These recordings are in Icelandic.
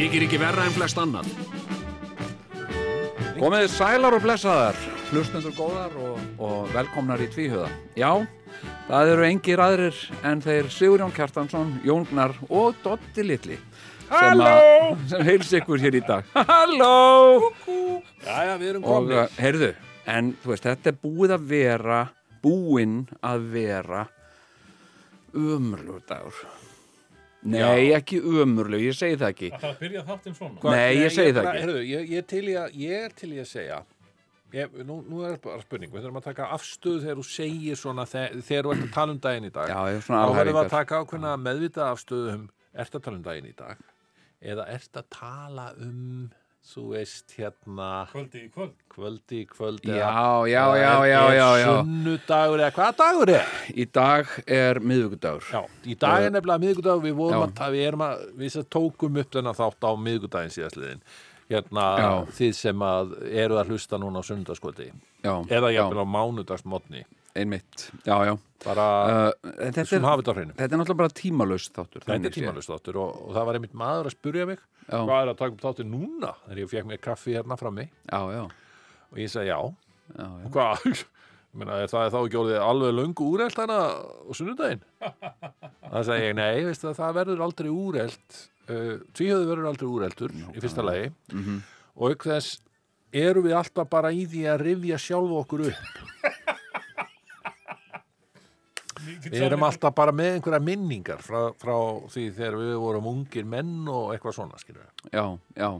Þykir ekki verra en flest annan. Komið sælar og blessaðar, hlustendur góðar og, og velkomnar í Tvíhöða. Já, það eru engir aðrir en þeir Sigurjón Kjartansson, Jón Gnar og Dotti Litli. Halló! Sem heils ykkur hér í dag. Halló! Jæja, við erum Og komnir. uh, heyrðu, en þú veist, þetta er búið að vera, búinn að vera umurlugur dagur. Nei, ekki umurlug, ég segi það ekki. Það að byrja þáttinn svona. Nei, ég segi það ekki. Heyrðu, ég, ég, til í að, ég er til í að segja ég, nú, nú er bara spurning. Við þurfum að taka afstöðu þegar þú segir svona þe- þegar þú ert að tala um daginn í dag. Já, þá verðum við að taka ákveðna meðvita afstöðu um ert að tala um daginn í dag? Eða ert að tala um þú veist hérna Kvöldi í kvöld. kvöldi, kvöld Já, já, já, já, já, já. sunnudagur eða hvaða dagur er? Í dag er miðvíkudagur. Já, í dag er nefnilega miðgudagur við vorum að, ta- við erum að, við sem tókum upp þennan þátt á miðgudaginn síðastliðin hérna, Já. þið sem að eru að hlusta núna á sundarskvöldi eða já, jafnvel á mánudagsmotni einmitt. Já, já. bara, Uh, þetta, er, þetta er náttúrulega bara tímalöst þáttur. Þetta þannig er séð. tímalust þáttur og, og það var einmitt maður að spurja mig Já. hvað er að taka upp þáttur núna þegar ég fekk mér kaffi hérna frammi Já, já, og ég segi já, og hvað meina, það er þá ekki orðið alveg löngu úrelt hana á sunnudaginn það segi ég, nei, veist það, verður aldrei úrelt uh, tvíhjöðu verður aldrei úreltur í fyrsta lagi. Mhm. og auk þess erum við alltaf bara í því að rifja sjálfu okkur upp. Við erum alltaf bara með einhverja minningar frá, frá því þegar við vorum ungir menn og eitthvað svona skilur við Já, já.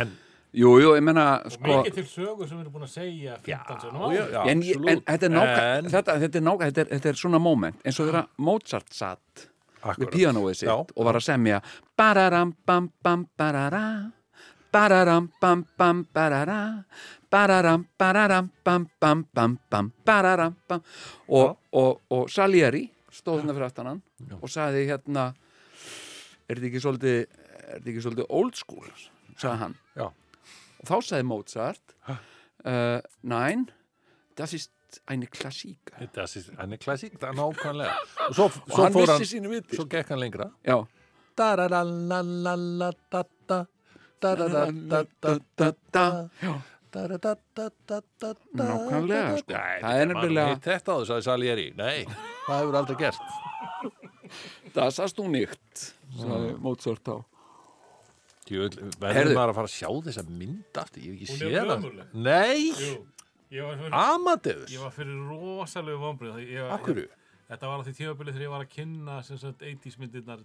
en, Jú, jú, ég menna, Og sko... mikið til sögur sem við erum búin að segja 15 sem já, já, En, ég- en absolutt. þetta er En- þetta, þetta er náka, þetta er, þetta er svona moment eins og þegar Mozart satt Akkurat. píanóið sitt Já. og var að semja bararam bam bam barara bararam bam bam barara bararam bararam bam bam bam bam bararam bam og, og, og Salieri stóð hérna fyrir aftan hann og sagði hérna er þetta ekki svolítið er þetta ekki svolítið old school sagði hann Já. og þá sagði Mozart uh, nein das ist eine Klassik. Þetta er henni klassík, það er nákvæmlega. Og svo, og svo hann fór vissi hann sínu viti svo gekk hann lengra. Nákvæmlega, sko. Nei, Það er nefnilega- hitt Þetta á þess að Salieri, nei, það hefur aldrei gerst. Það sast nýtt sagði Mozart á. Verður maður að fara að sjá þessa mynd aftur? Ég hef ekki Hún er séð það. Nei, Amadeus ég var fyrir rosalegu vombrið. Akkurru Þetta var á því tímabili þegar ég var að kynna sem sagt 80s myndirnar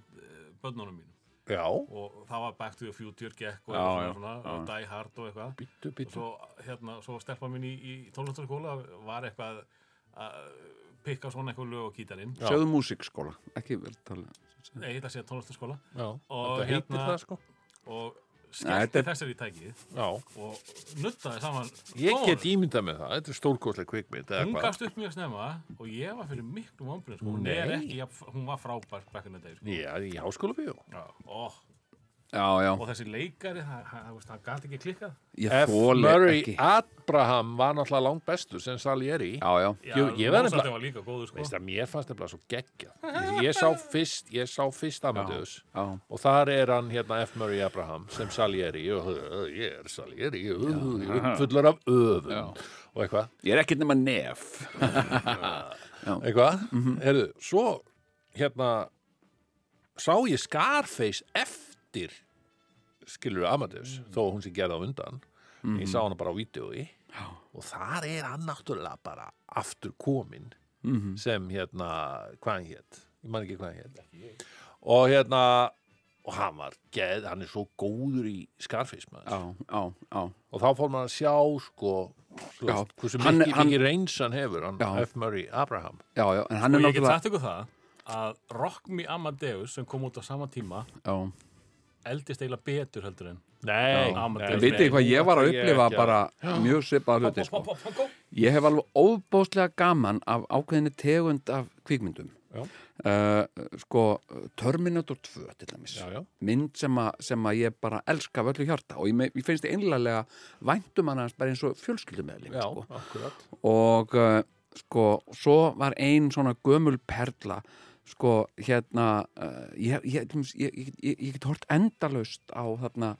bönnunum mínum. Já, Og það var Back to the Future, gekk og Já, já, svona, og Die Hard og eitthvað. býttu, Og býttu svo, hérna, svo stelpa mín í, í tónlistarskóla var eitthvað að pikka svona eitthvað lög á gítarinn. Já. segðu músikskóla ekki vel tala Nei, ég ætla að segja tónlistarskóla. Já, Og þetta heitir hérna- það sko Og Nei, skellti þessari tækið Já, og nuttaði saman ég get ímyndað með það Þetta er stórkostlega kvikmynd hún gafst upp mjög snemma og ég var fyrir miklu vombrið sko. hún, hún var frábær back in the day sko. Já, í háskóla bíó ó, já, já, og þessi leikari það, gæti ekki klikkað. F. Murray ekki. Abraham var náttúrulega langt bestur sem Salieri. Já, Ég- ég líka góður sko. Að mér fannst nefnilega svo geggjað. Ég, ég sá fyrst, ég sá fyrst Amadeus. Já, og þar er hann hérna F. Murray Abraham sem Salieri. Og ég er Salieri fullur af Já. og eitthvað, ég er ekkert nema nef. Eitthvað. Heyrðu, svo hérna sá ég Scarface eftir skilur Amadeus þó hún sé gerða á undan ég sá hana bara á vídeoi og þar er hann náttúrulega bara aftur kominn sem hérna, hvað hann hétt ég man ekki hvað hann hétt og hérna og hann var geð, hann er svo góður í já, og þá fór maður að sjá sko þú Já. veist, hversu Hann- mikið hann- mikið reyns hann hefur hann Já. F. Murray Abraham. Já, já en hann er og ég get náttúrulega sagt ykkur það að Rock Me Amadeus sem kom út á sama tíma já, eldist eiginlega betur heldur en Nei, Já, en vitið hvað ég var að Ég upplifa að- bara mjög svipað hluti sko. Ég hef alveg óbóðslega gaman af ákveðinni tegund af kvikmyndum Já. uh, sko Terminator 2 til dæmis Já, já. mynd sem, a, sem að ég bara elska af öllu hjarta og ég, me- ég finnst einlega væntum hann bara eins og fjölskyldumeðlim Já, sko. og uh, sko svo var ein svona gömul perla sko hérna uh, ég, ég, ég, ég, get hort endalaust á þarna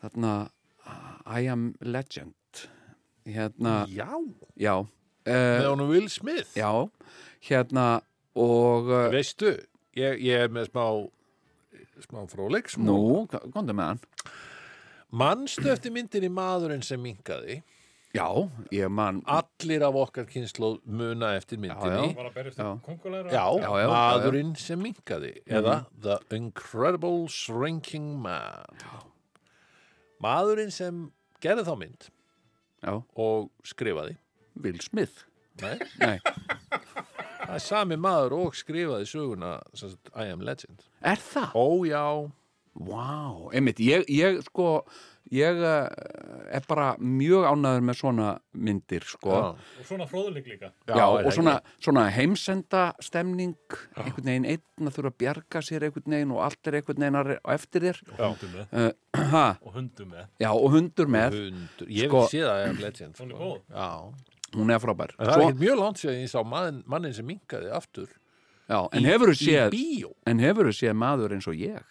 þarna uh, I am legend. Hérna, Já, já með uh, honum Will Smith. já, hérna og uh, Veistu, ég, ég er með smá smá fróleik smá. nú, gondum með hann. Manstu eftir myndinni maðurinn sem minkaði já, ég man Allir af okkar kynslu muna eftir myndinni. Já. um? Já, Já, já, maðurinn sem minkaði eða The Incredible Shrinking Man. Maðurinn sem gerði þá mynd já, og skrifaði. Will Smith. Nei, Nei. það er sami maður og skrifaði söguna sem sagt, I am legend. Er það? Ó já, Vá, einmitt, ég, ég sko ég uh, er bara mjög ánæður með svona myndir sko. Já, Og svona fróðuleik líka. Já, er og svona, svona heimsenda stemning einhvern veginn einn að þurfa að bjarga sér einhvern veginn og allt er einhvern veginn að- eftir þér. Og hundum með. uh, ha, Og hundum með. Já, og hundur með, Hundur, ég Sko- vil sé það am legend sko. Já, hún er frábær. En það er ekkert mjög langt sér ég sá mann, mannin sem minkaði aftur Já, en hefur þú í séð bíó. en hefur þú séð maður eins og ég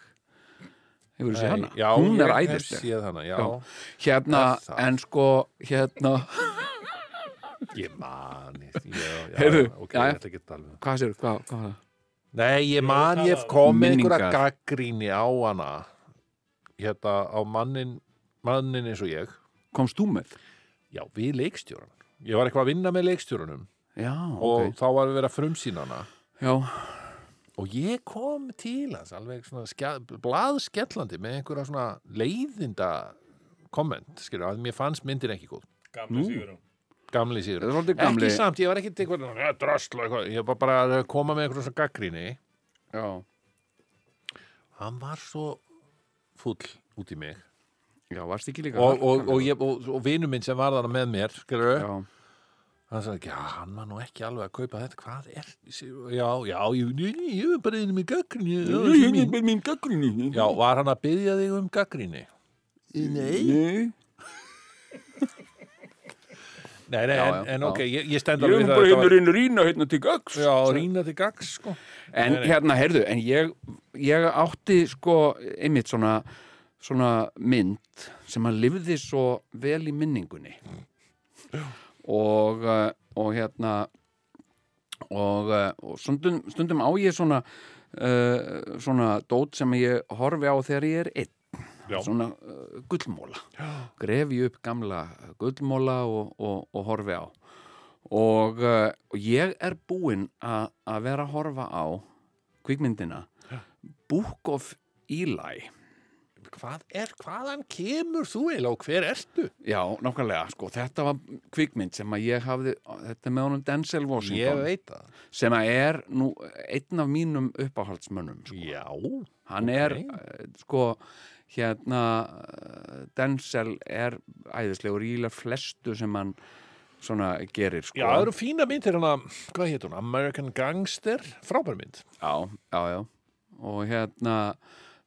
hefur þú séð hana? já, hún er ég hef æðisleg. hana, já, Já. hérna, en sko hérna, ég man ég- já, já, Heyrðu, ok, já, já. ég ætla ekki að tala um hvað sér, hvað, hvað? Nei, ég man, tala ég kom með Minningar. einhverja gaggríni á hana. Hérna á mannin mannin eins og ég. Komst þú með? já, við leikstjóran ég var eitthvað að vinna með leikstjóranum. Já, og ok. þá var við verið að frumsýna hana. Já, og ég kom til hans alveg svona skja, blaðskellandi með einhverja svona leiðinda komment, skilur, að mér fannst myndin ekki góð. Gamli Sigurún. gamli síður, ekki samt, ég var ekki eitthvað "Ja, drasl og eitthvað, ég var bara að koma með einhverja svona gaggríni Já, hann var svo full út í mig. Já, varst ekki líka og, og, og, og, og vinur minn sem var þarna með mér skilur, Já, hann sagði, já, hann var nú ekki alveg að kaupa þetta, hvað er já, já, ég, ég, ég er bara einu með gaggríni mín. gaggrinni já, var hann að byggja þig um gaggríni Nei. Nei. Nei, nei, Já, en, já, en já. ok, ég, ég stend Ég alveg er við bara hérna inn rýna hérna til gags já, rýna til gags, sko. En Nei, nei. hérna, heyrðu, en ég, ég átti sko einmitt svona, svona mynd sem að lifði svo vel í minningunni. Og, uh, og hérna og, uh, og stundum, stundum á ég svona uh, svona dót sem ég horfi á þegar ég er einn. Já. svona uh, gullmóla grefi upp gamla gullmóla og, og, og horfi á. Og, uh, og ég er búinn að vera að horfa á kvikmyndina Book of Eli hvað er, hvaðan kemur þú eiginlega og hver ertu? já, nákvæmlega, sko, þetta var kvikmynd sem að ég hafði, þetta er með honum Denzel ég Washington, veit það. Sem að er nú einn af mínum uppáhaldsmönnum sko. já, hann ok. er, eh, sko hérna eh, Denzel er æðislegur í ílega flestu sem hann svona gerir, sko. Já, það eru fína myndir hana, hvað hétt hún, American Gangster? Frábær mynd. Já, já, já. Og hérna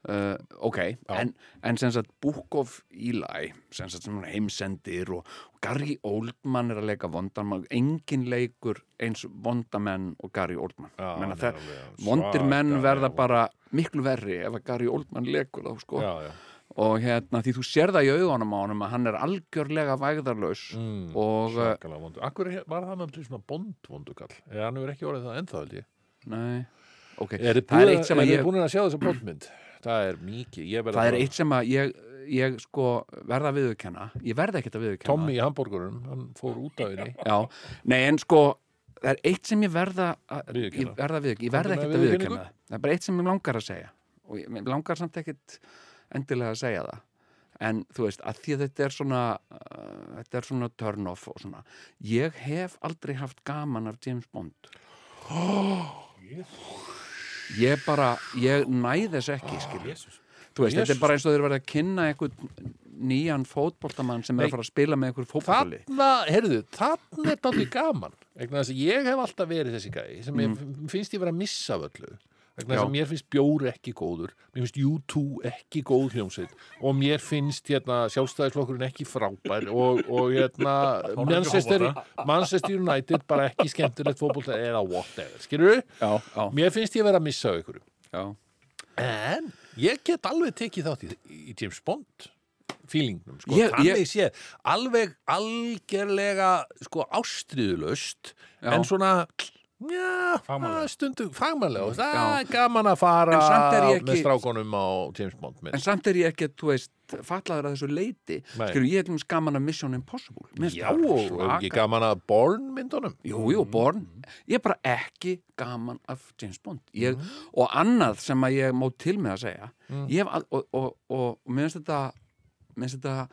uh, ok, en, en sem sagt Book of Eli sem sagt sem hann heimsendir og, Gary Oldman er að leika vondamann engin leikur eins vondamenn og Gary Oldman Já, Menna, hann er það, vondir menn verða vond. bara miklu verri ef að Gary Oldman leikur þá sko já, já og hérna því þú sér það í augunum á honum að hann er algjörlega vægðarlaus Mm, og uh, svakalega vondur. Akkur er- var það með svona bondvondukall? Hann hefur ekki orðið það ennþá, held ég. nei, ok, Er þið það er eitt sem að ég... ég búin að sjá þessa bondmynd? Það er mikið. Ég verð það er eitt sem að ég, ég sko verða að viðurkenna. Ég verða ekkert að viðurkenna. Tommy í hambúrgurinn, hann fór út af henni. Já, nei en sko það er eitt sem ég verða að, ég verða að viðurkenna, ég verða ekkert að viðurkenna. Það er bara eitt sem ég langar að segja. Og ég langar samt ekkert endilega að segja það. En þú veist, að því að þetta er svona uh, þetta er svona turn off og svona. Ég hef aldrei haft gaman af James Bond ég bara, ég næ þess ekki skilja Jesus. þú veist, þetta Jesus. er bara eins og þeir verða að kynna einhvern nýjan fótboltamann sem er Nei. að fara að spila með einhver fótboltali Þarna, heyrðu, þarna er dálítið gaman vegna þess að ég hef alltaf verið þessi gæi sem ég, finnst ég vera að missa af öllu mér finnst bjór ekki góður mér finnst U2 ekki góð hljómsveit og mér finnst hérna sjálfstæðisflokkurinn ekki frábær og, og hérna Manchester, Manchester United bara ekki skemmtilegt fótbolta eða whatever, skilur já, Mér finnst ég vera að missa ykkur En ég get alveg tekið þátt í, í James Bond feelingnum, sko, Ég- þannig ég- sé alveg algerlega sko ástriðulöst en svona já, Fagmannlega. stundu fagmannlega það Já. er gaman að fara ég með ekki- strákonum á James Bond mynd. en samt er ég ekki, þú veist fallaður að þessu leiti, skilur ég er dæmis gaman að Mission Impossible Mér finnst Já, það og er ekki gaman að Born myndunum Jú, jú, Born. Ég er bara ekki gaman af James Bond. Ég, Mhm. Og annað sem að ég má til með að segja, Mm. ég hef, og, og, og, og mér finnst þetta, mér finnst þetta,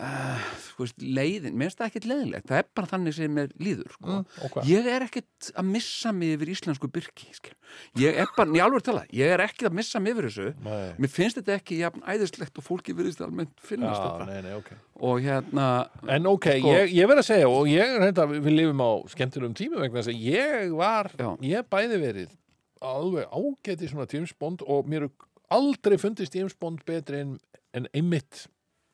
uh, veist, leiðin, mér finnst þetta ekkert leiðilegt. Það er bara þannig sem mér líður, sko. Mm, hvað? Ég er ekkert að missa mig yfir íslensku byrki, skil. Ég er bara, alveg tala, ég er ekki að missa mig yfir þessu. Nei. Mér finnst þetta ekki jafn æðislegt og fólki virðist almennt finnast Já, þetta. nei, nei, ok Og hérna, En ok, Sko- ég, ég verð að segja og ég reynda við lifum á skemmtilegum tími vegna þess að ég var, Já. ég bæði verið alveg ágæti svona James Bond og mér aldrei fundist James Bond betri en, en einmitt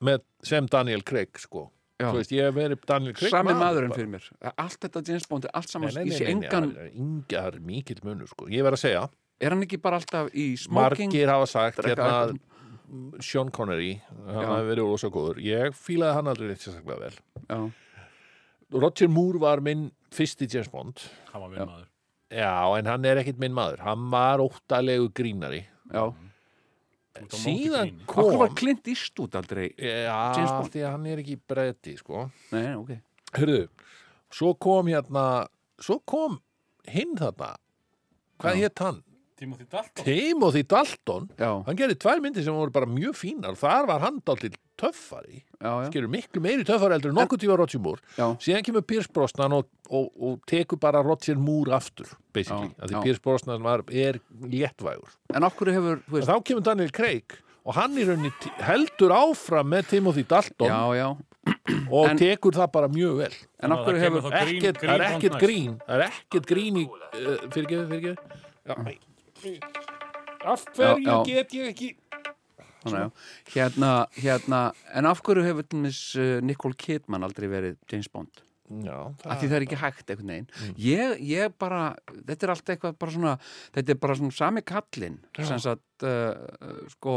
með, sem Daniel Craig sko Já. Þú veist, ég hef verið Daniel Craig sami maðurinn fyrir mér. Allt þetta James Bond er allt saman, nei, nei, engan, það er mikill munur sko Ég verð að segja, er hann ekki bara alltaf í smoking? margir hafa sagt hérna, Sean Connery hann Já. hafi verið ósa góður ég fílaði hann aldrei rétt sérstaklega vel Já, Roger Moore var minn fyrsti James Bond hann var Já. minn maður Já, en hann er ekkit minn maður. Hann var óttalegu grínari. já. Þú ert á móti Síðan kom... Okkur var Clint Eastwood aldrei Já, James Bond? því að hann er ekki breyti, sko. Nei, ok Hörðu, svo kom hérna, svo kom hinn þarna. Hvað hétt hann? Timothy Dalton Timothy Dalton. Já, Hann gerði tvær myndir sem voru bara mjög fínar. Þar var hann dálítið töffari. já, já, Skerur miklu meiri töffari heldur en nokkuð tíma Roger Moore. já. Síðan kemur Pierce Brosnan og, og, og tekur bara Roger Moore aftur, basically. Já, Af Því já. Pierce Brosnan var, er léttvægur. En okkur hefur, þú En veist þá kemur Daniel Craig og hann í rauninni heldur áfram með Timothy Dalton Já, já, og En- tekur það bara mjög vel en okkur það hefur grín- ekkert, það er grín ekkert grín það er ekkert grín í uh, fyrirgeðu, fyrirgeðu já, æ, af hverju get ég ekki Já. Hérna, hérna, en af hverju hefur uh, Nicole Kidman aldrei verið James Bond? já, Af því það er ekki hægt einhvern veginn. Ég, ég bara, þetta er allt eitthvað bara svona, þetta er bara svona sami kallinn, sem sagt, uh, sko,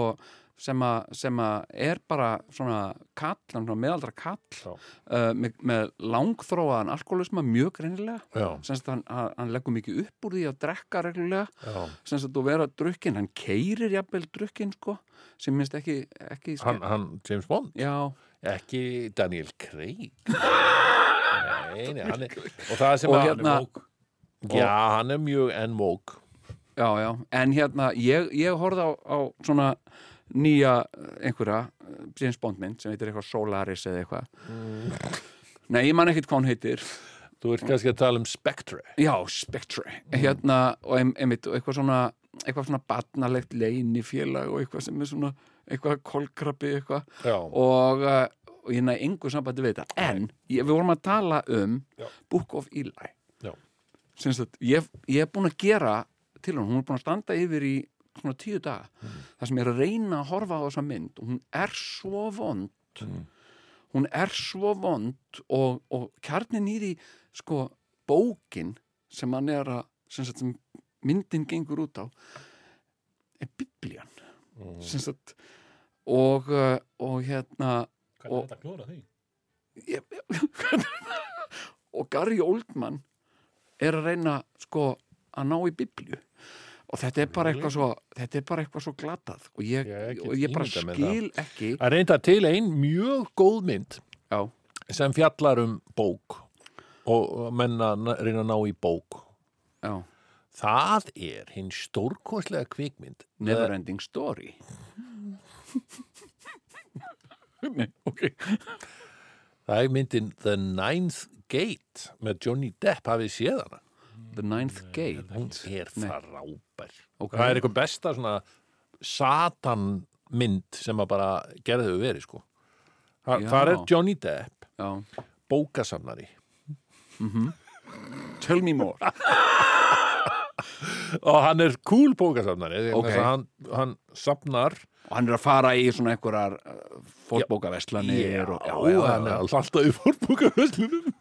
sem að, sem að er bara svona kall, hann svona meðaldra kall, uh, með, með langþróaðan alkoholisma mjög greinilega, já, sem sagt, hann, hann hann leggur mikið upp úr því að drekka reglulega, já. sem sagt, og vera drukkin, hann keirir jafnvel drukkin, sko, sem minnst ekki, ekki, Hann, hann, James Bond? Já, ekki Daniel Craig? Nei, nei, hann er og það sem Og að hérna- já, hann er mjög en mók Já, já, en hérna ég, ég horfði á, á svona nýja eh, einhverja eh, James Bond mynd sem heitir eitthvað Solaris eða eitthvað. Nei, ég man ekkert hvað hún heitir. Þú ert kannski að tala um Spectre. Já, Spectre. Hérna, og ein, einmitt, eitthvað svona eitthvað svona batnalegt leini félag og eitthvað sem er svona eitthvað kolkrabbi eitthvað. Og, uh, og ég næði engu sambandi við þetta. En ég, við vorum að tala um Já. Book of Eli. Ég, ég er búin að gera til hún, hún er búin að standa yfir í svona tíu daga Mm. þar sem ég er að reyna að horfa á þessa mynd og hún er svo vond Mm. hún er svo vond og, og kjarnin í því sko bókin sem hann er að sem, sagt, sem myndin gengur út á er biblían Mm. sem sagt og, uh, og hérna Hvernig Og- er þetta að klóra því? ég, og Gary Oldman er að reyna sko að ná í biblíu og þetta er bara eitthvað svo þetta er bara eitthvað svo glatað. Og ég, Ég og ég bara skil ekki að reynda til ein mjög góð mynd já, sem fjallar um bók og og menn að na- reyna að ná í bók. Já, það er hinn stórkostlega kvikmynd. Neverending Story. Nei, ok. Það er myndin The Ninth Gate með Johnny Depp. Hafið séð hana The Ninth Gate hún er Nei. frábær Ok. það er eitthvað besta svona satan mynd sem að bara gerði þau verið sko Þa, Já. þar er Johnny Depp já. bókasafnari Tell me more og hann er cool bókasafnari Ok. okay. hann, hann safnar og hann er að fara í svona einhverjar uh, fótbókaverslanir og, já, hann er alltaf í fórbúkaverslunum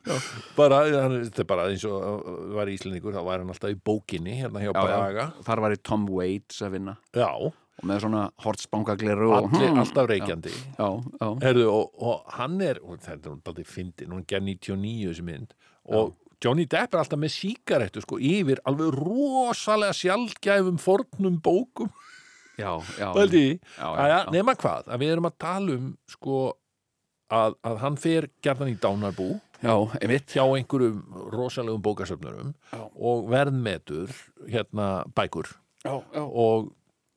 bara, hann, þetta er bara eins og uh, var íslendingur, þá var hann alltaf í bókinni hérna hjá já, já. Braga. Þar var í Tom Waits að vinna. Já, og með svona allir, Hmm. alltaf reykjandi. Já, Herðu, og, og hann er þetta er alltaf fyndin, hún ger 99 þessi mynd. Og Johnny Depp er alltaf með sígarettu sko yfir alveg rosalega sjaldgæfum fornum bókum. Já, já, já, já. nema hvað að við erum að tala um sko að, að hann fer gerðan í dánarbú já, hjá einhverjum rosalegum bókasöfnurum og verðmetur hérna bækur. Já, og,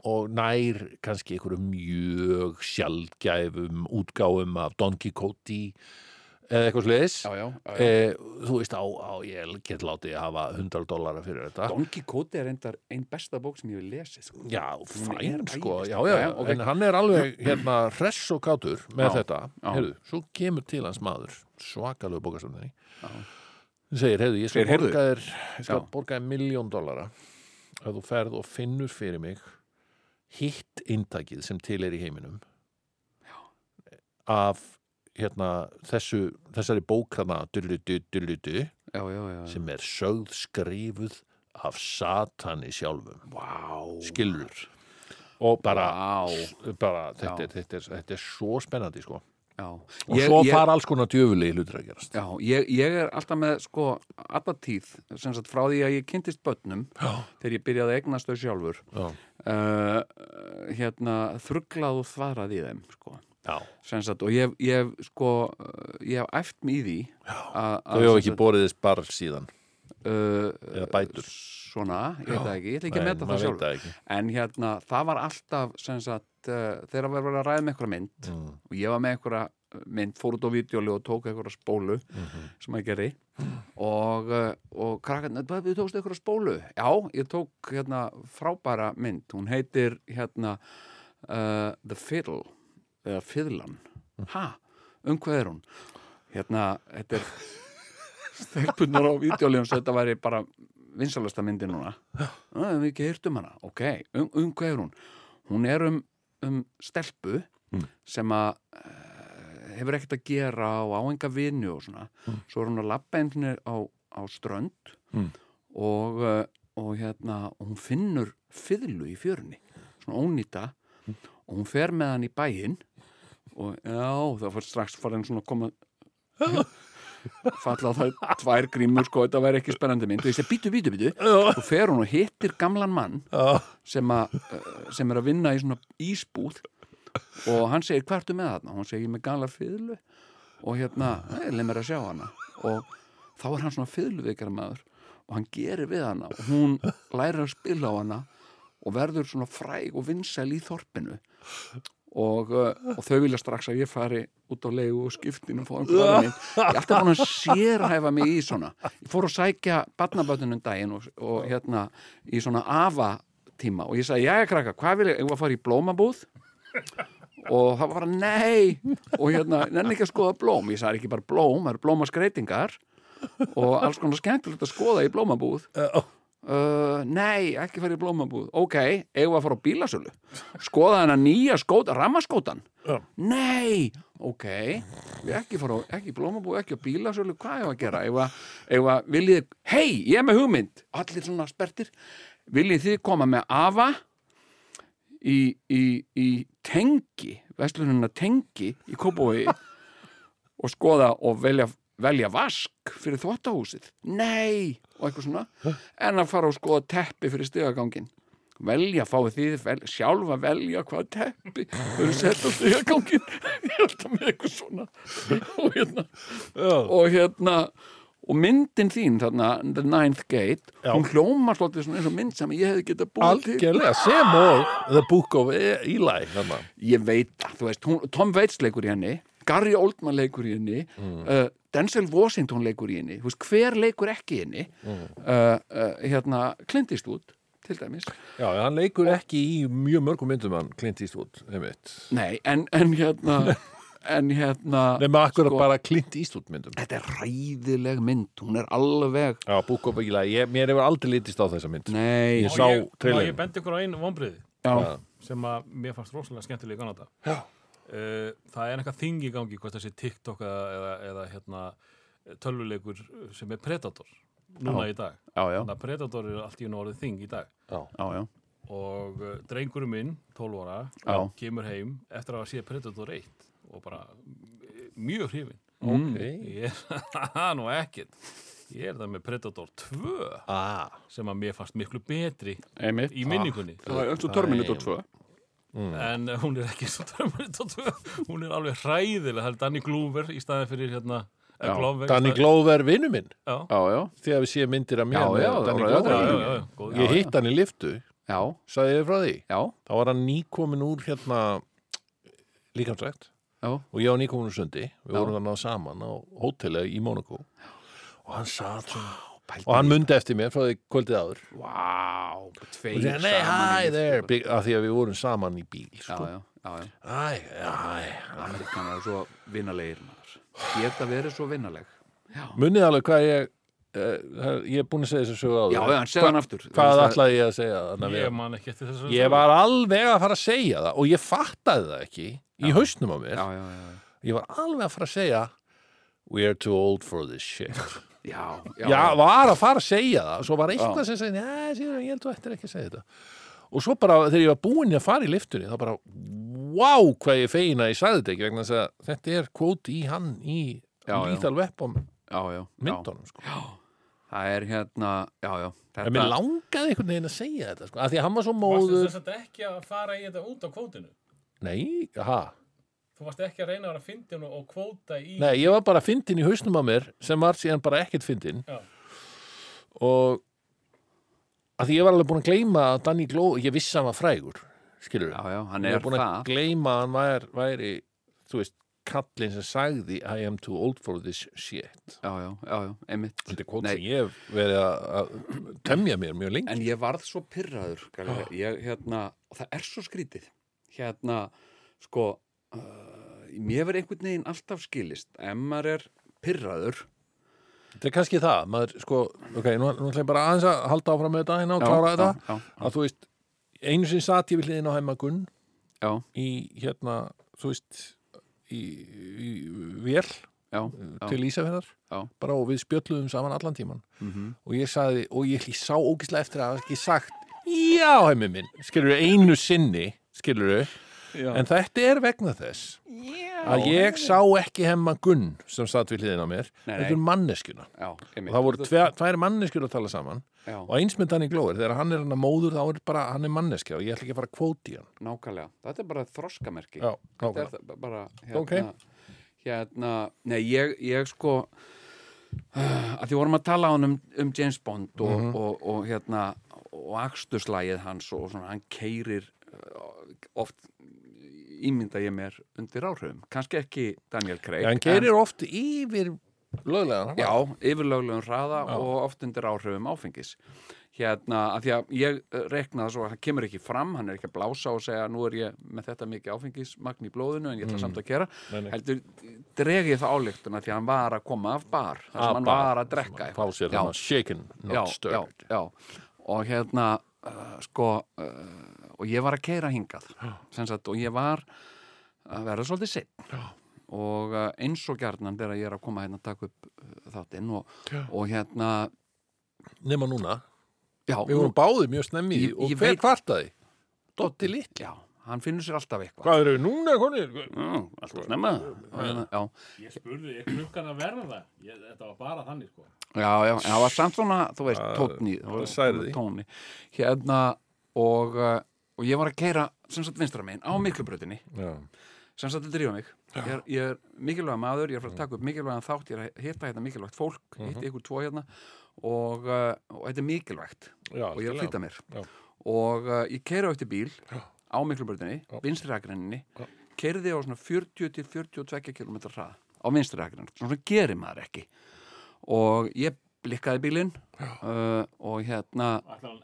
og nær kannski einhverjum mjög sjaldgæfum útgáfum af Don Quixote eða eitthvað já. e, þú veist á, á ég get látið að hafa 100 dólara fyrir þetta. Don Quixote er reyndar einn besta bók sem ég vil lesi sko. Já, fæn sko, æðisleg. já, já, Já, já, ok. en hann er alveg hérna hress og kátur með þetta, heyrðu, svo kemur til hans maður, svakalegu bókastöndinni Já. hann segir, heyrðu, ég skal borga þér ég skal borga þér miljón dollara að þú ferð og finnur fyrir mig hitt intakið sem til er í heiminum já. af hérna, þessu, þessari bókrana dulludu, dulludu, sem er sögð skrifuð af satani sjálfum Vá skilur og bara, Vá. bara þetta, þetta, er, þetta er svo spennandi sko. Já. og svo fara alls konar djöfuli hlutur að gerast Já, ég, ég er alltaf með sko alla tíð, sem sagt frá því að ég kynntist börnum, Já. þegar ég byrjaði að eignast þau sjálfur Já. uh, hérna þrugglað og þvarað í þeim sko. Sagt, og ég, ég hef, sko ég hef æft mig í því að hefur ekki þess bara síðan uh, eða bætur svona, ég veit það ekki, ég ætla ekki að meta það ekki. en hérna, það var alltaf sem sagt, uh, þegar var verið að ræða með einhverja mynd Mm. og ég var með einhverja mynd, fór út á vídeóli og tók einhverja spólu Mhm. sem ég gerði. Og, uh, og krakkarnir, "Hvað, við tókst einhverja spólu? Já, ég tók hérna frábæra mynd, hún heitir hérna uh, The Fiddle eða Fiddlan. Ha, um hvað er hún? Hérna, þetta er stelpunar á vídeóli og þetta væri bara vinsalasta myndi núna. Það er ekki heyrt um hana. Ok, um, um hvað er hún? Hún er um, um stelpu sem að uh, hefur ekkert að gera og á enga vinnu og svona. Svo er hún að labba einhvern á, á strönd Mm. og, uh, og hérna og hún finnur fiðlu í fjörunni svona ónýta. Og hún fer með hann í bæinn og já, það fyrir strax farin svona að koma falla það tvær grímur sko, þetta væri ekki spennandi mynd. Og ég segi, býtu, býtu, býtu og fer hún og hittir gamlan mann sem, a, sem er að vinna í svona ísbúð og hann segir, hvað ertu með þarna? og hann segir, með gamla fiðlu og hérna, leið mér að sjá hana. Og þá er hann svona fiðluveikara maður og hann gerir við hana og hún lærir að spila á hana og verður svona fræg og vinsæl í þorpinu og, uh, og þau vilja strax að ég fari út á leigu og skiptinu og fá einhverja minn ég er alltaf búin að sérhæfa mig í svona. Ég fór að sækja barnabötunum daginn og, og hérna í svona afa tíma og ég sagði, jæja krakka, hvað vil ég, ég var að fara í blómabúð? Og það var bara nei. Og hérna, nenni ekki að skoða blóm. Ég sagði ekki bara blóm, það eru blómaskreitingar og alls konar skemmtilegt að skoða í blómabúð. Já. Uh, nei, ekki fara í blómabúð. Ok, eigum að fara á bílasölu? Skoða hana nýja skóta, rammaskótan Já. nei, ok við ekki fara á, ekki blómabúð ekki á bílasölu, hvað eigum að gera? Eigum að, að viljið, hei, ég er með hugmynd. Allir svona spertir viljið þið koma með afa í, í, í tengi vestlununa tengi í Kópói og skoða og velja, velja vask fyrir þvottahúsið. Nei, og eitthvað svona. En að fara og skoða teppi fyrir stigagangin velja, fáið þið vel, sjálfa velja hvað teppi þau eru sett á stigagangin ég held að með eitthvað svona. Og hérna og hérna og myndin þín þarna The Ninth Gate, Já. hún hljómar svolítið svona eins og mynd sem ég hefði getað búið til. Algjörlega, sem og The Book of Eli þarna. ég veit, það, þú veist, hún, Tom Waits leikur í henni Gary Oldman leikur í henni uh, Denzel Washington leikur í henni veist, hver leikur ekki í henni uh, uh, hérna, Clint Eastwood til dæmis. Já, hann leikur ekki í mjög mörgum myndum hann Clint Eastwood, einmitt. Nei, en, en hérna en hérna Nefna akkur Sko- bara Clint Eastwood myndum. Þetta er ræðileg mynd, hún er alveg Já, of Eli, ég, mér hefur aldrei litist á þessa mynd. Nei, Ég Og sá trailerinn. ég bendi ykkur á einu vonbriði já, sem að mér fannst rosalega skemmtilega í Kanada Já. Uh, það er eitthvað þing í gangi hvort þessi TikTok eða, eða, eða hérna, tölvuleikur sem er Predator núna Já. í dag. Já, já, þannig að Predator er allt í unna orðið þing í dag. Já, já, já. og uh, drengurinn minn, 12 ára kemur heim eftir að hafa séð Predator 1 og bara eh, mjög hrifin Mm. ok. Ég er það nú ekkert. Ég er það með Predator 2 ah. sem að mér fannst miklu betri einmitt. í minningunni. Það er eins og Terminator 2 en uh, hún er ekki svo Terminator 2 hún er alveg hræðileg það er Danny Glover í staði fyrir hérna eh, Já, Glover, Danny í staðinn- Glover, vinnu minn. Já, Já, já, Þegar við séum myndir af mér Ég hitt hann í liftu, já, sagði þið frá því? Já, Þá var hann nýkomin úr hérna líkamsrækt. Já, og ég var nýkomin úr sundi. Við Já. vorum þarna saman á hóteli í Monaco og hann satt svona pældi og hann myndi eftir mér frá því kvöldið áður. Og tveir segja, nei, saman hi í there. Big- af því að við vorum saman í bíl sko. já, já, já. Æ, æ, Amerikanar er svo vinnalegir maður. Geta verið svo vinnaleg. Munið alveg hvað ég uh, ég er búin að segja þessu sögu áður. Já, já, en segðu hann aftur. hvað Það- ætlaði ég að segja við ég hann? man ekki eftir þess ég var alveg að fara að segja það og ég fattaði það ekki í hausnum á mér. Já, já, já, ég var alveg að fara að segja we're too old for this shit já, já, var að fara að segja það svo var Já. eitthvað sem segja, neða, síðan ég held þú ættir ekki að segja þetta og svo bara þegar ég var búinn að fara í liftunni þá bara, wow, hvað ég fegin að ég sagði þetta ekki vegna þess að þetta er kvót í hann í Já, já. Lethal Weapon já, já, já. myndunum sko. Það er hérna, já, já en mér langaði einhvern veginn að segja þetta sko, af því að hann var svo Varstu móður þess að ekki að fara í þetta út á kvótinu? nei, aha, Þú varst ekki að reyna að vera fyndin og, og kvóta í... nei, ég var bara fyndin í hausnum á mér sem var síðan bara ekkert fyndin. Já. og að því ég var alveg búin að gleyma að Danny Glover, ég vissi að hann var frægur skilur Já, já, hann ég er var búin að það. gleyma að hann væri, væri þú veist, kallinn sem sagði I am too old for this shit. Já, já, já, já, einmitt. Þetta er Nei. sem ég verið að, að temja mér mjög lengi. En ég varð svo pyrraður Galli, ég, hérna, það er svo skrítið. Hérna, sko uh, mér verður einhvern veginn alltaf skilist ef maður er pyrraður þetta er kannski það, maður sko ok, nú, nú ætla ég bara aðeins að halda áfram með þetta hérna og Já, klára þetta. já, já, að þú veist, einu sinni satt ég við hliðin á heimagunn já, í hérna, þú veist í, í vél já, já, til Ísafjörðar Já. bara og við spjöllum saman allan tíman mhm, og ég sagði, og ég sá ógislega eftir að hafa ekki sagt, já heimi minn. Skilur einu sinni skilur já. en þetta er vegna þess að ég sá ekki hemma Gunn sem satt við hliðin á mér. Þetta er manneskjuna. Já, og það voru tvær manneskjur að tala saman. Já, og eins með Danny Glover, þegar hann er hann að móður þá er bara, hann er manneskja og ég ætla ekki að fara að kvóti hann. Nákvæmlega. Þetta er bara þroskamerki. Já, þetta nákvæmlega. er það bara hérna, Ok. hérna nei, ég, ég sko uh, að því vorum að tala á hann um, um James Bond og, Mhm. og, og, hérna og akstuslægið hans og svona hann keirir oft ímynda ég mér undir áhrifum kannski ekki Daniel Craig hann keirir oft yfir löglegan Já, yfirlöglegum hraða Já. og oft undir áhrifum áfengis. Hérna, að því að ég eh, reikna það svo að hann kemur ekki fram, hann er ekki að blása og segja nú er ég með þetta mikið áfengismagn í blóðinu en ég ætla samt að gera. Mm. Nei. Heldur, dreg ég það ályktuna því að hann var að koma af bar, þar sem hann var að drekka fá sér Já. þannig shaken, Já, not já, stirred já. Og hérna, uh, sko, uh, og ég var að keira hingað, sagt, og ég var að vera svolítið sitt Já. og uh, eins og gjarnan þegar ég er að koma hérna að taka upp uh, þáttinn og, og hérna nema núna, já, við vorum báðið mjög snemmi Ég- og ég hver kvartaði? Dotti litli já, hann finnur sér alltaf eitthvað hvað eru við núna? Já, alltaf snemma já, já, Ég spurði, er klukkan að verða? Ég, þetta var bara þannig, sko. já, já, það var samt svona þú veist, Já, tónni það var særði. tóni hérna og, uh, og ég var að keira sem sagt vinstra megin á miklubröðinni sem sagt að drífa mig. Ég er, ég er mikilvæga maður, ég er frá að taka upp mikilvægan þátt ég er að hitta hérna mikilvægt fólk Mhm. hitta ykkur tvo hérna og, uh, og þetta er mikilvægt. Já, og ég er að flytta mér. Já. og uh, ég keira eftir bíl Já. á miklubröðinni, vinstri akrenninni Já. keirði á svona 40 til 42 km hrað á vinstri akrenninni, svona gerir maður ekki. Og ég blikkaði bílinn uh, og hérna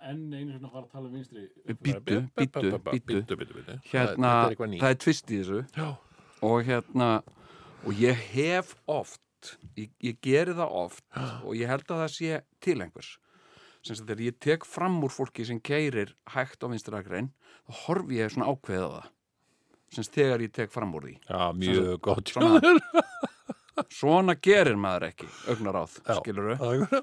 enn einu svona að fara að tala um vinstri býttu Bítu, bítu, bítu hérna, Þetta er eitthvað nýtt. það er tvist í þessu. Já. og hérna og ég hef oft ég, ég geri það oft og ég held að það sé til einhvers. Sem sagt þegar ég tek fram úr fólki sem keirir hægt á vinstri akrein þá horfi ég svona ákveða það. Sem sagt þegar ég tek fram úr því. Já, mjög gott. svona, svona gerir maður ekki augnaráð, Já. skilur Já.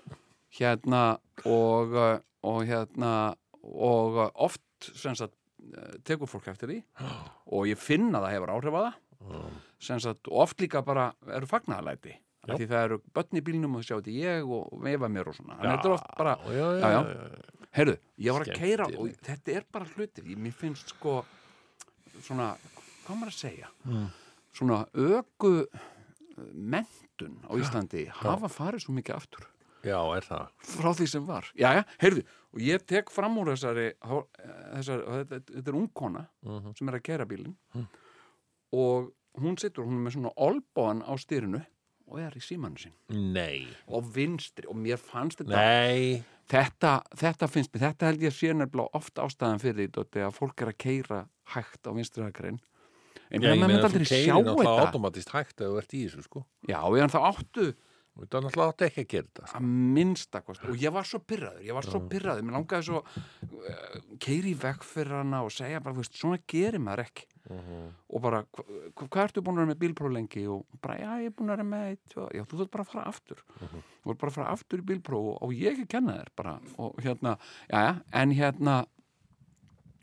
hérna og, uh, og hérna og uh, oft sagt uh, tekur fólk eftir því. Og ég finn að það hefur áhrif að það. Sagt, og oft líka bara eru fagnaðalæti Já. því það eru börn í bílnum og sjá þetta ég og veifa mér og svona. Að þetta er oft bara, Já, já, Já, heyrðu, ég var að keira og þetta er bara hlutir, mér finnst sko svona, hvað maður að segja? Mm. svona ögu mentun á Íslandi hafa farið svo mikið aftur. Já, er það. Frá því sem var. Jæja, heyrðu, og ég tek fram úr þessari, þessari þetta, þetta er ungkona Mhm. sem er að gera bílinn og hún situr, hún er með svona olbóan á styrinu og er í símanu sín Nei. Og vinstri og mér fannst þetta Nei. Þetta, þetta finnst mér, þetta held ég að sé nefnilega oft ástæðan fyrir því að fólk er að keira hægt á vinstri akrein en maður myndi aldrei sjá keirir náttúrulega þetta. automatist hægt ef þú ert í þessu sko. Já, ég en það áttu Þú ert náttúrulega átt ekki að gera þetta sko. að minnsta og ég var svo pyrraður, ég var svo pyrraður mér langaði svo uh, keiri veg fyrir hana og segja bara, veist, svona gerir maður ekki. Og bara, hva, hva, hvað ertu búin að vera með bílpróf lengi? Og bara, já, ég er búin að vera með eitt, og, já, þú þurft bara að fara aftur. Þú þurft bara að fara aftur í bílpróf og, og ég ekki að kenna þér bara. Og hérna, já, já, en hérna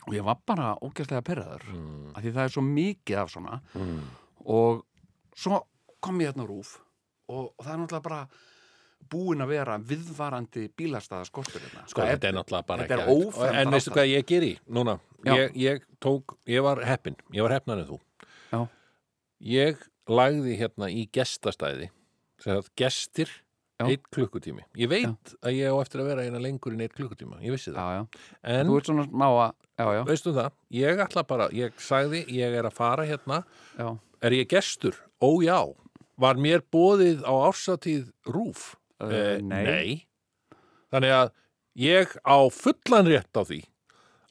og ég var bara ógæslega pyrraður Mm. af því það er svo mikið af svona Mm. og svo kom ég hérna rúf og, og það er náttúrulega bara búin að vera viðvarandi bílastæða skortur hérna. Sko, þetta er náttúrulega bara ekki hægt. ófremdar En veistu hvað ég geri núna? Já. Ég, ég tók, ég var heppin Ég var heppnar en þú Já. Ég lagði hérna í gestastæði gestir. Eitt klukkutími. Ég veit að ég á eftir að vera eina lengur en eitt klukkutíma. Ég vissi það. Já, já. En Þú ert svona smá að já, já, veistu það, ég ætla bara Ég sagði, ég er að fara hérna. Já, Er ég gestur? Ó já. Var mér boðið á ársatíð rúf? Uh, Eh, nei. Þannig að ég á fullan rétt á því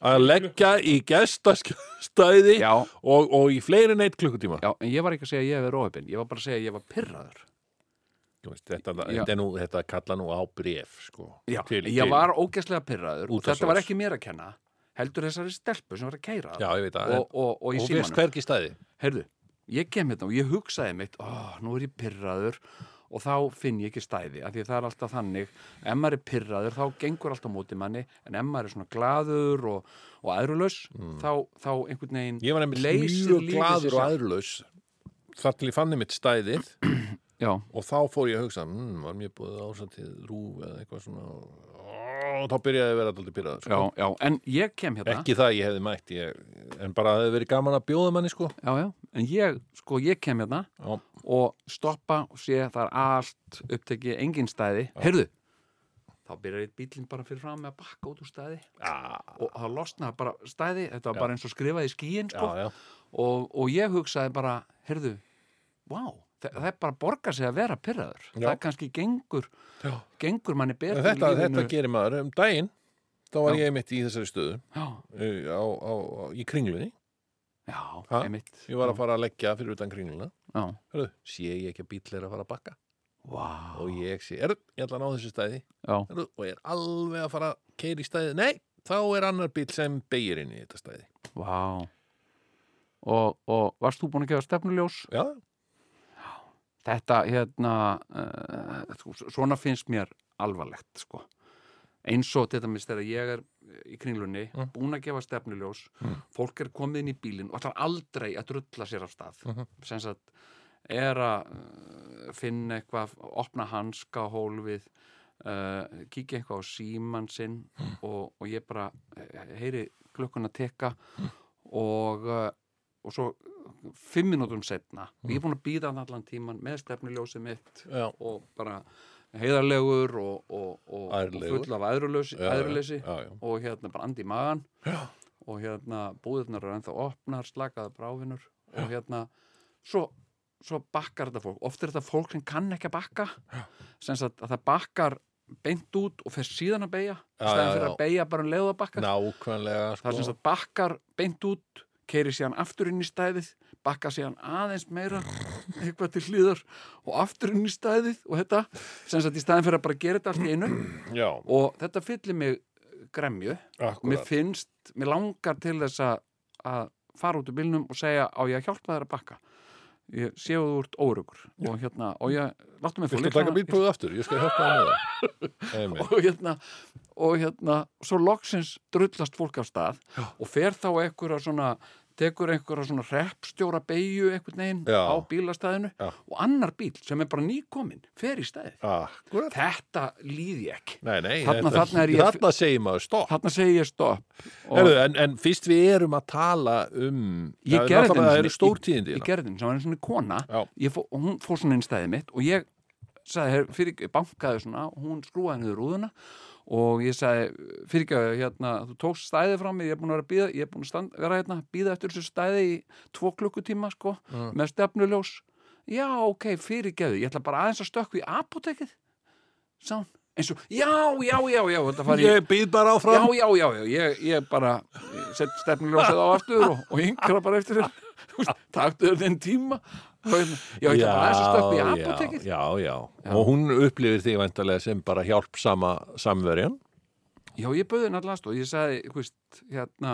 að leggja í gestastæði já, og, og í fleiri neitt klukkutíma. já, en ég var ekki að segja að ég hefði rófipinn, ég var bara að segja að ég var pyrraður Veist, þetta, þetta, nú, þetta kalla nú á bref sko, Já, til, ég til- var ógæslega pyrraður og þetta var ekki mér að kenna heldur þessari stelpu sem var að keira Já, ég veit það. og, og, og og símanum hvergi stæði. Heyrðu, ég kem hérna og ég hugsaði mitt ó, nú er ég pyrraður og þá finn ég ekki stæði af því að það er alltaf þannig ef maður er pyrraður þá gengur alltaf móti manni en ef maður er svona glaður og, og aðrulaus þá, þá einhvern veginn Mm. Ég var nefnilega mjög gladur og aðurlaus þar til ég fann mitt stæðið Já, og þá fór ég að hugsa hm, var mér búið ásatið rúf eða eitthvað svona? Og þá byrjaði að vera alltaf pyrraður sko. já, já, en ég kem hérna. Ekki það ég hefði mætt ég, en bara það hefði verið gaman að bjóða manni sko. Já, já, en ég, sko, ég kem hérna Já. og stoppa og sé að það er allt upptekið engin stæði, heyrðu þá byrjar eitt bílinn bara fyrir fram með að bakka út úr stæði. Og það losnaði bara stæði, þetta var bara eins og skrifaði í skíin sko. já, já. og, og ég hugsaði bara, heyrðu vá, það, er bara að borga sig að vera pyrraður, það kannski gengur Já. gengur manni betur þetta, þetta gerir maður. Um daginn þá var Já. ég mitt í þessari stöðu. Á, á, á, í kringlunni. Já, Ha? einmitt. Ég var að fara að leggja fyrir utan kringluna. Hörðu, sé ég ekki að bíl er að fara að bakka? Vá, og ég sé, er, ég ætla að ná þessu stæði. Hörðu, og ég er alveg að fara að keira í stæði nei, þá er annar bíl sem beigir inn í þetta stæði. Vá. Og, og varst þú búin að gefa stefnuljós? Já, þetta hérna uh, svona finnst mér alvarlegt sko eins og þetta minnst þegar ég er í kringlunni Mm. búin að gefa stefnuljós Mm. fólk er komið inn í bílinn og ætlar aldrei að drulla sér af stað Mhm. sem sagt er að uh, finna eitthvað opna hanska hólfið uh, kíkja eitthvað á síman sinn Mm. og, og ég bara eh, heyri klukkuna tekka og, uh, og svo fimm minútum setna og ég er búin að býða hann allan tíman með stefnuljósið mitt já, og bara heiðarlegur og, og, og, og full af æðruleysi, og hérna bara andi í magan og hérna búðirnar eru ennþá opnar, slakaða bráfinur og hérna svo, svo bakkar þetta fólk, oft er þetta fólk sem kann ekki að bakka. Sem sagt að það bakkar beint út og fer síðan að beigja stæðan fyrir já. að beigja bara um leið og að bakka nákvæmlega það er sem sko. sagt bakkar beint út keiri síðan aftur inn í stæðið bakka síðan aðeins meira eitthvað til hlýðar og aftur inn í stæðið og þetta, sem sagt í stæðin fyrir að bara gera þetta allt í einu. Já, og þetta fyllir mig gremju. Mér akkurat finnst, mér langar til þess að- fara út úr bílnum og segja á ég að hjálpa þér að bakka? Ég séu þú ert órugur og hérna, og ég, láttu mig fá Viltu lyklana. taka bílprófið aftur? Ég skal hjálpa það með það. Og hérna og hérna, svo loksins drullast fólk af stað Já. og fer þá einhverja svona tekur einhverja svona reppstjóra beigju einhvern veginn Já. á bílastæðinu Já. og annar bíl sem er bara nýkominn fer í stæði þetta líði ekki. Nei, nei, Þarna- þetta- þarna ég- þarna segir maður stopp. Þarna segi ég stopp. Herðu, en, en fyrst við erum að tala um Ég er gerði þetta, sem var einn svona kona. Fó, og hún fór svona inn í stæðið mitt og ég sagði, her, fyrir, bankaði svona. Og hún skrúaði niður rúðuna og ég sagði, fyrirgjöðu, hérna þú tókst stæðið frá mig, ég er búin að vera að býða ég er búin að stand, vera hérna, býða eftir þessu stæði í tvo klukkutíma, sko, Mm. með stefnuljós. Já, ok, fyrirgjöðu, ég ætla bara aðeins að stökku í apotekið sá eins og, já, já, já, já þetta fari Ég býð bara Já, áfram. Já, já, já, ég, ég bara sett stefnuljósið á aftur og, og yngra bara eftir þér. Taktu þér þinn tíma já, ég ætla bara að stökku í apotekið já, já, já, og hún upplifir þig vantarlega sem bara hjálpsama samverjan? Já, ég bauði henni allast og ég sagði, þú veist, hérna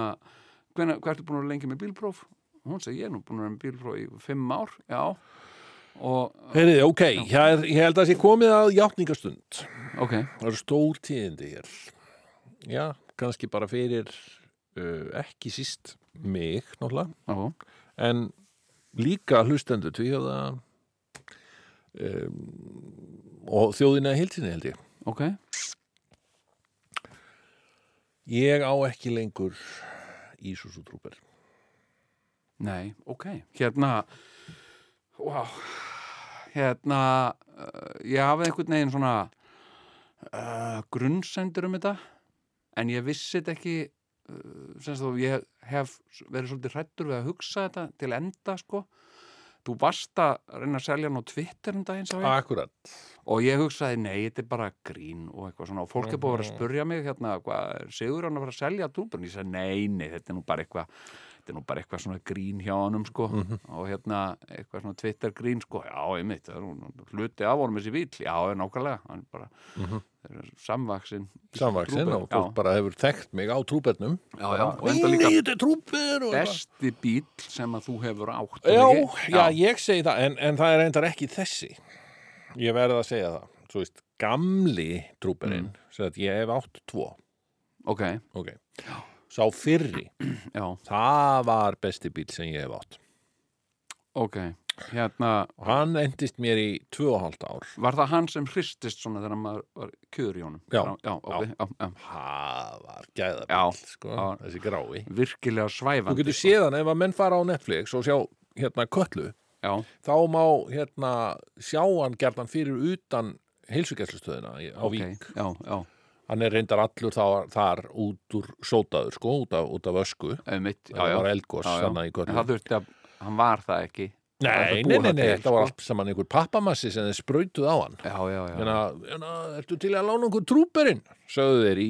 hvenær, hvað ertu búin að vera lengi með bílpróf? Hún sagði, ég er nú búin að vera með bílpróf í fimm ár, já. Og, Heyriði, ok, hér, ég held að það sé komið að játningastund ok, Það eru stór tíðindi hér. Já, kannski bara fyrir uh, ekki síst mig, náttúrulega. Já, en líka hlustendur að það um, og þjóðina hilsinni held ég. Ok. Ég á ekki lengur Ísus og trúper Nei, ok, hérna wow. Hérna uh, ég hafði einhvern veginn svona uh, grunnsendur um þetta en ég vissi þetta ekki uh, sem þú, ég hef verið svolítið hrættur við að hugsa þetta til enda sko. Þú varst að reyna að selja hann á Twitter um daginn sá ég. Akkurat. Og ég hugsaði, nei, þetta er bara grín og eitthvað svona, og fólk er búið að vera að spurja mig hérna, hvað, Sigur hann að fara að selja trúbun? Ég sagði, nei, nei, þetta er nú bara eitthvað þetta er nú bara eitthvað svona grín hjá honum sko, og hérna, eitthvað svona Twitter grín, sko, já, ég mitt það er hluti af honum þessi bíl, já, er nákvæmlega. Hann er bara, þeir eru samvaksin Samvaxinn og fólk bara hefur þekkt mig á trúbernum. Já, já, og enda líka þetta er trúber og eitthvað. besti bíl sem að þú hefur átt er Já, já, ég segi það en, en það er reyndar ekki þessi. Ég verði að segja það. Svo veist, gamli trúberinn mm. ég hef átt tvo. Ok, okay. Sá fyrri. Já, það var besti bíl sem ég hef átt. Ok hérna, og hann endist mér í tvö og hálft ár. Var það hann sem hristist svona þegar maður var kjöður í honum? Já. já, ok, já, það var gæða Já, bíl sko, þessi grái. Virkilega þú svæfandi getur séð hann ef að menn fara á Netflix og sjá hérna köllu já, þá má hérna sjá hann gerðan fyrir utan heilsugæslustöðina í- á ok, Vík. já, já, hann er reyndar allur þar, þar út úr sótaður sko, út af, út af ösku einmitt, já, það var eldgós þannig það þurfti að, hann var það ekki nei, nei, nei, nei, þetta var sko. allt saman einhver pappamassi sem þeir sprautuð á hann já, já, já, Hérna, hérna, ertu til að lána einhver trúperinn? Sögðu þeir í,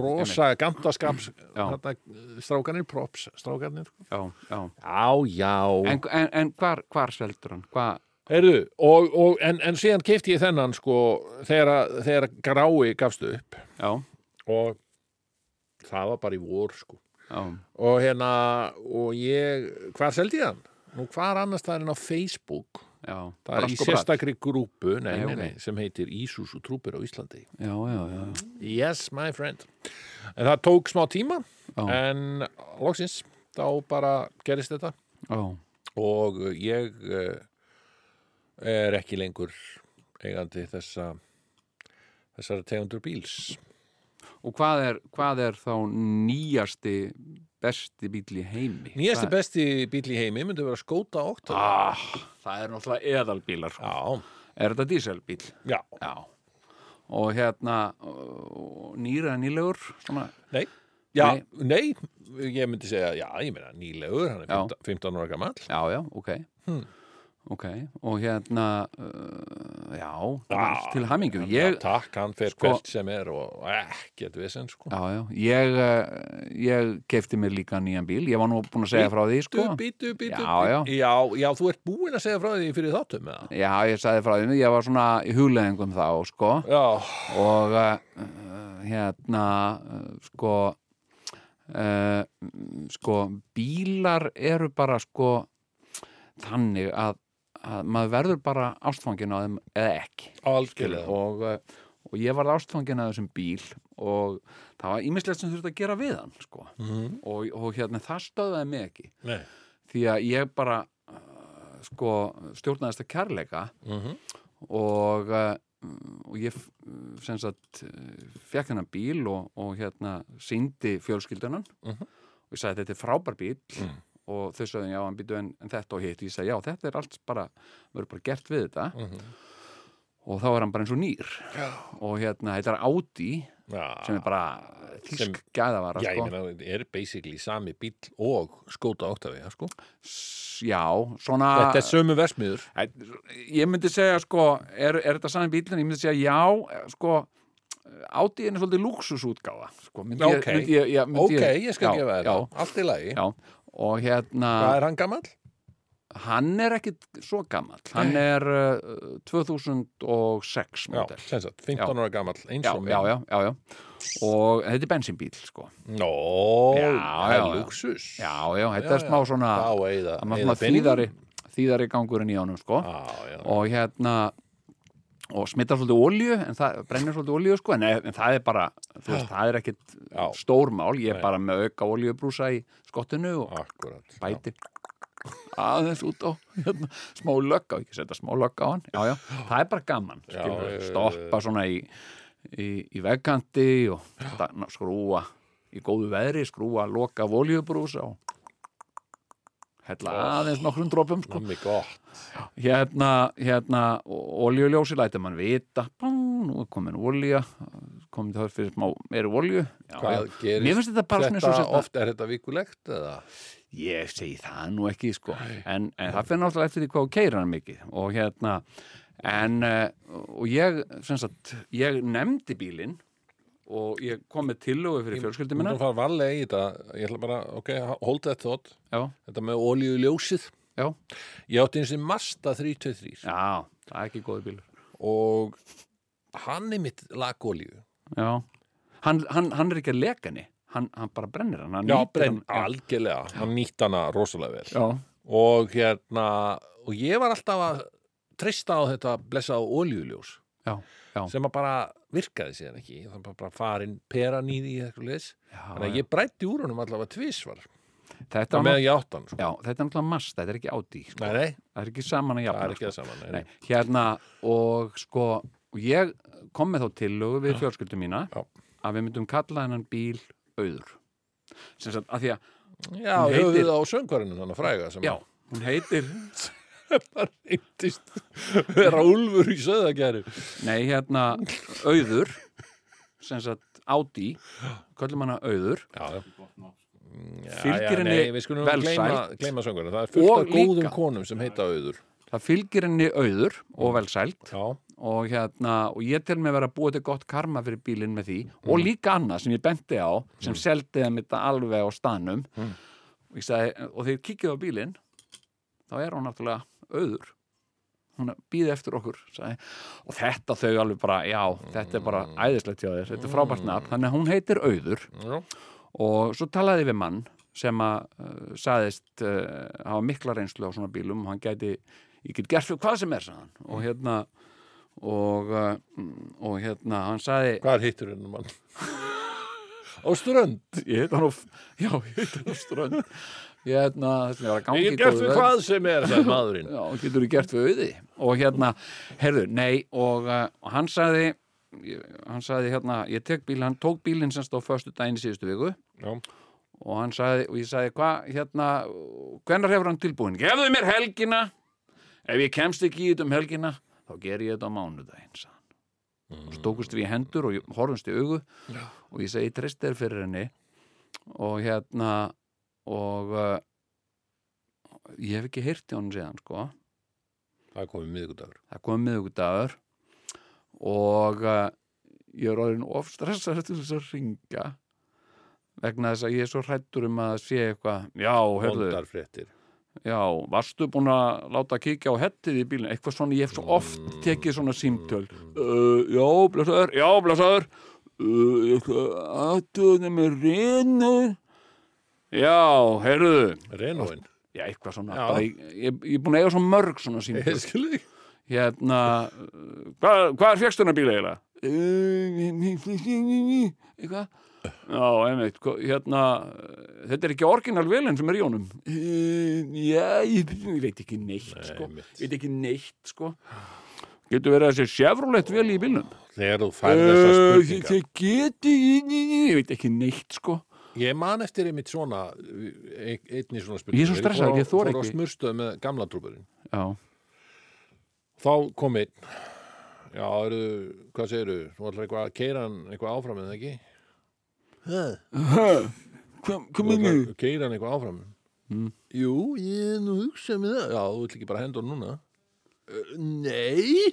rosa gamtaskaps Já. hérna, strákanir, props, strákanir sko. já, já. Já, já En, en, en hvar, seldur hann? Hvað, Heyrðu, og, og, en, en síðan kefti ég þennan sko, þegar, grái gafst upp. Já, og það var bara í vor sko. já, og hérna og ég, hvar seldi ég hann? Nú hvar annars það er en á Facebook? Já það er í Brask og brak. sérstakri grúpu nei, Nei, nei, sem heitir Ísus og trúpir á Íslandi. Já, já, já, Yes, my friend. En það tók smá tíma já, en loksins þá bara gerist þetta. Já. og ég uh, er ekki lengur eigandi þessa þessara tegundur bíls Og hvað er, hvað er þá nýjasti besti bíl í heimi? Nýjasti Hvað- besti bíl í heimi myndi vera skóta 8 Ah, það er náttúrulega eðalbílar Já, Er þetta díselbíl? já, Já Og hérna nýra nýlegur svona, nei Já, nei. ég myndi segja, já, ég meina nýlegur, hann er Já. 15, 15 ára gamall Já, já, ok Hmm. Ok, og hérna uh, já, Já, til hamingju. Hann- ég, Takk, hann fer Sko- hvert sem er og ekkert vissinn sko. já, já, ég uh, ég kefti mér líka nýjan bíl. Ég var nú búin að segja frá því, sko. Bítu, bítu, bítu Já, já. já, já, þú ert búinn að segja frá því fyrir þáttum með það já, ég sagði frá því, ég var svona í hugleðingum þá, sko. Já, og uh, hérna uh, sko uh, sko bílar eru bara sko þannig að, að maður verður bara ástfangin á þeim eða ekki og, uh, og ég varð ástfangin að þessum bíl og það var ímislegt sem þurfti að gera við hann sko. Mhm. og, og hérna það stöðaði mig ekki Nei því að ég bara uh, sko stjórnaðist að kærleika Mhm. og, uh, og ég sagt fekk hennar bíl og, og hérna síndi fjölskyldunan Mhm. og ég sagði þetta er frábær bíl Mm. Og þau sagði já, býtu en, en þetta og hitt ég sagði já, þetta er allt bara, verður bara gert við þetta Mhm. og þá er hann bara eins og nýr Já, og hérna, þetta er Audi já sem er bara þýsk gæðavara Já, ég sko. meina, þetta er basically sami bíl og skóta Octavia, sko. S- já, svona Þetta er sömu versmiður. Ég myndi segja sko er, er þetta sami bíl en ég myndi segja já sko Audi er svolítið luxusútgáfa sko, ég- Ok. ég, já, myndi Ok, ég skal já, gefa já, það. Allt í lagi. já, og hérna Hvað er hann gamall? hann er ekkit svo gamall hann er uh, 2006 Já, model sem sagt, 15 ára gamall, eins já, og já, já, já, já og þetta er bensínbíl sko Nó, Já, það er já, já. luxus. já, já, þetta Já, er smá já. svona það er svona þýðari þýðari gangurinn í honum sko Já, já. og hérna og smittar svolítið olju en það brennir svolítið olju sko en, en það er bara, þú veist, það er ekkit Já. stórmál, ég er bara með auka oljubrúsa í skottinu og Akkurat. bæti aðeins út á hérna, smá lögga, ekki setja smá lögga á hann já, já, það er bara gaman skilur, já, stoppa svona í í, í vegkanti og skrúa í góðu veðri, skrúa loka af oljubrúsa og hella aðeins nokkrum dropum sko. Hérna, hérna oljuljósi lætur mann vita. Nú er komin olja komin það fyrir smá meiri olju Hvað já. gerist mér finnst þetta bara svona eins og Þetta sérna- oft, er þetta vikulegt eða? ég segi það nú ekki sko. En, en það fyrir náttúrulega eftir því hvað keira hann mikið. Og hérna en uh, og ég sem sagt, ég nefndi bílinn og ég kom með tillögu fyrir fjölskyldi Þú minna fara varlega í þetta. Ég ætla bara, ok, hold that thought. já, Þetta með olíu ljósið. já, Ég átti eins og Mazda 323 já, það er ekki góði bílur og hann er mitt lagolíu. já, hann, hann, hann er ekki að leka henni. Hann, hann bara brennir hann, hann Já, brenn, hann, algjörlega. Hann nýtt hana rosalega vel. já, Og hérna, og ég var alltaf að treysta á þetta blessaða olíuljós. Já, já, sem að bara virkaði sér ekki. Það var bara farin peran í því Þannig að ég brætti úr honum allavega tvísvar. þetta, Það sko. þetta er náttúrulega mast, þetta er ekki Audi sko. Það er ekki saman að það jafna sko. það saman. Nei, Nei, hérna og sko ég kom með þá tillögu við fjölskyldu mína Já. að við myndum kalla hennan bíl auður sem sagt að því að Já, heitir- við á söngvarinu þannig fræga sem já, hún heitir að reyndist vera úlfur í söðagjæru. nei hérna auður sem sagt Audi kallum hana auður Já, já. Fylgir henni. Það er fullt Og af góðum líka- konum sem heita auður. það fylgir henni auður og velsælt Já, og hérna og ég tel mig vera að búa til gott karma fyrir bílinn með því og líka annað sem ég benti á sem mm. seldi þeim þetta alveg á staðnum Mm. og, ég sagði, og þegar ég kikkið á bílinn þá er hún náttúrulega auður. Hún býði eftir okkur sagði. og þetta þau alveg bara já, þetta er bara æðislegt hjá þér. Þetta er frábært nafn, þannig að hún heitir auður. Já, og svo talaði við mann sem að uh, saðist uh, hafa mikla reynslu á svona bílum. Og hann gæti, ég get gert fyrir hvað sem er sagði hann. Og hérna og, uh, og hérna hann saði, hvað hittur hennar mann? á strönd. ég heit hann á já, ég heit hann á strönd hérna, ég var að gangi Ég gert fyrir hvað sem er, sagði maðurinn. Já, getur þú gert við auði og hérna, heyrðu, nei og, uh, hann sagði ég- hann sagði hérna, ég tek bíl hann tók bílinn sem stóð föstu daginn í síðustu viku Já, og hann sagði, og ég sagði, hvað, hérna hvenær hefur hann tilbúin? Gefðu mér helgina ef ég kemst ekki í þetta um helgina þá ger ég þetta á mánudaginn sagði hann. og stókust við í hendur og ég- horfumst í augu Já. og ég segi, treyst þér fyrir henni og hérna og uh, ég hef ekki heyrt í honum síðan, sko. Það er komið miðgudagur. það kom miðugudagur og uh, ég er orðin of stressaður til þess að ringa vegna þess að ég er svo hrættur um að sé eitthvað, já, fréttir. já, varstu búin að láta kíkja á hettið í bílinn, eitthvað svona, ég hef svo oft tekið svona símtöl. Uh, já, blessaður, já, blessaður. Uh, aðtöðum með reynir já, heyrðu. Renóin. já, eitthvað svona, bara, ég, ég, ég er búin að eiga svo mörg svona símtöl Ég skilði ekki. hérna hvað, hvað er fjæksturna bíl eiginlega? eitthvað? Já, einmitt, hérna þetta er ekki orginal velin sem er í honum. Já, ég, ég veit ekki neitt sko, einmitt. ég veit ekki neitt sko. Getur verið að þessi Chevrolet vel í bílnum? Þegar þú færð þessar spurningar. það geti ég veit ekki neitt sko Ég man eftir einmitt svona, ein- einni svona spurning. Ég er svo stressaður, ég þori Fór á ekki. smurstöð með gamla trúburinn. já, Þá kom einn. Já, eru, hvað segiru? Þú ætlar eitthvað að keira hann eitthvað áfram eða ekki? hvað hva Þú minni ætlar að keira hann eitthvað áfram? Mm. Jú, ég er nú að hugsa með það. Já, þú vill ekki bara henda hann núna? Uh, nei.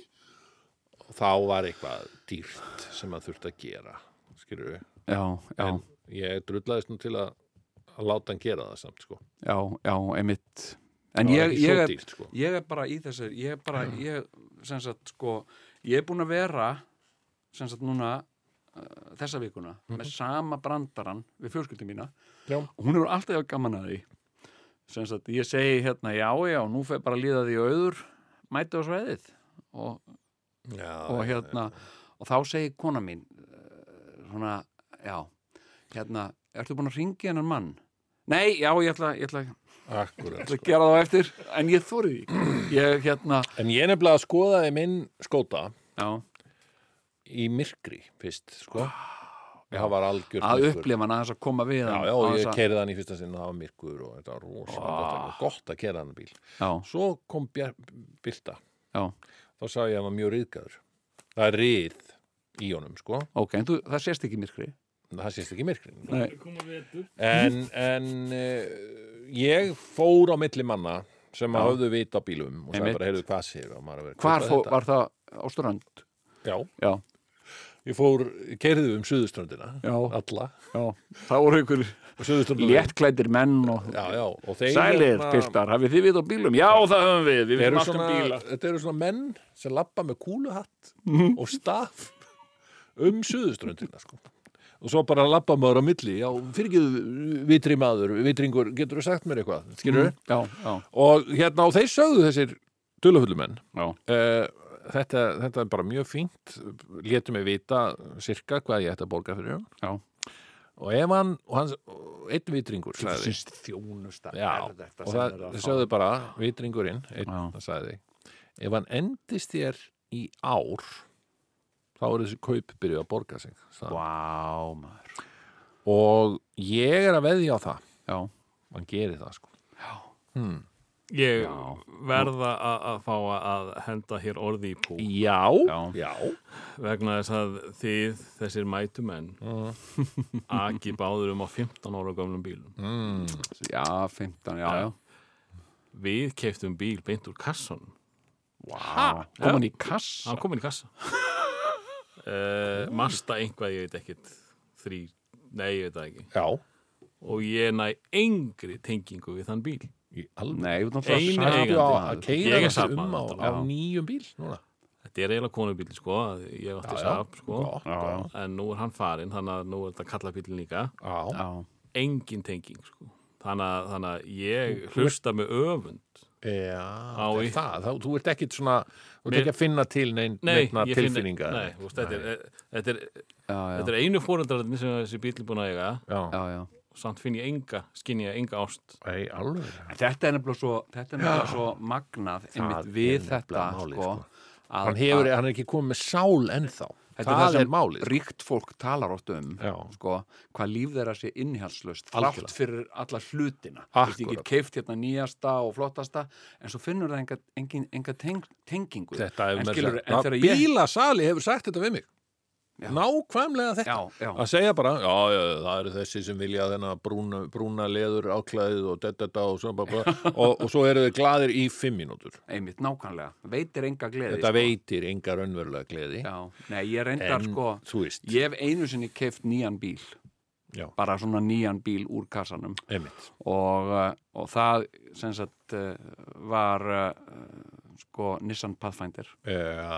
Þá var eitthvað dýrt sem að þurfti að gera, skilur við. já, já, En ég drullaðist nú til að, að láta hann gera það samt, sko. já, já, einmitt. En ég, ég er dýrt, sko. ég er bara í þessu ég er bara, ég, sem sagt, sko ég er búin að vera sem sagt núna uh, þessa vikuna með sama brandaran við fjölskyldum mína. Já. og hún hefur alltaf gaman að því. Sem sagt, ég segi hérna já, já, nú fer bara að líða því auður mæti á sveiðið og, Já, og hérna og þá segir kona mín uh, svona, já hérna, ertu búin að ringi hennar mann? Nei, já, ég ætla, ég ætla, ég akkurat. ætla að gera það á eftir en ég þórið því ég, hérna, En ég er nefnilega að skoðaði minn skóta já í myrkri fyrst, sko. Það var algjört að upplifa hann aðeins að koma við Já, hann já, og ég þessa- keirði hann í fyrsta sinn og það var myrkur og þetta var rosalega gott, var gott að keira hann bíl. já, Svo kom bjar, Byrta, já, þá sá ég að hann var mjög riðgæður. Það er rið í honum, sko. ok, en þú, það sést ekki í myrkri Það sést ekki. Nei. En, en uh, ég fór á milli manna sem að Já. höfðu vit á bílum og Einmitt. bara, heyrðu, hvað séu? Hvar "Hvað er fó, þetta?" var það á strönd Já, já, ég fór, keirði um suðuströndina, Já. alla. já, það voru ykkur léttklæddir menn og Já, já, og sælir, hérna- piltar, hafið þið við á bílum já, það höfum við, við eru vitum allt um bíla þetta eru svona menn sem lappa með kúluhatt Mhm. og staf um suðuströndina sko. Og svo bara lappa maður á milli. Já, fyrir ekki vitri maður vitringur, getur þú sagt mér eitthvað? Skilur já, já, og hérna, og þeir sögðu þessir dulafullumenn já, uh, þetta, þetta er bara mjög fínt. Létu mig vita cirka hvað ég ætti að borga fyrir hann. Og ef hann, og hans, einn vitringur sagði, þjónusta. Og það, að það sögðu bara vitringurinn, einn, það sagði ef hann endist þér í ár þá er þessi kaup byrjuð að borga sig maður. Og ég er að veðja á það. Já, hann gerir það sko. Hmm. Ég Já. verða að, að fá að henda hér orði í pú já, Já. já, vegna þess að þið, þessir mætumenn aki báður um á 15 ára gömlum bílum. Mm. já, 15, já, já. Við keiftum bíl beint úr kassanum. Vá, kom hann í kassa? Hann kom inn í kassa uh, Masta einhvað, ég veit ekkit þrý, nei, ég veit það ekki. Já. Og ég næ engri tengingu við þann bíl. Í alveg Nei, þú náttúrulega eigandi. Já, sagði að keira Ég er þessi um á, á nýjum bíl núna. Þetta er eiginlega konubíl, sko ég átti Já, já. sap, sko. Já, gott. en nú er hann farinn, þannig að nú er þetta kallabílinn líka. Já, Já, engin tenging, sko þannig að, þannig að ég hlusta með öfund. Já það, er það, þá, þú ert ekkit svona þú ert ekki að finna til neinn Nei, neina finn- tilfinninga Nei, þú veist, þetta er, þetta er, já, já, þetta er einu fóreldrarnir sem þessi bíl er búin að eiga. Já, já, já. samt finn ég enga, skinn ég enga ást. Ei, alveg. Þetta er nefnilega svo, þetta er nefnilega svo magnað einmitt við þetta málið, sko, sko. að, hann, hefur, hann er ekki komið með sál ennþá þetta það, það sem er málið sko. ríkt fólk talar oft um sko, hvað líf þeirra sé Algjörlega. þrátt fyrir alla hlutina. Vist, ég get keift hérna nýjasta og flottasta en svo finnur það enga, enga, enga teng, tengingu þetta með en þegar ég- bílasali hefur sagt þetta við mig Já. nákvæmlega þetta. Já, já. að segja bara, já, já, það eru þessi sem vilja þennan brúna, brúna leður áklæðið og þetta og, svona bara, og, og svo eru þau glaðir í fimm mínútur. Einmitt, nákvæmlega, veitir enga gleði þetta sko. veitir enga raunverulega gleði. Já, nei, ég reyndar en, sko Ég hef einu sinni keft nýjan bíl. Já, bara svona nýjan bíl úr kassanum. Einmitt. Og, uh, og það sem sagt uh, var uh, sko Nissan Pathfinder. Já,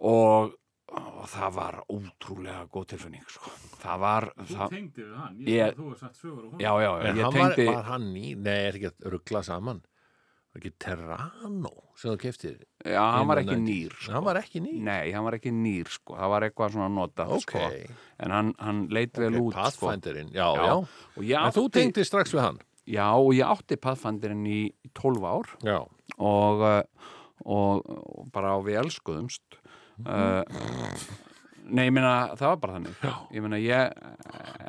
og, og það var ótrúlega góð tilfinning sko. það var það, tengdi við hann, Ég- þú hefur sagt sögur um já, já, en ég hann tengdi var, var hann í, nei, er ekki að ruggla saman? Var ekki Terrano sem þú keftir já, hann var ekki nýr sko. hann var ekki nýr? Nei, hann var ekki nýr sko. það var eitthvað svona notað ok, sko. en hann, hann leit vel út sko. Pathfinderinn, já, Já. já, og ég en þú átti, tengdi strax við hann? Já, og ég átti Pathfinderinn í, í 12 ár. Já, og, uh, og, og bara á við elskuðumst uh, nei, ég meina það var bara þannig Já. ég meina ég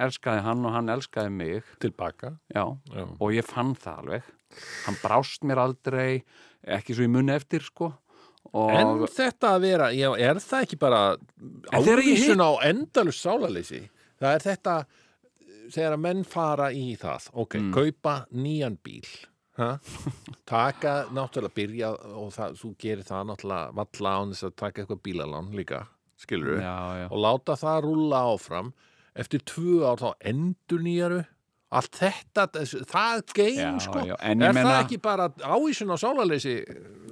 elskaði hann og hann elskaði mig tilbaka Já. Já. og ég fann það alveg hann brást mér aldrei ekki svo í munni eftir sko og En þetta að vera, já, er það ekki bara ávísun á endalus sálarleysi? Það er þetta þegar að menn fara í það, ok, Mm. kaupa nýjan bíl, ha? taka, náttúrulega byrja og það, þú gerir það náttúrulega valla án þess að taka eitthvað bílalán líka, skilur já. og láta það rúlla áfram eftir tvö ár þá endur nýjaru allt þetta, það geim sko, já, en er ég það ekki bara ávísun á sálarleysi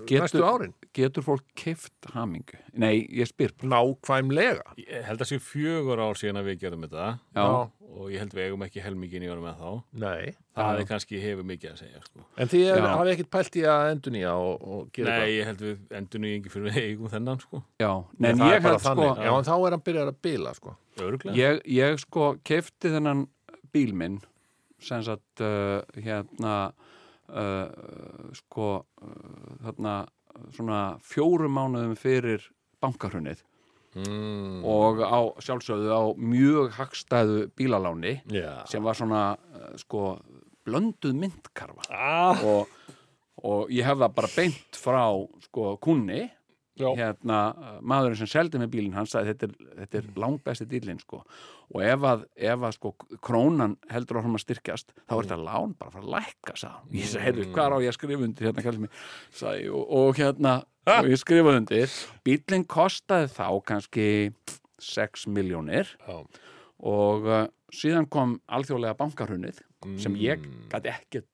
Getur- næstu árin? getur fólk kift hamingu nei, ég spyr Nákvæmlega Ég held að sé fjögur ár síðan að við gerum þetta Já. og ég held við eigum ekki helmingin í árum með þá Nei, það er kannski hefur mikið að segja sko. en Já. hafið ekkert pælt í að endurnýja og, og gera Nei, ég held við endur nýjingi fyrir við eigum þennan sko. já, Nei, en það ég held sko. Já, en þá er hann byrjað að bila sko. Öruglega ég, ég sko kefti þennan bíl minn sem sagt uh, hérna uh, sko uh, þarna svona fjórum mánuðum fyrir bankahrunið mm. og á sjálfsögðu á mjög hagstæðu bílaláni Já sem var svona sko blönduð myndkarfa ah. og, og ég hef það bara beint frá sko kunni. Hérna, maðurinn sem seldi með bílinn hann sagði þetta er, þetta er langbesti dýlinn sko. og ef að, ef að sko, krónan heldur áfram að styrkjast þá er þetta lán bara að fara að lækka hann. ég sagði, heyrðu, hvað á ég að skrifa undir hérna, sagði, og, og hérna og ég skrifaði undir bílinn kostaði þá kannski 6 miljónir og uh, síðan kom alþjóðlega bankarunnið sem ég gæti ekkert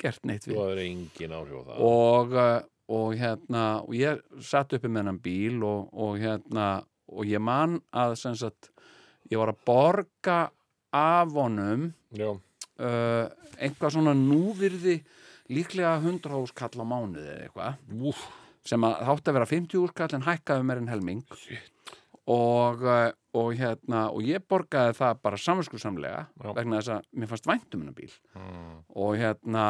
gert neitt við. Á það. Og, uh, og hérna og ég satt uppi með hennan bíl og, og hérna og ég man að sagt ég var að borga af honum uh, einhvað svona núvirði líklega 100 húskall á mánuði eða eitthvað. Úf. sem að þátti að vera 50 húskall en hækkaði mér en helming. Og, uh, og hérna og ég borgaði það bara samvinskusamlega Já. vegna þess að mér fannst vænt um hennar bíl mm. og hérna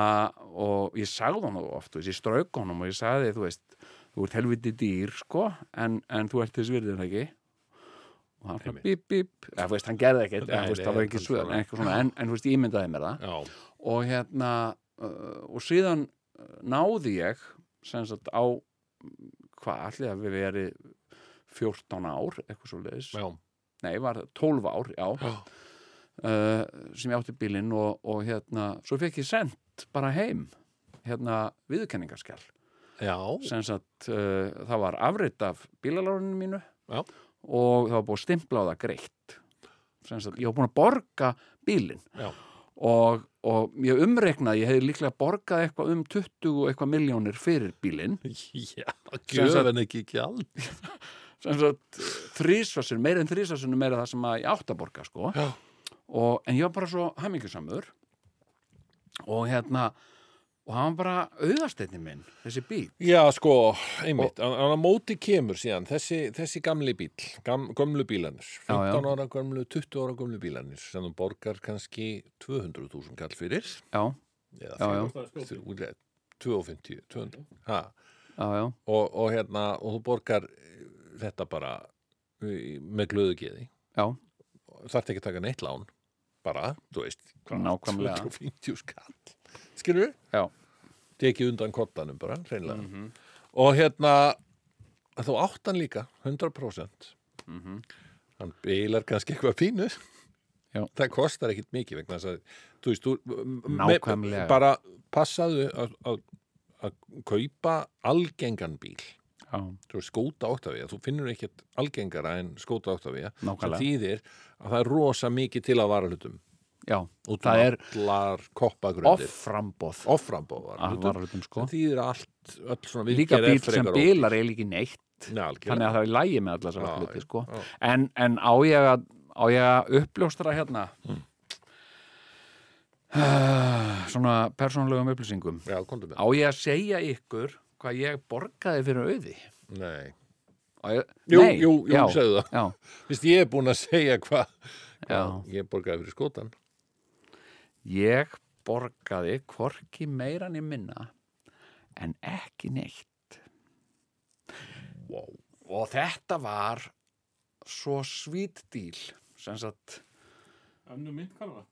og ég sagði honum oft, þú veist, ég strauk honum og ég sagði, þú veist, þú ert helviti dýr sko, en, en þú ert þess virðin ekki og hann Einmitt. bíp, bíp, eða þú veist, hann gerði ekkert það var ekki svona. eitthvað svona en, en þú veist, ég myndaði mér það Já, og hérna uh, og síðan uh, náði ég sem sagt á hvað, allir að við verið 14 ár, eitthvað svo leiðis já, nei, var 12 ár, já já. uh, sem ég átti bílinn og, og hérna, svo fekk ég sendt bara heim hérna viðurkenningaskjál já. sem sagt, uh, það var afrit af bílaláruninu mínu Já. og það var búið það greitt sagt, ég var búin að borga bílinn Já. og, og ég umreiknaði, ég hefði líklega borgað eitthvað um 20 og eitthvað miljónir fyrir bílinn Já, sagt- gjöfin ekki ekki all þrísvarsin, meira en þrísvarsin meira það sem að ég átt að borga sko. Já. og, en ég var bara svo hamingjusamur og hérna og hann var bara auðasteinni minn þessi bíl Já, sko, einmitt, og, á móti kemur síðan þessi, þessi gamli bíl, gam, gömlu bílanir, Já, já. 15 ára gömlu, 20 ára gömlu bílanir sem þú borgar kannski 200.000 kall fyrir, já, eða Já, já. fjögur- þrjú- 250, 200, ha, já, já, og, og hérna, og þú borgar þetta bara með glöðu geði, þarf ekki að taka neitt lán, bara, þú veist, hvað, Nákvæmlega. 250 skall, skilur við? tekið undan kottanum bara, hreinlega Mhm. og hérna þú áttan líka 100% Mhm. hann bilar kannski eitthvað pínu Já. það kostar ekkit mikið vegna þess að þú veist, þú bara passaðu að, kaupa algengan bíl skóta Octavia, þú finnur ekkert algengara en skóta Octavia sem þýðir að það er rosa mikið til að vara hlutum já út það er varulutum sko. sem þýðir allt, Líka bíl sem bilar er líki neitt. Nei, þannig að það er lægi með allar þessar hluti sko. já. en, en á ég að á ég að uppljóstra hérna? Mm. uh, svona persónulegum upplýsingum? Já, á ég að segja ykkur hvað ég borgaði fyrir auði Nei. Ég, Jú, Nei, jú, jú, segðu það já, Vist, ég er búin að segja hvað já. ég borgaði fyrir skótan ég borgaði hvorki meira niður minna en ekki neitt wow. og þetta var svo svít díl sem sagt Önnu mynd kannar það?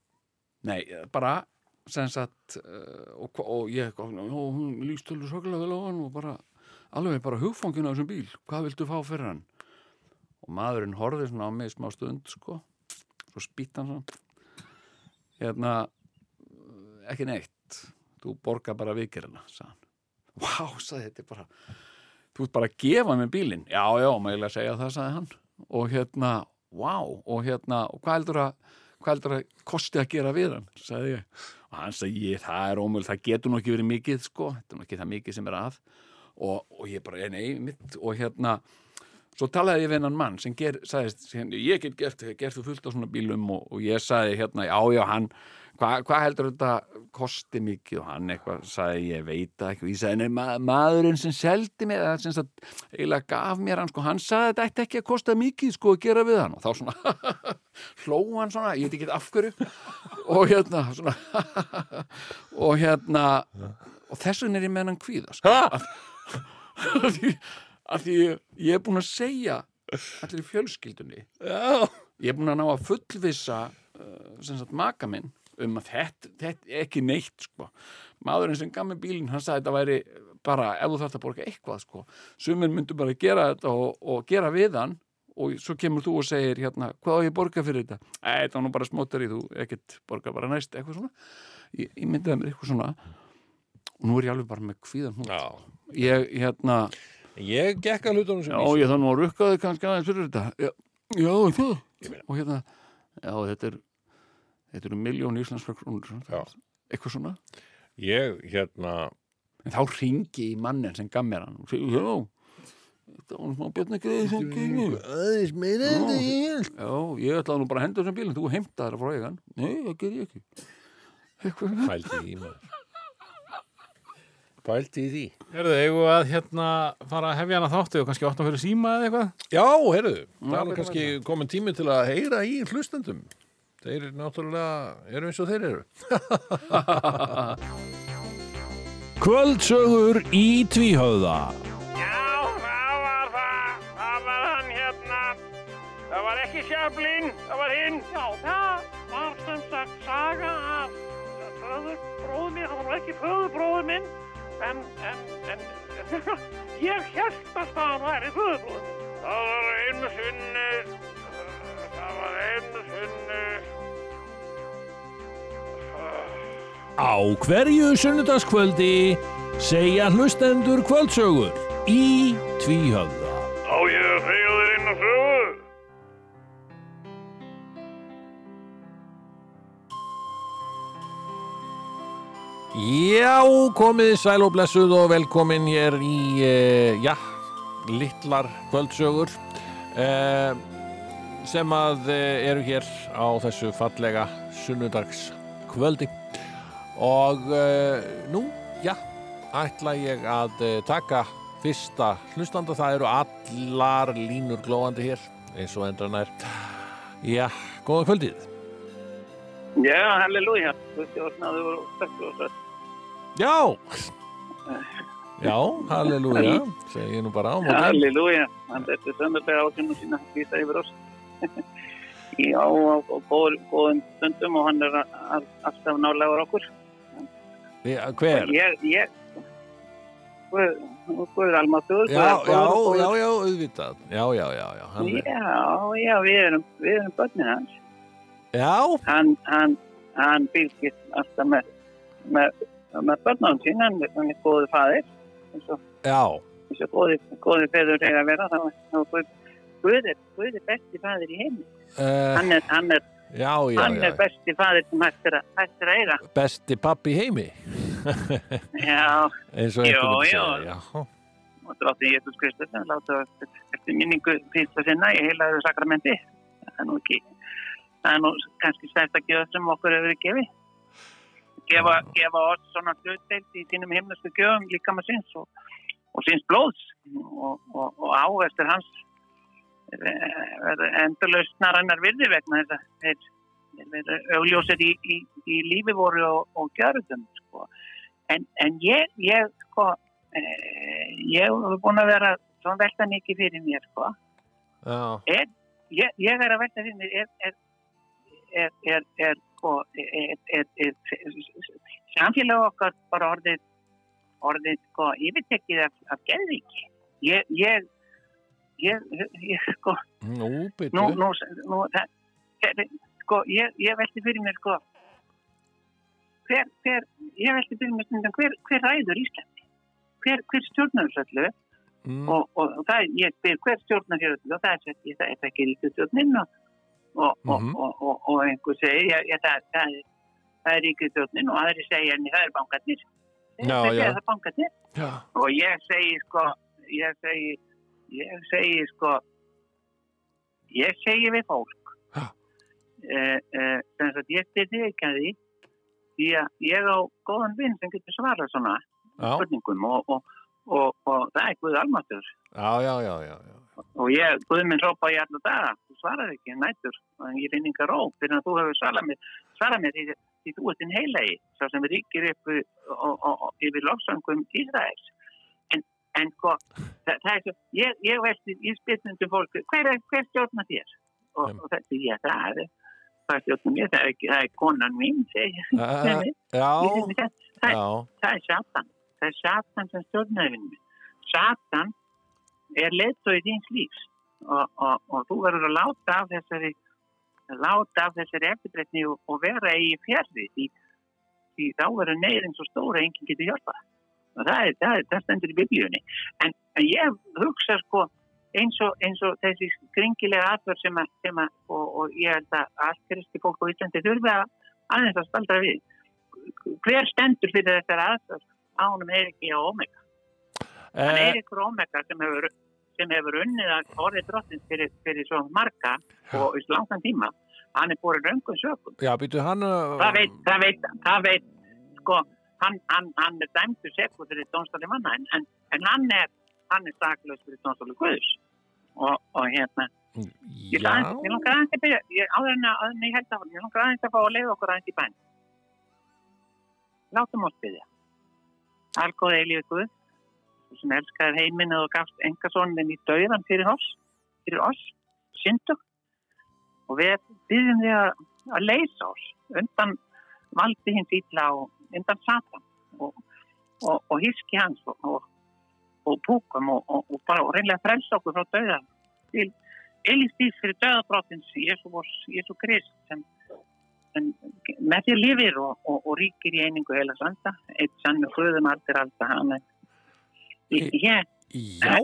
Nei, bara sem sagt uh, og, og ég, hún líst alveg svaklega vel á hann og bara alveg bara hugfangin á þessum bíl, hvað viltu fá fyrir hann? Og maðurinn horfði svona á mig smá stund, sko. Svo spýtt hann hérna "Uh, ekki neitt, þú borgar bara vikirina, Vá, sagði þetta bara. Þú ert bara að gefa mér bílinn. Já, já, maður að segja það, sagði hann. Og hérna, vá, og hérna og hvað heldur að hvað heldur að kosti að gera við hann, sagði ég og hann ég, það er ómöld, það getur nú ekki verið mikið, sko, þetta er nú ekki það mikið sem er að. Og, og ég bara, "Eh, nei, mitt og hérna, svo talaði ég við hennan mann sem ger, sagðist, ég get gert, gert þú fullt á svona bílum og, og ég sagði hérna, já, já, hann hvað hva heldur þetta kosti mikið? Og hann eitthvað sagði, ég veit ekki. Og ég sagði, nei, ma maðurinn sem seldi mér, eða sem eiginlega gaf mér hann, sko, hann sagði þetta ætti ekki að kosta mikið, sko, að gera við hann. Og þá svona, hló hann svona, ég veit ekki af hverju. Og hérna, svona og hérna og þess vegna er ég með hann kvíða, sko. Að því, því ég er búin að segja allir í fjölskyldunni. Já, ég er búin að ná að fullvissa uh, sagt maka minn um að þetta, þetta er ekki neitt sko. maðurinn sem gaf mig bílinn hann sagði þetta væri bara ef þú þarft að borga eitthvað sko. sumir myndu bara gera þetta og, og gera við hann og svo kemur þú og segir hérna, hvað á ég að borga fyrir þetta? Æ, þetta var nú bara smótari, þú ekkert borga bara næst, eitthvað svona ég, ég myndiði mér eitthvað svona og nú er ég alveg bara með kvíðan hún já. ég, hérna, Ég gekk að hlutunum sem Já, vísu. ég þannig að rukkaði kannski aðeins fyrir þetta. Já, já það. Ég. Og hérna, já, þetta er, þetta eru miljón íslenskra krónur. Eitthvað svona. Ég, hérna, En þá ringi í mannin sem gaf mér hann. Og segi, já, þetta var nú smá björnagreið sem gengur. aðeins meira en það það Já, ég ætlaði nú bara að henda þessum bílinn. Þú heimtaði það frá eigan. Nei, það ger ég ekki. Eitthvað svona. Pældi í maður. Pældi í því. Herðu, eigum að hérna fara að hefja hana þáttu og kannski opna fyrir síma eða eitthvað? Já, heyrðu, það er kannski komin tími til að heyra í hlustendum. Þeir eru náttúrulega, eru eins og þeir eru. Kvöldsögur í tvíhöfða Já, það var það. Það var hann hérna. Það var ekki sjaflinn, það var hinn. Já, það var sem sagt saga af föðurbróður minn. Það var ekki föðurbróður minn, en, en, en, ég held að það væri föðurbróður minn. Það var einu sinni, uh, það var einu sinni, Á hverju sunnudagskvöldi segja hlustendur kvöldsögur í tvíhöfða á ég að segja þér inn á sögu. Já, komið sæl og blessuð og velkomin hér í, uh, já, litlar kvöldsögur uh, sem að uh, eru hér á þessu fallega sunnudagskvöldi og uh, nú, já, ætla ég að uh, taka fyrsta hlustanda, það eru allar línur glóandi hér eins og endran er. Já, góða kvöldið. Já, halleluja. Já. Já, halleluja segi ég nú bara á Halleluja, þetta söndarlega ásynum sína vísa yfir oss Já, á góð- góðum stundum og hann er alltaf nálegur okkur Hver? Ég, ég Guð, Guð almáttugur. Já, já, já, já, auðvitað. Já, já, já, já. Já, já, við erum, við erum börnin hans. já, Hann, hann, hann fylgist alltaf með, með, með börnum sín, hann, er eins og, já. eins og góði, góði feður eiga að vera, þá þá Guð, Guð er, Guð er besti faðir í heimi. Uh, Hann er, hann er, já, já, hann er já. besti faðir sem hægt er að, að eiga. Besti pappi í heimi. Já, Já, já. og drátti Jésús Kristus hann láta eftir minningu fyrsta sinna í heilaðu sakramenti það er nú ekki það er nú kannski stærsta gjöð sem okkur hefur verið gefið gefa, gefa oss svona hlutdeild í sínum himnesku gjöfum líka með síns og, og síns blóðs og, og, og áverstur hans endurlausnar hennar virði vegna þess að þeir þeir eru augljósir í, í, í lífi voru og, og gjörðum sko. en, en ég, ég sko eh, ég hef búin að vera svona velta mikið fyrir mér sko. já. er, ég, ég er að velta fyrir mér er, er, er, er, sko, samfélag okkar bara orðið orðið sko yfirtekið af, af geðvíki ég, ég ég, ég sko. Nú, byttu. nú, nú, nú það, það, sko, ég, ég velti fyrir mér sko. Hver, hver ég velti fyrir mér stundum hver, hver ræður Íslandi? Hver, hver stjórnar þessu Mm, og, og, og það, ég spyr hver stjórnar öllu? Og það er sett ég, það er ekki ríkistjórnin og, og, og, Mhm. og, og, og einhver segir ég, það, það, er- það er ríkistjórnin og aðri segja en það er bankarnir. Það er bankarnir. Og ég segi sko ég segi ég segi sko ég segi við fólk. Eh, eh, sem sagt ég styrði ekki að því því að ég á góðan vinn sem getur svarað svona spurningum og, og, og, og það er Guð almatur já, já, já, og ég, Guð minn rópa í alla daga þú svarar ekki nættur og ég finn yngar ró fyrir að þú hefur svarað mér svarað mér því, því þú ert þinn heilagi sá sem ríkir upp yfir lofsangum Ísraels. en, en sko það, það er svo, ég, ég veldi í spyrnundum fólk hver, er- hver stjórnar þér? Og, og þetta ég það er hvað stjórnar mér, það er, ekki, það er konan mín segir Uh, já, það, það, já. það er Satan það er Satan sem stjórnar henni Satan er leiðtói þíns lífs. Og, og, og þú verður að láta af þessari láta af þessari eftirbreytni og, og vera í fjarrri því, því þá verður neyðin svo stóra enginn getur hjálpa og það, er, það, er, það stendur í biblíunni. En, en ég hugsa sko eins og, eins og þessi skringilega atverð sem að, sem að og, og ég held að allt kristi fólk á Íslandi þurfi að aðeins að staldra við. Hver stendur fyrir þessar aðverð ánum er ekki á Omega? Hann Eh, er ykkur Omega sem hefur, sem hefur unnið að orðið drottins fyrir, fyrir svo marga og í langan tíma. Hann er búin raungum sökum. Já, býtu hann... uh, það veit, það veit, það veit sko, hann, hann, hann er dæmtur sekur fyrir dónstáli manna en, en, en hann er er saklaus fyrir dónstáli Guðs. Og, og hérna ég, langar aðeins að byrja áður en að, ég held að ég langar aðeins að fá að leiða okkur aðeins í bæn. Látum oss byrja Algóð eilífi Guð sem elskaði heiminn og gafst engasónin í dauðan fyrir oss fyrir oss, syndu og við byrjum því að, að leysa oss undan valdi hins ítla og undan satan og, og, og hiski hans og, og, og púkum og, og, og bara og reynlega frelsa okkur frá dauða til eilífstíð fyrir dauðabrótins Jésu, Jésu Krist sem, sem með því lifir og, og, og ríkir í einingu heila sanda eitt sannu Guðum allir alltaf hann er ég, já.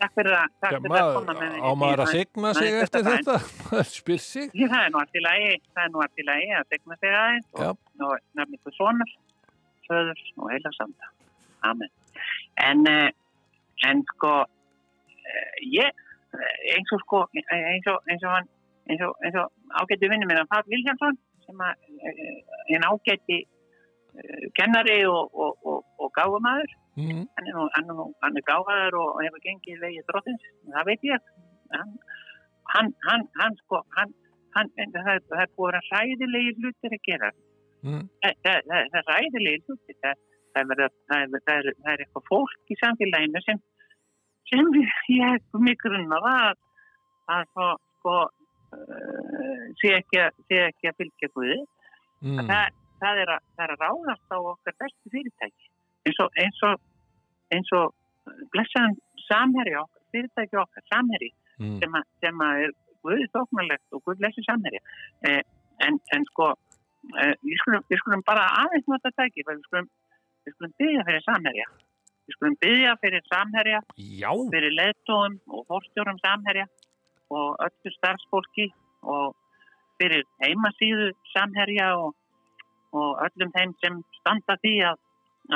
takk fyrir að takk Já, fyrir að koma maður, með á maður að signa sig eftir þetta þetta? Maður spyr sig? Já, það er nú allt í lagi, það er nú allt í lagi að tegna sig aðeins og, og nefnir ykkur sonar, föður og heila sanda. Amen. En, uh, en sko, uh, ég, eh, eins og sko, eins og, eins og hann, eins og, eins og ágætti vinni minn, Pál Viljánsson, sem að, en ágætti kennari og, og, og, og gáfumæður, Mm. hann er nú, hann er, nú, hann er gáfaður og, hefur gengið vegið drottins, það veit ég hann, hann, hann, hann sko hann, hann, það, er- það búið að vera hræðilegir hlutir að gera það, það, það, það er hræðilegir hlutir það, það, er, það, er, það, er, það er eitthvað fólk í samfélaginu sem sem ég mig grunnar að að svo sko uh, sé ekki að sé ekki að fylgja Guði Mm. það, það, er að, það er ráðast á okkar bestu fyrirtæki eins og, eins og, eins og blessaðan samherja okkar, fyrirtæki okkar, samherji Mm. sem, að- sem að er guðið þóknarlegt og guð blessi samherja. Eh, en, en sko, við, skulum, við skulum bara aðeins nota tæki, við skulum, við skulum byggja fyrir samherja. Við skulum byggja fyrir samherja, Já, fyrir leðtóðum og fórstjórum samherja og öllu starfsfólki og fyrir heimasíðu samherja og, og öllum þeim sem standa því að,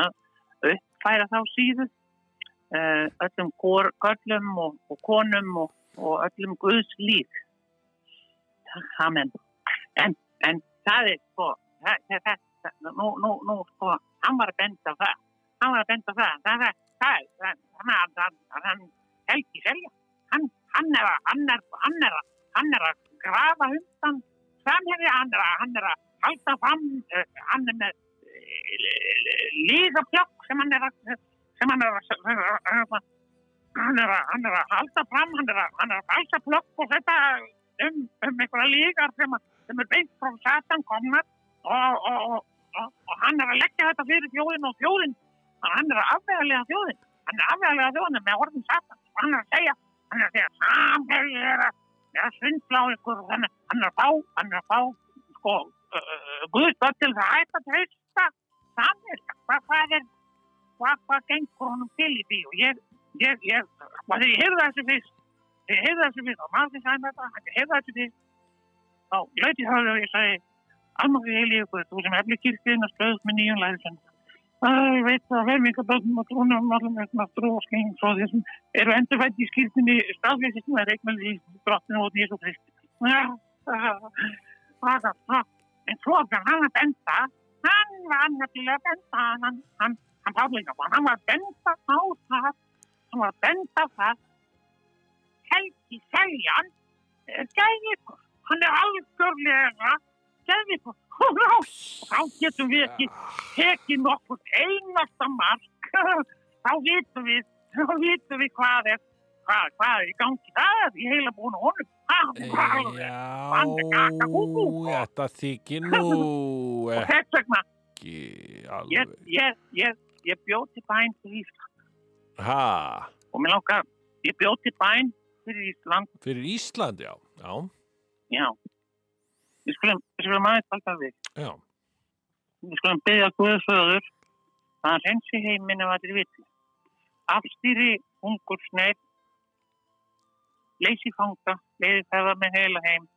að uppfæra þá síðu. Uh, öllum kor, köllum og, og konum og, og öllum Guðs líf. Amen. En, en það er sko það, nú, nú, nú sko hann var að benda á það hann var að benda á það það, það, það, það, hann, hann, hann Helgi Selja hann, hann, er að, hann, er, hann, er hann er að grafa undan samhefði, hann er að, hann er að halda fram, uh, hann er með uh, lígaflokk sem hann er að sem hann er að hann er að, er er halda fram, hann er að, er falsa flokk og þetta um, um einhverja lígar sem, að- sem er beint frá Satan komnar og, og, og, og, hann er að leggja þetta fyrir þjóðin og þjóðin hann er að afvegalega þjóðin. Hann er að afvegalega þjóðin með orðin Satan og hann er að segja hann er að segja samhverju er að, er svindla á ykkur hann, er- hann er að fá hann er að fá sko uh, Guðsböld til það að hætta að treysta samhverju hvað, hvað er hvað, hvað gengur honum til í því? Og ég, ég, ég, og þegar ég heyrði þessu fyrst, ég heyrði þessu fyrst og maður sem mér þetta, ég heyrði þessu fyrst, ég höfðu og ég sagði, almakið heili ykkur, þú sem eflir kirkjum og stöðust með nýjum læðisum. Ég veit að vermingaböldum og trúnum og allum eitthvað trú og skeng svo þessum eru endurfætt í skýrtinni staðfæsist nú er reikmæli í drottinu og Jésu Kristi. En svo þegar hann að benda, hann var nefnilega að benda, hann, hann, hann Pállíka, hann var að benda á það, hann var að benda á það, Helgi Seljan, gæðikur, hann er algjörlega gæðikur, og þá getum við ekki tekið nokkur einasta mark, þá vitum við, þá vitum við hvað er, hvað, hvað er í gangi. Það í heila búinu honum, er er kúkú, þetta þykir nú og þess vegna, ég, ég, ég, ég bjóti bæn fyrir Ísland. Ha, og mér langar, ég bjóti bæn fyrir Ísland, fyrir Ísland, já. Já, já. Við skulum, við skulum aðeins halda við. já. Við skulum byggja Guðsöður að hann reynsi heiminn ef allir viti. Afstýri ungur sneið, leysi fanga, leiði það með heila heim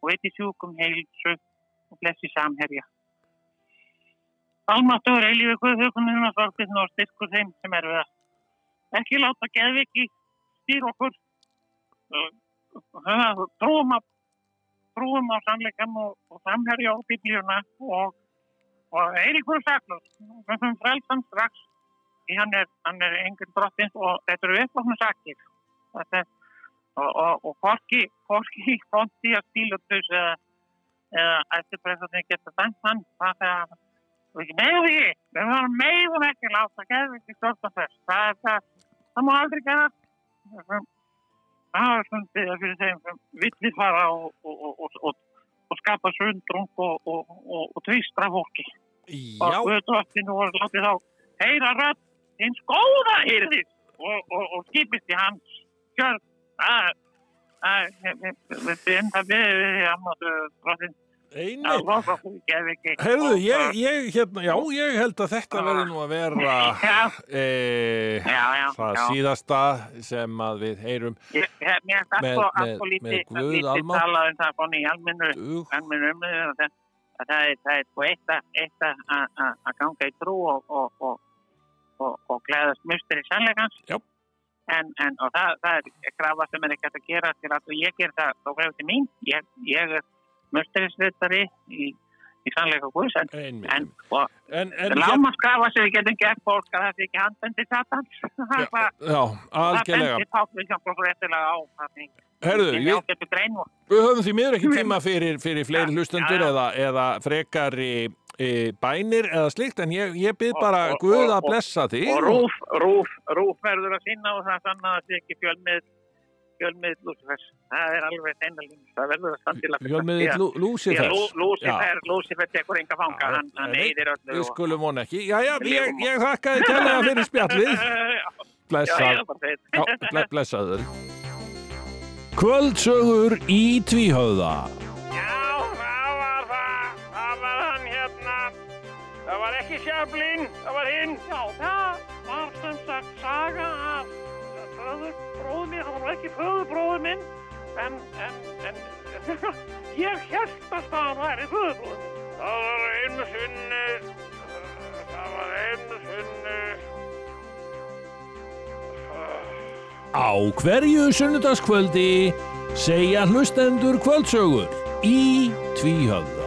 og veiti sjúkum heilsu og blessi samherja. Almáttur eilífi Guðhaukunum að sorgirn og styrkur þeim sem er við að ekki láta geðviki stýra okkur uh, trúum á trúum á sannleikann og, og samherja á biblíuna og, og Eiríkur Saklus þessum frelsan strax því hann er, er engin drottins og þetta eru uppvakna sakir og, hvorki fóndi að stílutus eða, eða eftirpressaðin geta dæmt hann. Það er að við meðum því, við varum meðum ekki láta þess það er það, það má aldrei gera það er stundið fyrir þeim sem villi fara og, og, og, og, skapa sundrung og, tvistra fólki Já, og Guðdóttinu voru látið þá heyra rödd hins góða hýrðis og, skipist í hans kjörn að byrjum það við við hann og drottin einmitt. að Heyrðu, ég, ég, hérna, já, ég held að þetta verði nú að vera e, já, já, það síðasta sem að við heyrum Ég, ég, mér er sko með- allt og lítið, talað um það svona í almennu, það, að það er, það sko eitt að, að, að, að- að ganga í trú og, gleðast mustur í sannleikans. En, það, það er krafa sem er ekki hægt að gera til að ég ger það þá greið til mín. Ég, ég er musturisvitari í, í sannleika Guðs en, en, En, en láma skrafa sem við getum gert fólk að það sé ekki handbendi satans. Það er bendir Páll Viljátt svo réttilega á. Herðu, Ég við höfum því miður ekki tíma fyrir, fyrir fleiri hlustendur já. eða, eða frekari e, bænir eða slikt, en ég, ég byrð bara og- Guð og- að blessa þig. og rúf, rúf, rúf verður að sinna og það sann að það sé ekki fjölmið fjölmiðl Lúcifer. Það er alveg einalín. Það verður að standila. Fjölmiðill Lú- Já, Lúcifer. Lú- Lúcifer, Lúcifer tekur enga fanga, hann, hann nei, eyðir öllu. Við skulum hún ekki. Já, já, Við ég, lifum á- ég þakka þið kærlega fyrir spjallið. Blessaður. Kvöldsögur í tvíhöfða. Já, það var það. Það var hann hérna. Það var ekki Sjöflin, það var hinn. Já, það var sem sagt saga af föðurbróður minn. Það var ekki föðurbróður minn, en, en, en, ég held að það væri föðurbróður minn. Það var einu sinni, uh, það var einu sinni, Á hverju sunnudagskvöldi segja hlustendur kvöldsögur í tvíhöfða.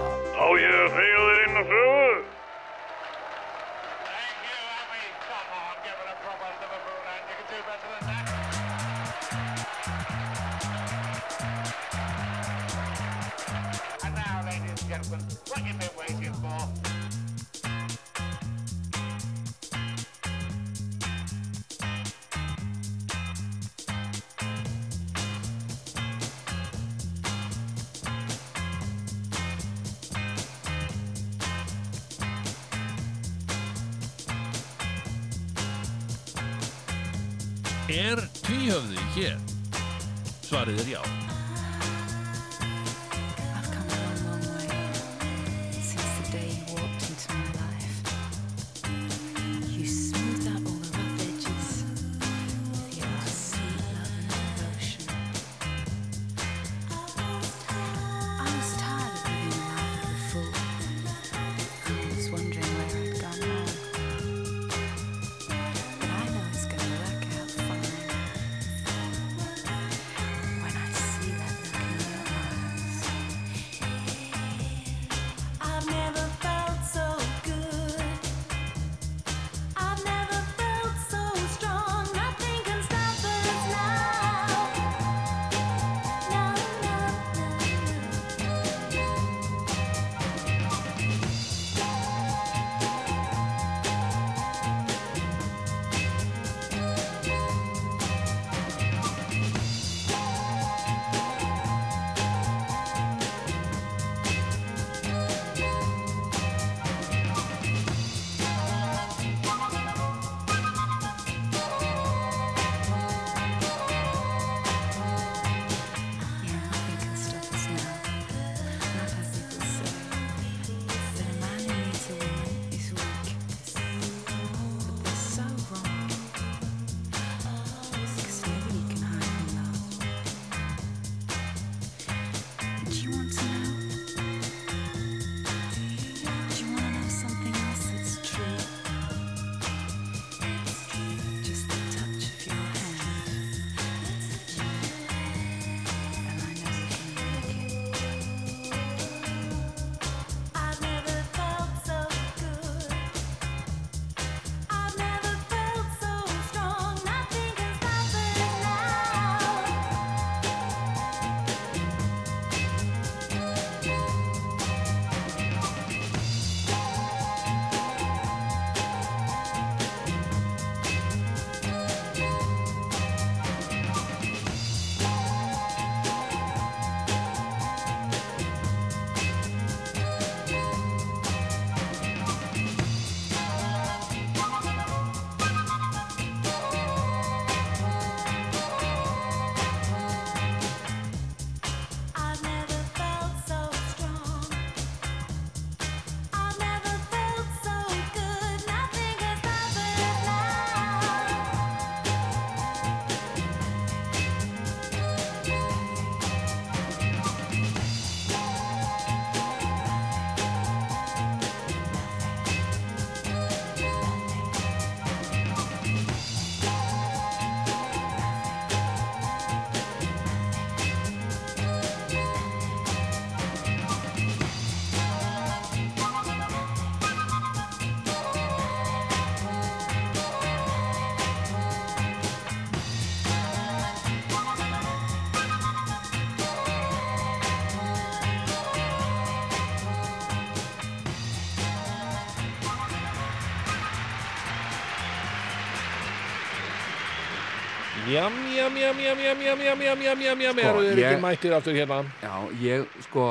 Jam, jam, jam, jam, jam, jam, jam, jam, jam, jam, jam, Sko, eru ég- ekki mættir aftur hérna? Já, ég, sko,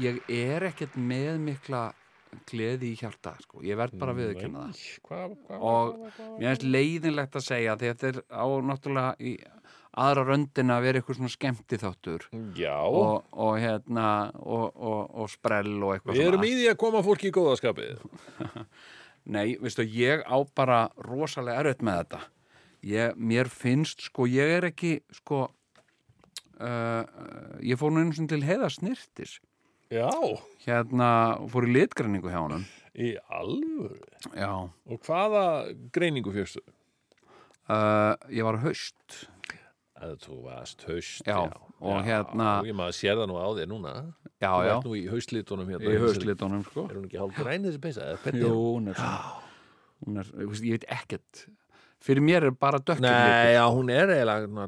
ég er ekkert með mikla gleði í hjarta, sko. Ég verð bara að viðurkenna það. Hvað, hvað, Og mér finnst leiðinlegt að segja því að þetta er á náttúrulega í aðra röndina að vera eitthvað svona skemmti þáttur og, og hérna og, og, og sprell og eitthvað við erum í því að koma fólki í góðaskapið. Nei, veistu, ég á bara rosalega erfitt með þetta. Ég, mér finnst, sko, ég er ekki, sko, uh, ég fór nú einu sinni til heiða snirtis. Já, Hérna, fór í litgræningu hjá honum. í alvöru. Já. Og hvaða greiningu fjöxtu? Uh, ég var haust. Að þú varst haust, Já, og hérna- Já, ég maður sér það nú á þér núna. Já, Þú já, ert nú í haustlitunum hérna. í haustlitunum, sko. Er hún ekki hálf græn þessi peysa? Jú, hún? er svona, hún er, þú ég veit ekkert. Fyrir mér er bara dökkir Nei, já, hún er eiginlega svona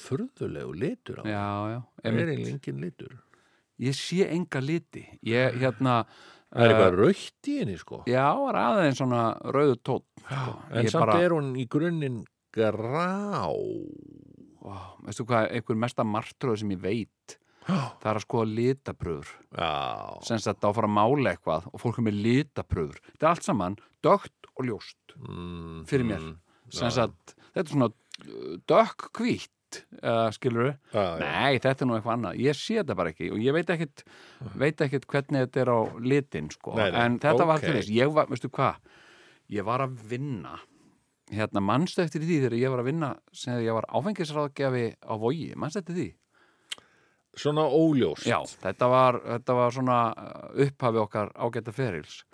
furðulegu litur á. Já, já. Það er eiginlega engin litur. Ég sé enga liti. Ég, hérna, Það er eh, eitthvað raukt í henni, sko. Já, var aðeins svona rauðu tótt. Sko. En samt bara- er hún í grunninn grá. Ó, veistu hvað, einhver mesta martröð sem ég veit það er að skoða litapröfur á að fara að mála eitthvað og fólk er með litapröfur þetta er allt saman dögt og ljóst Mm, fyrir mér. mm, sagt, þetta er svona uh, dökk hvít uh, skilur Já, já. nei, þetta er nú eitthvað annað, ég sé þetta bara ekki og ég veit ekkit, veit ekkit hvernig þetta er á litin sko, Nei, nei, en þetta var ókei. til þess. Ég var, veistu hvað, ég var að vinna. Hérna, mannstu eftir því þegar ég var að vinna sem ég var áfengisráðgjafi á vogi, mannstu eftir því Svona óljóst. Já, þetta var, þetta var svona uh, upphafi okkar ágæta ferils.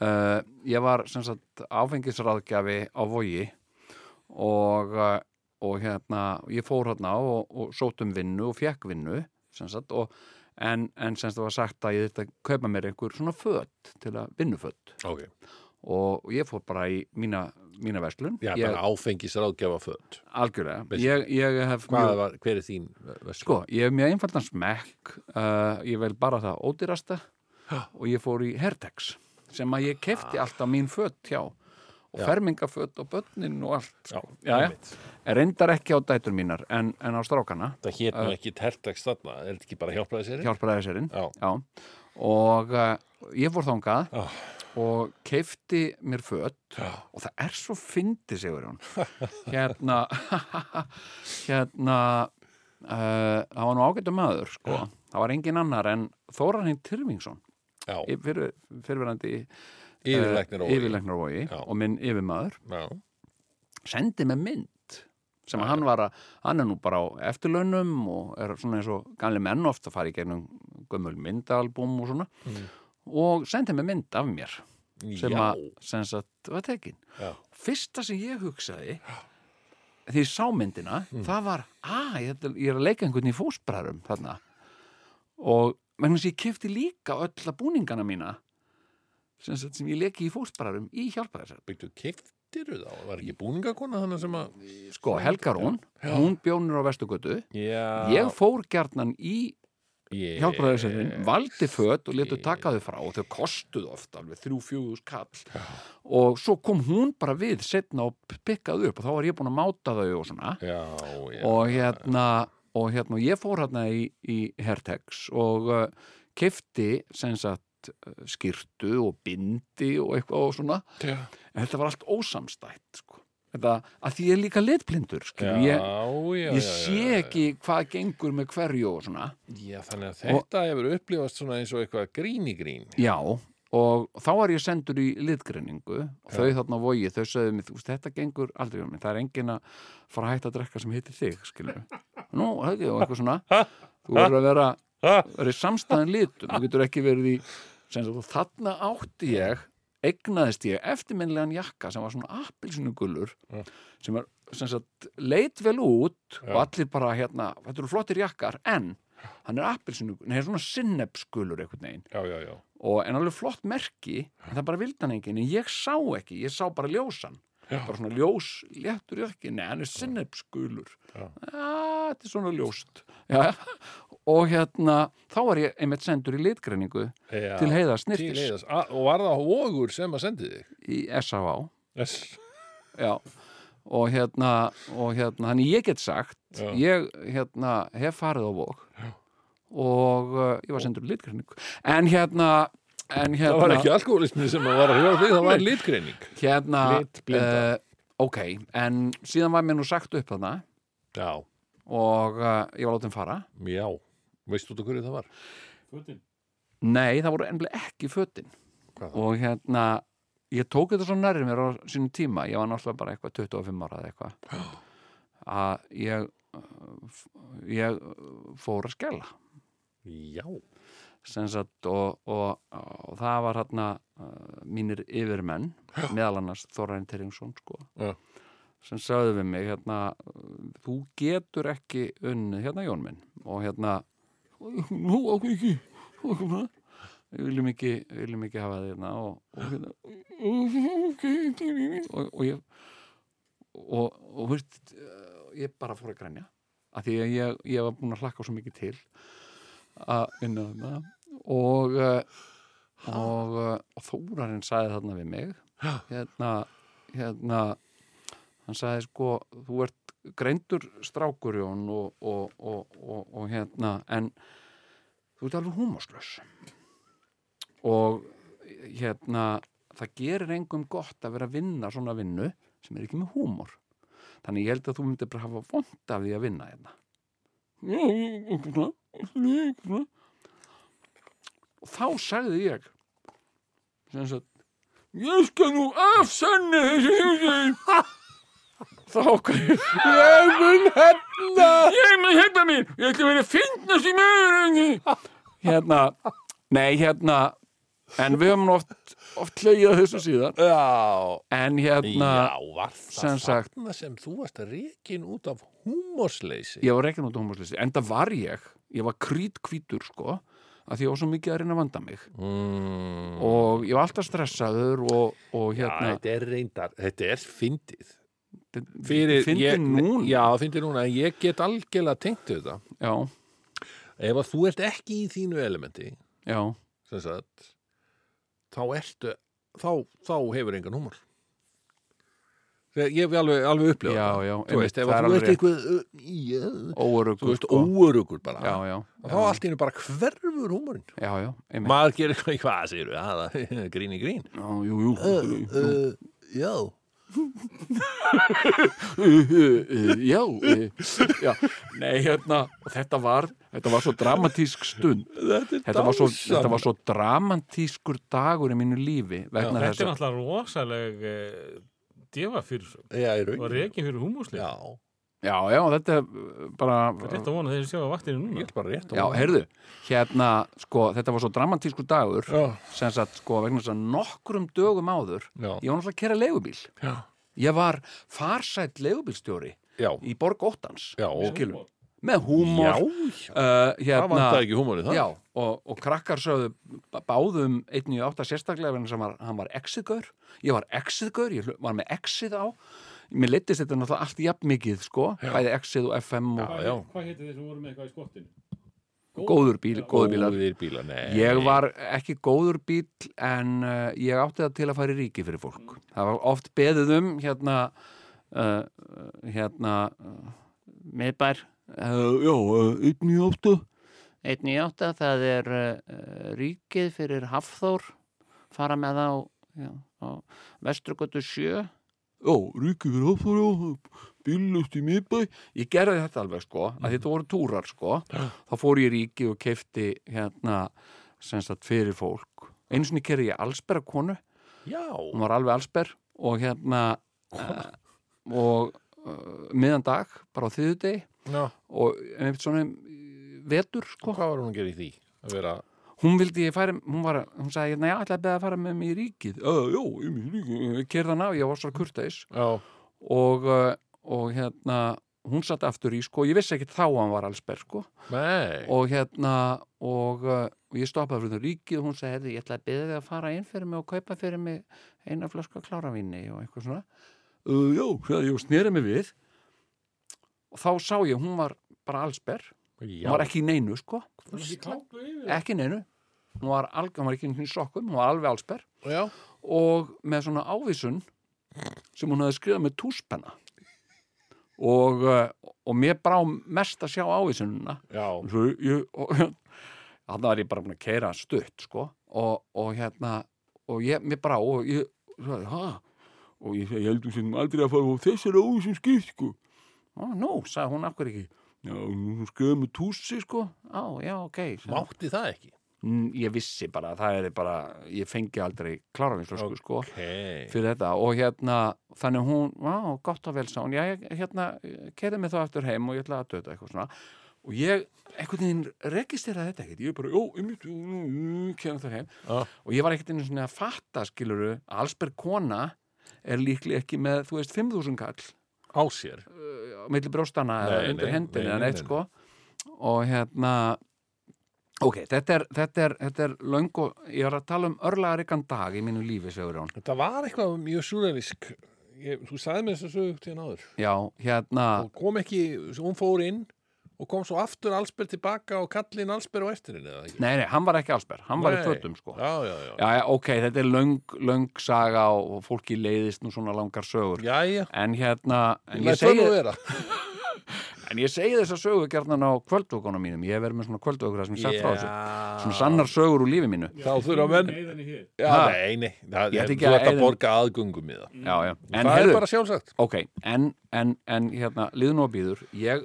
Uh, ég var sem sagt áfengisráðgjafi á vogi og, uh, og hérna, ég fór hérna og, og sótt um vinnu og fekk vinnu sem sagt, og, en, en sem sagt það var sagt að ég þetta kaupa mér einhver svona fött til að vinnufött Ok. Og, ég fór bara í mína, mína verslun. Já, bara áfengis ráðgjafa föt. algjörlega. Ég, ég hef Hvað var, hver er þín verslun? Sko, ég hef mjög einfaldan smekk uh, ég vel bara það ódýrasta og ég fór í Hertex sem að ég kefti alltaf mín fött hjá og Já. fermingafött og börnin og allt Já, sko. já, já. einmitt. reyndar ekki á dætur mínar en, en á strákana Það hét nú ekki tertax þarna, er þetta ekki bara hjálpaði sér? hjálparæði sérinn Já. og uh, ég fór þangað Já. Og keifti mér fött og það er svo fyndi sigur hún. Hérna hérna uh, það var nú ágættu maður sko. það var engin annar en Þóraninn Tyrfingsson. Fyrir, fyrirverandi yfirleiknir og yfirleiknarvogi Já. og minn yfirmaður. Já, sendi með mynd sem að hann var að, hann er nú bara á eftirlaunum og er svona eins og ganli menn oft að fara í gegnum gömul myndalbum og svona. Mm. Og sendi með mynd af mér sem Já. að sem sagt var tekin. Já. fyrsta sem ég hugsaði því ég sá myndina Mm. það var, að ég, ég er að leika einhvern í fósbræðrum þarna. Og vegna þess að ég kefti líka öll að búningana mína sem, sagt, sem ég leki í fósbræðrum í hjálpaðisar byggdu kiftir þá, var ekki búningakona þannig sem að sko Helga Rún, hún bjónur á Vestugötu Já, ég fór gjarnan í ég, hjálparæðisarinn, valdi föt og letu taka þau frá og þau kostuðu oft alveg þrjú fjögur kall. Og svo kom hún bara við setna og pikkaði upp og þá var ég búin að máta þau og svona. Já, já. Og hérna og hérna ég fór hérna í, í Hertex og uh, kefti sem sagt uh, skýrtu og bindi og eitthvað og svona. Já, en þetta var allt ósamstætt þetta, að því ég er líka litblindur já, skilur, ég, já, ég já, sé já, ekki hvað gengur með hverju og svona. Já, þannig að þetta hefur upplifast svona eins og eitthvað grín í grín. Já, og þá var ég sendur í litgreiningu og þau þarna vogi, þau sögðu mig, þú veist, þetta gengur aldrei um mig, það er engin að fara að hætta að drekka sem heitir þig, skilur nú, það og eitthvað svona. Þú verður að vera, í samstæðan litum, þú getur ekki verið í sagt, og þarna átti ég egnaðist ég eftirminnlegan jakka sem var svona appilsinugullur Já. sem, er, sem sagt, leit vel út Já. og allir bara hérna, þetta eru flottir jakkar en hann er appilsinugullur, hann er svona sinnepsgullur einhvern veginn Já, já, já og en alveg flott merki en það bara vildi hann enginn, en ég sá ekki ég sá bara ljósan Já. bara svona ljós, léttur ekki, nei hann er sinnepsgulur Já. þetta er svona ljóst. Já. og hérna, þá var ég einmitt sendur í litgreiningu Já, til heiðas A- Og var það Vogur sem að sendi þig? í S.A.V. Já. Og hérna, og hérna þannig ég get sagt, ég hérna hef farið á vók og uh, ég var sendur litgreining en hérna en hérna, Það var ekki alkoholismi sem að var að hrjóða því, það var litgreining. hérna uh, ok, en síðan var mér nú sagt upp þarna Já, og uh, ég var látið fara já. Veistu þú hverju það var? Fötin. nei, það voru ennlega ekki fötin Hvað það? og hérna ég tók þetta svo nærri mér á sínum tíma ég var náttúrulega bara eitthvað 25 ára eða eitthvað að ég f- ég fór að skella Já. Sagt og, og, og það var hérna uh, mínir yfirmenn meðal annars Þorræn Terringsson sko, Já. sem sagði við mig hérna, uh, þú getur ekki unnið hérna Jón minn og hérna nú okkur ekki. það við viljum ekki, við viljum ekki hafa þið hérna og, og hérna og, og ég og, veist ég bara fór að grænja af því að ég, ég var búin að hlakka svo mikið til að vinna þarna og uh, og, og Þórarinn sagði þarna við mig. Hérna, hérna hann sagði sko þú ert greindur strákur Jón og, og, og, og, og hérna en þú ert alveg húmoslaus og hérna það gerir engum gott að vera að vinna svona vinnu sem er ekki með húmor. Þannig ég held að þú myndir bara hafa vond af því að vinna hérna Já, ég- eitthvað svona, eitthvað svona. Og þá sagði ég sem sagt ég skal nú afsanna þessu hugsun þá ég mun hefna. Ég mun hefna mín. Ég ætla að vera að finnast í mögur hérna nei hérna en við höfum oft, oft hleyjað þessu síðan. Já. en hérna Já, var það þarna sem þú varst að reikin út af húmorsleysi? ég var ekki nút hómusleysi, enda var ég. Ég var krítkvítur sko að því ég var svo mikið að reyna að vanda mig Mm. og ég var alltaf stressaður og, og Já, hérna þetta er reyndar, þetta er fyndið. Fyrir, fyndi ég, núna Já, fyndið núna, en ég get algjörlega tengt þetta. já, Ef að þú ert ekki í þínu elementi, já, sagt, þá ertu, þá, þá hefur engan húmor. Þegar Ég hef alveg, alveg upplifað Já, það. já, Þú einmitt, veist, ef það er alveg eitthvað, uh, já, þú óörugur veist, sko. óörugur bara, já, já, þá allt í hennu bara hverfur húmorinn. já, já, einmitt Maður gerir eitthvað, hvað segir við, aða, grín í grín. já, jú, jú, jú. Uh, já. já, eh, já, nei, hérna og þetta var, þetta var svo dramatísk stund þetta var svo, þetta var svo dramatískur dagur í mínu lífi vegna Þetta er náttúrulega rosaleg djefa fyrir Já, í og rekin fyrir húmúsli. Já, já, já, þetta er bara Rétt að vona þeir sjá að vaktinu ég núna. er bara rétt. já, heyrðu, hérna sko, þetta var svo dramatískur dagur Já, sem sagt, sko, vegna þess að nokkrum dögum áður já, ég var náttúrulega að kera leigubíl. Já, ég var farsætt leigubílstjóri já, í Borg Óttans já, og, með húmor já, uh, það hérna, vantaði ekki húmorið það. já, og, og krakkar sögðu báðum 198 sérstaklega vegna sem var, hann var exið-gaur ég var exið-gaur, ég var með exið á. Mér leittist þetta náttúrulega allt jafn mikið sko, bæði exið og FM og já. Hvað heitir þeir sem voru með eitthvað í skottinu? góður bíl, góður bílar. Góðir bílar, nei. ég var ekki góður bíl en uh, ég átti það til að fara í ríki fyrir fólk. Það var oft beðið um hérna uh, hérna uh, miðbær. uh, já, uh, 198 198, það er uh, ríkið fyrir Hafþór fara með já, á Vestrugötu 7 Já, ríkið fyrir Hafþór já, bílust í miðbæ. Ég gerði þetta alveg sko, að þetta voru túrar sko. Þá fór ég í ríki og keifti hérna, sem sagt, fyrir fólk. Einu sinni kerði ég allsberra konu. Já, hún var alveg allsber og hérna uh, og uh, miðan dag, bara á þriðudegi já. og einmitt svona eh, vetur sko. Hvað var hún að gera í því? Að vera, hún vildi ég færi, hún var hún sagði, já, ætlaði að beða að fara með mig í ríkið. Í mig í ríkið, ég kerði hann á ég var svo kurteis. Já, og, uh, og hérna hún satt aftur í, sko, ég vissi ekki þá að hann var allsber, sko, nei, og hérna og, uh, ég stoppaði fyrir það ríkið og hún sagði, ég ætlaði að beða þig að fara inn fyrir mig og kaupa fyrir mig eina flöska kláravíni og eitthvað svona. Uh, sagði ég sneri mig við og þá sá ég, hún var bara allsber, já. hún var ekki neinu, sko. Ekki neinu. Hún var, alg, hún var ekki í sokkum, hún var alveg allsber. Já, og með svona ávísun sem hún hafði skrifað með túspenna. Og, uh, og mér brá mest að sjá ávísununa Já, svo ég og, þannig var ég bara búin að keira stutt sko. Og, og hérna og ég, mér brá og ég sagði, ha? og ég ég heldur sem aldrei að fara á þessari óvísum skipt sko Ó, nú, sagði hún akkur ekki? Með tússi sko. Á, já, ok sagði mátti það ekki? Mm, Ég vissi bara, það er bara ég fengi aldrei kláravinslösku sko okay. fyrir þetta. Og hérna þannig hún, á, gott og vel sá hún. Já, hérna, kerði mig þá aftur heim og ég ætla að döta eitthvað svona. Og ég, einhvern veginn registeraði þetta ekkert. Ég bara, einmitt, kerði það heim. Já. og ég var ekkert einu svona að fatta skiluru, að allsberg kona er líklega ekki með, þú veist, 5.000 kall Á sér. Uh, á milli brjóstana eða Nei, undir nei, neitt nei, sko. og hérna ok, þetta er, þetta er, þetta er löng og ég var að tala um örlaðarikan dag í mínu lífi, segur hún Þetta var eitthvað mjög súralisk Þú sagði mér þess að sögu til náður já, hérna og kom ekki, hún fór inn og kom svo aftur allsber tilbaka og kallin allsber á eftir henni eða ekki? Nei, nei, hann var ekki allsber, hann var í Nei. fötum sko. Já, já, já. Já, já, ok, þetta er löng, löng saga og fólki leiðist nú svona langar sögur. Jæja, En hérna, en ég, það nú segi, vera. en ég segi þessa sögu gerðan á kvöldvökunum mínum. Ég hef verið með svona kvöldvökur sem ég sagt frá þessu. Svona sannar sögur úr lífi mínu. Þá þurfa menn... Já, nei, nei, það, Ég þú ekki að að borga aðgöngum í það. Já, já. En það er bara sjálfsagt. ok, en, en, en hérna, liðn og býður, ég,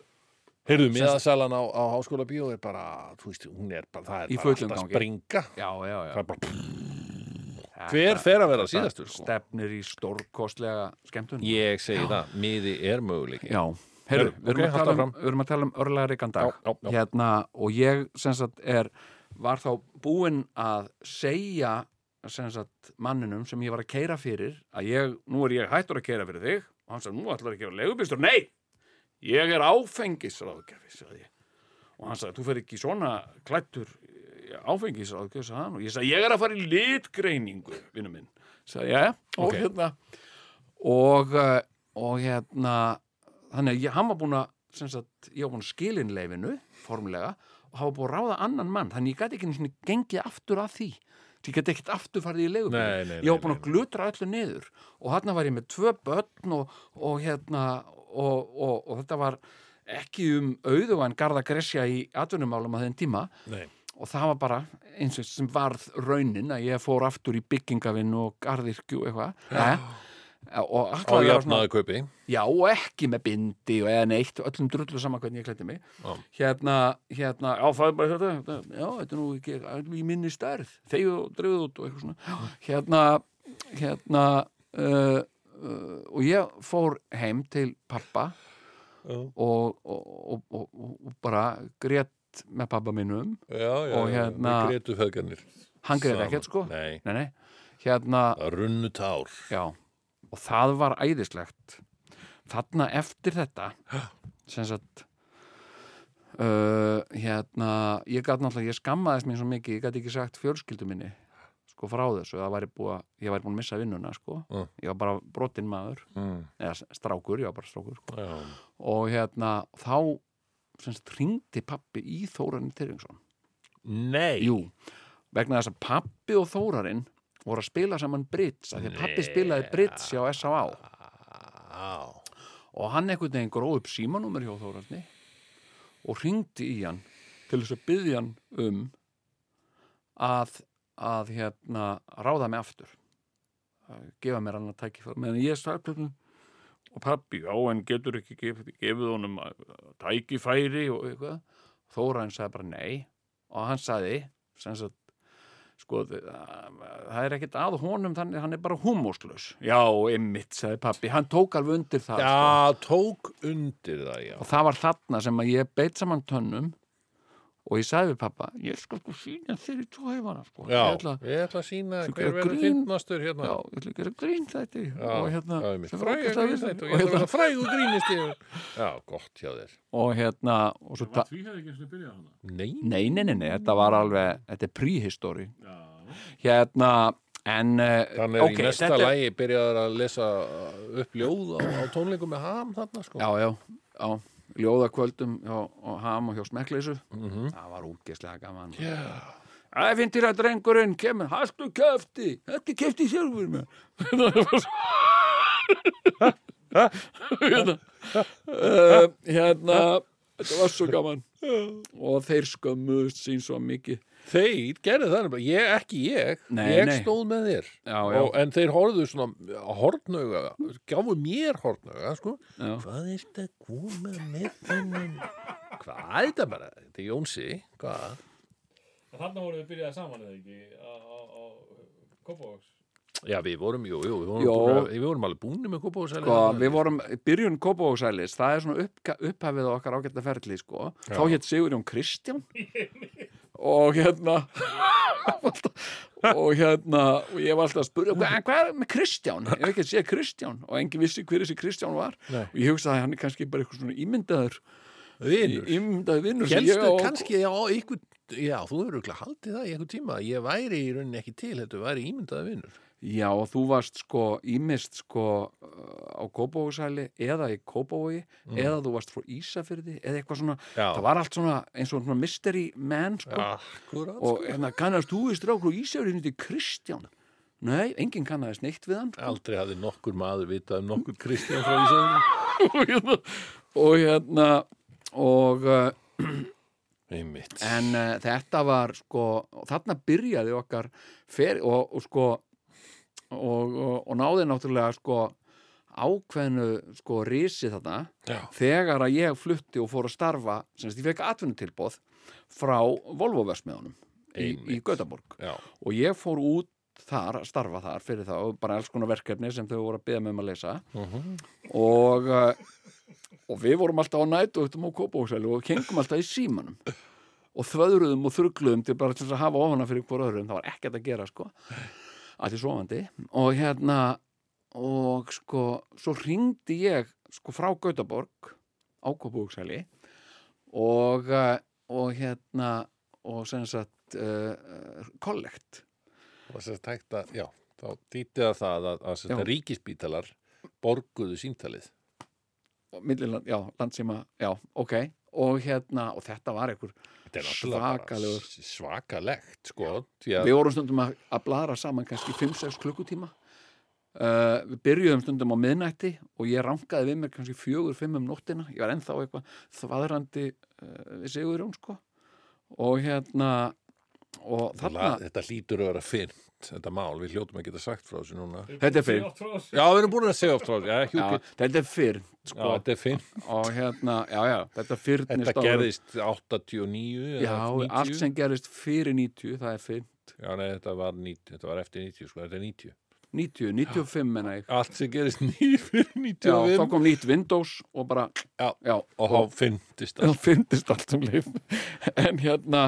Heyrðu, miðasalan á, á háskóla bíó er bara, þú veist, hún er bara, það er Í bara alltaf gangi. springa. já, já, já. Það er bara, hver fer að vera síðastur, sko? Stefnir í stórkostlega skemmtun. Ég segi það, miði er möguleik. Já, heyrðu, við, erum að tala um, áfram. við erum að tala um örlærikan dag Já, já, já. Hérna, og ég sem sagt er var þá búinn að segja sem sagt manninum sem ég var að keira fyrir að ég, nú er ég hættur að keira fyrir þig og hann sagði, nú ætlar ekki að vera legubistur nei, ég er áfengisráðgjafi sagði ég. Og hann sagði, þú fer ekki svona klættur áfengisráðgjafi sagði hann. Og ég sagði, ég er að fara í litgreiningu vinnu minn, sagði ég. Og Ok. hérna og, eh, og hérna þannig að ég, hann var búinn að sem sagt, ég var búinn að skilin leifinu formulega og hafa búinn að ráða annan mann. Þannig ég gæti ekki sinni gengið aftur að því. Ég gæti ekkert aftur farið í leigubíl. Ég var búinn nei, að glutra öllu niður. Og þarna var ég með tvö börn og, og hérna og, og, og þetta var ekki um auðugan garda gresja í atvinnumálum að þeim tíma Nei. og það var bara eins og sem varð raunin að ég fór aftur í byggingavinn og garðirkju og eitthvað ja. og Á jafnaði kaupi. Já, og ekki með bindi og eða neitt, öllum drullu saman hvernig ég klætti mig. Já. Hérna, hérna, já, það er bara þetta, já, þetta er nú ekki í minni stærð, þegar og dreifðu út og eitthvað svona. Já, Hérna, hérna, uh, og ég fór heim til pappa og, og, og, og, bara grét með pappa minnum. Já, já, Og hérna- við gretu feðgarnir. Hann grét Saman. ekkert, sko. Nei, Nei, nei. Hérna, það runnu tár. Já, og það var æðislegt. Þarna eftir þetta, sem sagt, uh, hérna, ég gæti náttúrulega, ég skammaðist mér svo mikið, ég gæti ekki sagt fjölskyldu minni, sko, frá þessu, það væri búið að, ég væri búin að missa vinnuna, sko. Mm. Ég var bara brotinn maður, Mm. eða strákur, ég var bara strákur, sko. Já. Og hérna, þá, sem sagt, ringdi pappi í Þórarinn Tyrfingsson. Nei. Jú, vegna þess að pappi og Þórarinn voru að spila saman Brits, af því að pappi spilaði Brits hjá S.A.A. Já. og hann einhvern veginn gróð upp símanúmer hjá Þórarni og ringdi í hann til þess að byggja hann um að, að hérna, ráða mig aftur. Að gefa mér hann að tækifæri. Meðan ég sagði og pappi, já, en getur ekki gefið, gefið honum uh, tækifæri og eitthvað? Þórainn sagði bara nei. Og hann sagði sem sagt sko, þ- það er ekkert að honum þannig hann er bara humóslaus já, einmitt, sagði pappi, hann tók alveg undir það sko. Já, tók undir það, já. og það var þarna sem að ég beitt saman tönnum og ég sagði við pappa ég skal sko sína þér í tvo hefana sko. Já, ég ætla, ég ætla að sína hver verður grín. fyndnastur hérna. já, ég ætla að gera grín þetta og hérna þetta og og, ég ætla að hérna, vera frægur grínist. Já, gott hjá þér. og hérna og svo ta- Því hefði ekki eins og byrjað hana. Nei. nei, nei, nei, nei, þetta var alveg þetta er príhistóri Já. hérna, en uh, Þannig er ok, í næsta þetta- lagi byrjaður að lesa upp ljóð á, á tónleikum með ham þarna, sko. já, já, já ljóðakvöldum hjá og ham og hjá smekkleysu Mhm. það var úgeslega gaman. Finnst þér að drengurinn kemur, hastu kefti, þetta kefti sjálfur með. Hérna. uh, hérna þetta var svo gaman. Og þeir skömmuðust sín svo mikið Þeir gerðu það nefnilega, ég, ekki ég Nei, ég nei. stóð með þér Já, já. Og, en þeir horfðu svona hortnauga, gáfu mér hortnauga sko. Já. hvað er þetta að koma með þennan hvað er þetta bara, þetta er Jónsi hvað, Þannig vorum við byrjað saman eða ekki á, á, á Kópavóks já við vorum jú, jú, við vorum, Jó. búin að- við vorum alveg búinni með kópáðsæli sko, við vorum byrjun Kópavóksælis það er svona upp, upphafið okkar ágætta ferli sko. þá hétt Sigurjón Kristján og hérna og hérna og ég var alltaf að spurja hvað, er með Kristján, ég hef ekki að sé Kristján. Og engin vissi hver þessi Kristján var. Nei. og ég hugsaði að hann er kannski bara eitthvað svona ímyndaður vinur, ímyndaður vinnur á- kannski já, ykkur, já, þú hefur örugglega haldið það í einhver tíma, ég væri í rauninni ekki til þetta væri ímyndaði vinur Já, og þú varst sko ímist sko á Kópavóksæli eða í Kópavogi eða þú varst frá Ísafyrði eða eitthvað svona, Mm. Já. það var allt svona eins og svona mystery man sko. Akkurat, og hérna kannast þú í strákur Ísafyrði til Kristján? Nei, enginn kannast neitt við hann sko. aldrei hafði nokkur maður vitað um nokkur Kristján frá Ísafjörðum og hérna og uh, einmitt. en uh, þetta var sko þarna byrjaði okkar fer, og, og sko og, og, og náði náttúrulega sko ákveðnu sko risi þarna Já. þegar að ég flutti og fór að starfa semst ég fekk atvinnutilbóð frá Volvo-versmiðunum í, í. Götaborg. Já, og ég fór út þar að starfa þar fyrir og bara alls konar verkefni sem þau voru að beða með um að lesa. Og uh, og við vorum alltaf á nætu á Kópavóksæli og kengum alltaf í símanum og þvöðruðum og þurgluðum til bara til að hafa ofana fyrir hvort öðrum. Það var ekkert að gera sko allir sofandi. Og hérna og sko svo ringdi ég sko frá Gautaborg á Kópavóksæli og uh, og hérna og sem sagt uh, kollekt. Og þess að tækta, já, þá dýtti það að, að þetta Já. ríkispítalar borguðu síntalið milliland, já, landsíma, já, ok. Og hérna, og þetta var einhver er Svakalegur. svakalegt, sko að, við vorum stundum að, að bladra saman kannski 5-6 klukkutíma. Uh, við byrjuðum stundum á miðnætti og ég rankaði við mér kannski 4-5 um nóttina. Ég var ennþá eitthvað þvaðrandi uh, við Sigurjón sko. Og hérna þarna, þetta hlýtur að vera fyrnt þetta mál, við hljótum að geta sagt frá þessu núna. Þetta er fyrr já, við erum búin að segja oft frá þessu, þetta er fyrr já, sko, þetta er fyrnt, og hérna, já, já, þetta fyrnist þetta á- gerðist 89 eða já, 90 allt sem gerist fyrir 90, það er fyrr já, nei, þetta var, 90, þetta var eftir 90, sko, þetta er 90 90, 95 menna ég. Allt sem gerist 9 fyrir já, 95 þá kom nýtt Windows og bara, Já, já. og þá fyndist það það fyndist allt sem leif en hérna,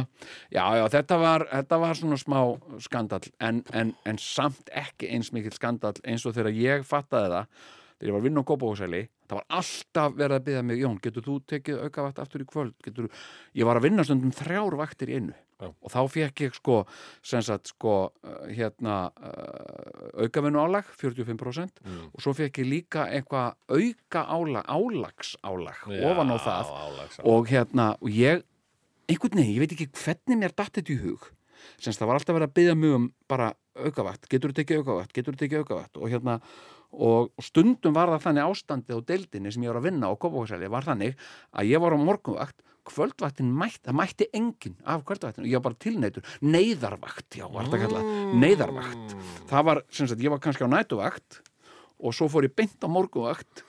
já, já, þetta var þetta var svona smá skandall en, en, en samt ekki eins mikill skandall eins og þegar ég fattaði það þegar ég var að vinna á Kópahúsæli það var alltaf verið að byggja mig, Jón, getur þú tekið aukavakt aftur í kvöld, getur ég var að vinna stundum þrjár vaktir í einu Já. og þá fekk ég sko sagt sko uh, hérna aukavinnu álag 45% Mm. og svo fekk ég líka eitthvað auka álag, álags álag ofan á það. álags, og hérna, og ég einhvern veginn, ég veit ekki hvernig mér datt þetta í hug. Semst það var alltaf verið að byggja mjög um bara aukavakt, getur þú tekið aukavakt getur þú tekið aukavakt og hérna og stundum var það þannig ástandið á deildinni sem ég var að vinna á Kópavóksæli var þannig að ég var á morgunvakt kvöldvaktin mætti, það mætti enginn af kvöldvaktinu, ég var bara tilneitur neyðarvakt, já, var þetta kallað. Neyðarvakt, það var, sem sagt, ég var kannski á nætuvakt og svo fór ég beint á morgunvakt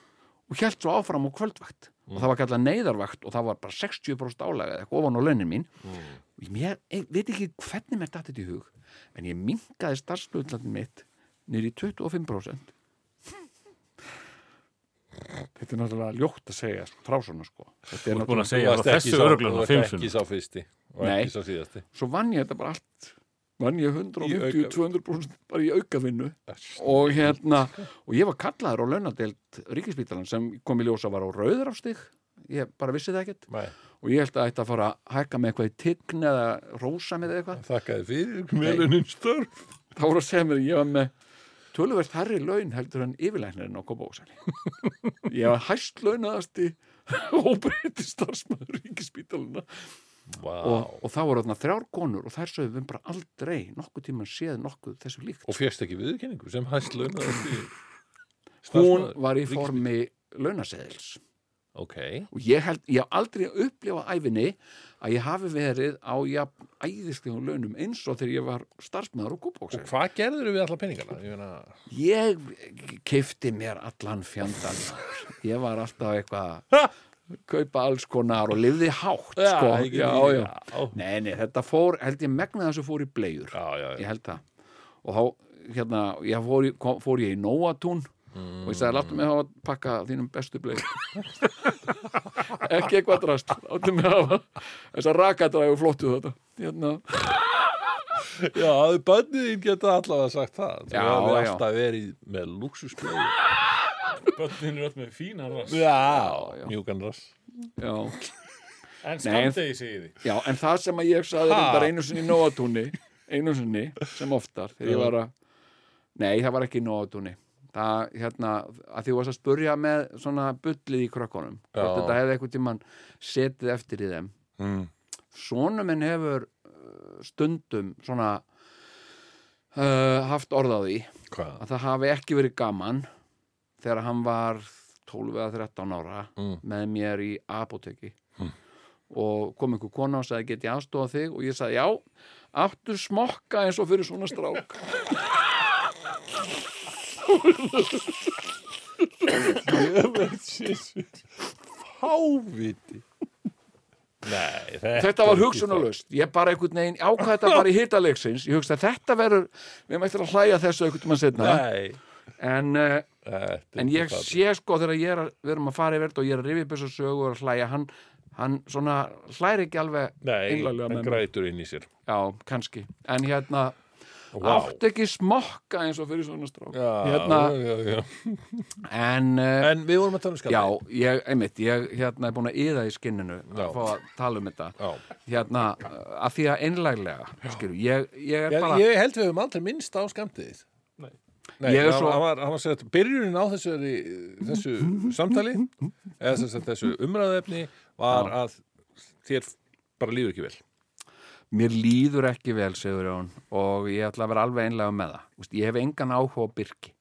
og held svo áfram á kvöldvakt. Og það var kallað neyðarvakt og það var bara 60% álega eða eitthvað ofan á launin mín. Og ég, ég veit ekki hvernig mér datt þetta í hug en ég minkaði starfslutlandin mitt í 25% þetta er náttúrulega ljótt að segja frá svona sko. Þetta er Þú ert búin að segja frá þessu örglun fimm ekki sá fyrsti og Nei. ekki sá síðasti. Svo vann ég þetta bara allt. Vann ég Í 150-200% bara í aukavinnu. Og hérna og ég var kallaður á launadelt ríkispítalan sem kom í ljósa var á rauðrafstig ég bara vissi það ekkert. Nei. og ég held að ætti að fara að hækka með eitthvað í tign eða rósa með eitthvað. Þakkaði fyrir meðlunin störf. Þá voru að segja mér að ég var með töluvert herri laun heldur en yfirlæknirinn á Kópavóksæli ég var hæst launaðasti óbreyti starfsmæður ríkispítaluna wow. og, og það voru þarna þrjár konur og þær sögðu við bara aldrei nokkuð tíma séð nokkuð þessu líkt. Og fjast ekki viðurkenningu sem hæst launaði hún var í formi launaseðils ok. Og ég held, ég hef aldrei upplifað æfinni að ég hafi verið á jafn æðislegum launum eins og þegar ég var starfsmæður og Og kúbóksir hvað gerður við alla peningana? Ég meina, ég keifti mér allan fjandan ég var alltaf eitthvað kaupa alls konar og lifði hátt Já, sko. ekki já, já. já. Nei, nei, þetta fór, held ég megna þessu fór í já, ég held það. Og þá, hérna, ég fór, kom, fór ég í Nóatún og ég sagði, láttu mig hafa að pakka þínum bestu bleið ekki eitthvað drast láttu mig hafa þess að rakadrægu flottu þetta hérna, Já, bönnið þín geta allavega sagt það. Þú Já, já. alltaf verið með luxusblöðu. Bötnin er öll með fína rass. Já, mjúkan rass. já, En skamdegi segi því. já, en það sem að ég sagði Ha? reyndar einu sinni í Nóatúni einu sinni, sem oftar þegar ég var að, nei, það var ekki í Nóatúni það, hérna, að því varst að spurja með svona bullið í krökkunum hvort þetta hefði eitthvað tímann setið eftir í þeim Mm. Sónu minn hefur uh, stundum svona uh, haft orð á því Hvað? að það hafi ekki verið gaman þegar hann var 12 eða 13 ára Mm. með mér í apoteki og kom einhver kona og sagði get ég aðstofa þig og ég sagði já, áttu smokka eins og fyrir svona strák Háviti. Nei, þetta, þetta var ekki hugsunarlaust ég bara einhvern veginn ákvað þetta bara í hitaleiksins ég hugsa þetta verður við mættum að hlæja þessu einhvern mann setna en uh, En ég sé sko þegar ég er að, við erum að fara yfir þetta og ég er að rifja upp þessu sögu og að hlæja, hann, hann svona hlæri ekki alveg Nei, hann grætur inn í sér. Já, kannski. En hérna, Vá. áttu ekki smokka eins og fyrir svona strák. Já, Hérna, já, já. en, uh, En við vorum að tala um skapið. já, ég, einmitt, ég hérna er búin að yða í skinninu Já. að fá að tala um þetta. Já. Hérna, uh, að því að einlæglega, skilju, ég, ég er Já, bara, ég held við höfum aldrei minnst á skamtiðið. Nei. Er hann, svo- hann var, hann var sett, byrjunin á þessu, þessu samtali eða þessu umræðefni var að þér bara líður ekki vel. Mér líður ekki vel, segur Jón, og ég ætla að vera alveg einlega með það. Vist, ég hef engan áhuga á Birki.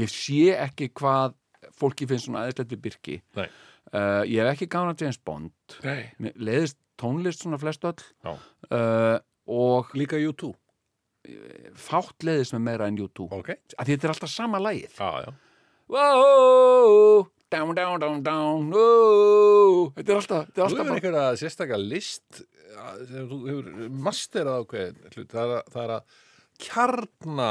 Ég sé ekki hvað fólki finnst svona aðeinslegt við Birki. Nei. Uh, ég hef ekki gána James Bond. Leiðist tónlist svona flest öll Já. uh, og Líka U2. fátt leiðist með meira en YouTube. Ok. Að þetta er alltaf sama lagið. Já, já. Wow, down, down, down, down, wow. Þetta er alltaf, þetta er Þú alltaf hefur bara... einhverja sérstakka list að- sem þú hefur masterað hlut. Það er, að, það er að kjarna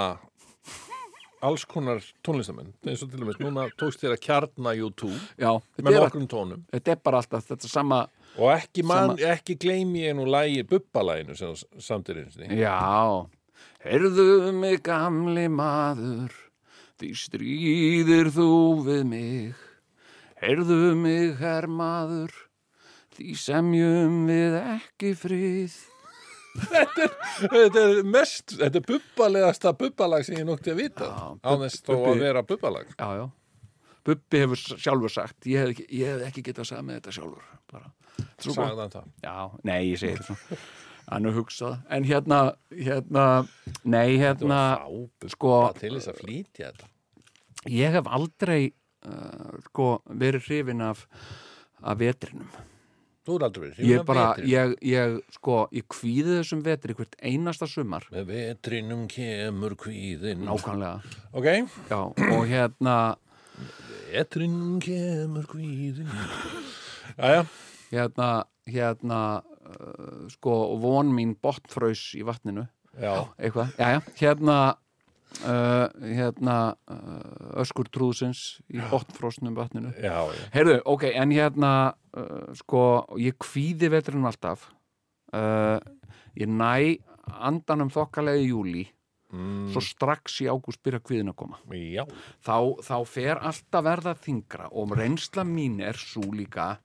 alls konar tónlistamenn eins og til dæmis núna tókst þér að kjarna U2 Já, með er, nokkrum tónum þetta er bara alltaf þetta sama... og ekki, man, Sama- ekki gleymi ég nú lægi bubbalæginu sem samtir einsinni Já, heyrðu mig gamli maður, því stríðir þú við mig. Heyrðu mig hermaður, því semjum við ekki frið. Þetta er mest, þetta er bubbalegasta bubbalag sem ég nótti að vita Já, á þess þó að vera bubbalag Já, já. Bubbi hefur sjálfur sagt, ég hef ég hef ekki getað sagt með þetta sjálfur. Sagði hann það Já, nei, ég segi þetta svona. Hann er hugsað. En hérna, hérna, nei, hérna, sko, bubba til þess að flýtja þetta ég hef aldrei, sko, verið hrifin af, af vetrinum. Þú er aldrei verið Ég hrifin af bara, vetrinum. ég, ég, sko, ég kvíði þessum vetri hvert einasta sumar. Með vetrinum kemur kvíðin Nákvæmlega. Ok, Já, og hérna, vetrinum kemur kvíðin Jæja, hérna, hérna, uh, sko, von mín botnfraus í vatninu. já, eitthvað, já, já, hérna uh, hérna uh, öskur trúðsins í botnfrosnum vatninu. Já, já. heyrðu, ok, en hérna uh, sko, ég kvíði veturinn alltaf. Ég næ andanum þokkalega í júli Mm, svo strax í ágúst byrja kvíðin að koma. Þá, þá fer alltaf verða þingra og reynsla mín er svo líka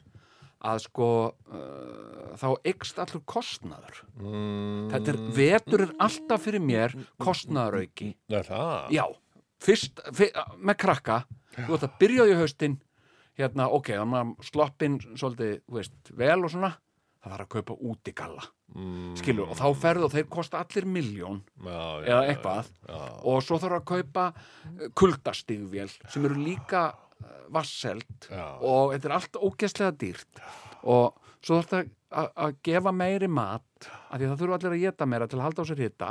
að sko uh, þá ykst allur kostnaður. Mm, þetta er, vetur er alltaf fyrir mér kostnaðarauki. Það? já, fyrst fyr, með krakka, þú veist að byrjaði í haustin hérna, ok, þannig að sloppin svolítið, þú veist, vel og svona það þarf að kaupa útigalla. Mm, skilur, og þá ferðu og þeir kosta allir miljón já, já, eða eitthvað. já. og svo þarf að kaupa kuldastigvél sem eru líka vasselt og þetta er allt ógeðslega dýrt og svo þarf þetta að gefa meiri mat af því að það þurfa allir að geta meira til að halda á sér hitta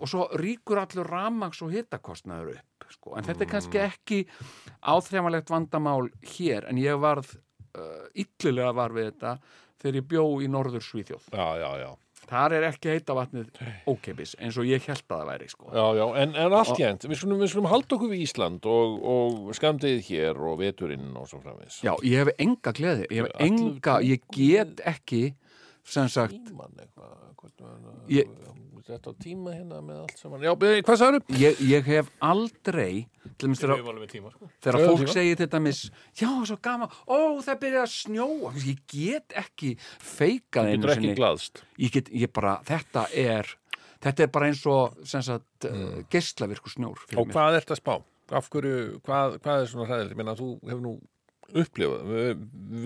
og svo ríkur allur ramags og hittakostnaður upp sko. en þetta er Mm. kannski ekki áþreifanlegt vandamál hér en ég varð uh, illilega var við þetta þegar ég bjó í norður Svíþjóð Já, já, já. Þar er ekki heita vatnið ókeipis eins og ég held að það væri sko. Já, já, en, en allt gænt, við skulum, halda okkur við Ísland og, og skamdið hér og veturinn og svo framvis. Já, ég hef enga gleði, ég hef enga, ég get ekki sem sagt, Tíman eitthvað, Þetta á tíma hérna með allt saman. Já, hvað sagður? ég, ég hef aldrei til dæmis Við þegar, sko. fólk segir til dæmis já, svo gaman, ó, það byrja að snjóa ég get ekki feikað einu Getur ekki sinni glaðst. ég get, ég bara, þetta er þetta er bara eins og sagt, mm. geislavirku snjór fyrir Og mér. hvað ert að spá? Af hverju, hvað, hvað er svona hræðilegt? Ég meina, þú hefur nú upplifað,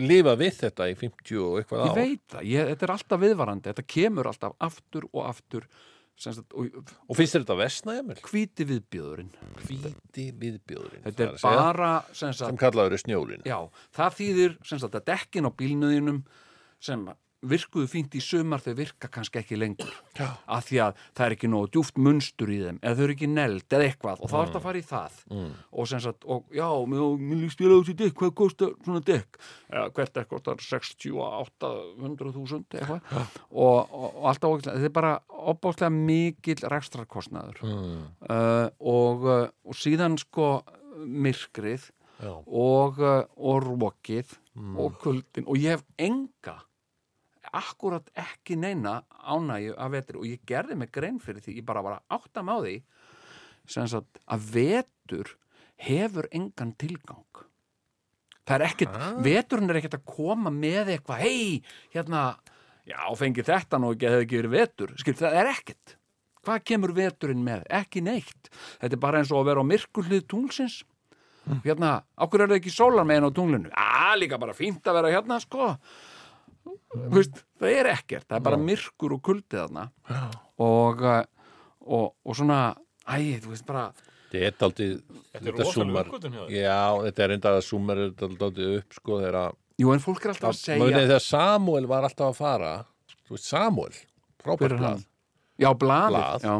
lifað við þetta í 50 og eitthvað ég ár. veit það, ég, þetta er alltaf viðvarandi þetta kemur alltaf aftur og aftur sagt, og Og finnst þetta vestna, Emil? hvíti viðbjöðurinn Hvíti viðbjóðurinn. þetta er bara sem sagt, Sem kallaður er snjólin. Já, það þýðir sem sagt að dekkin á bílnuðinum sem virkuðu fínt í sumar þau virka kannski ekki lengur Já. af því að það er ekki nógu djúft munstur í þeim eða þau eru ekki neld eða eitthvað og þá er þetta að fara í það Mm. og sem sagt, og já, mér, líst á þessi dekk hvað kostar svona dekk ja, hvert dekk kostar 68-100.000 eitthvað og, og, og alltaf ógeðslega, þetta er bara opáslega mikill rekstrarkostnaður Mm. uh, og, uh, og síðan sko myrkrið Já. og, uh, og rókið Mm. og kuldin og ég hef enga akkurat ekki neina ánægju af vetri og ég gerði mig grein fyrir því ég bara var að átta með sem sagt að vetur hefur engan tilgang. Það er ekkert, veturinn er ekkert að koma með eitthvað, hei, hérna já, fengi þetta nú ekki að hefði ekki verið vetur. Skil, það er ekkert. Hvað kemur veturinn með? Ekki neitt. Þetta er bara eins og að vera á myrkurlið tunglsins. Hérna, okkur er það ekki sólar megin á tunglinu? Á, líka bara fínt að vera hérna, sko veist, það er ekkert, það er bara myrkur og kuldið þarna. Og, uh, og, og svona æ, þú veist bara Þetta er daldið, Þetta er þér. já, þetta er enda að súmar er daldið upp, sko, þegar að, jú, en fólk er alltaf að segja maður þegar Samuel var alltaf að fara, þú veist, Samuel, frábært blað, já, blaðið, Blað. já,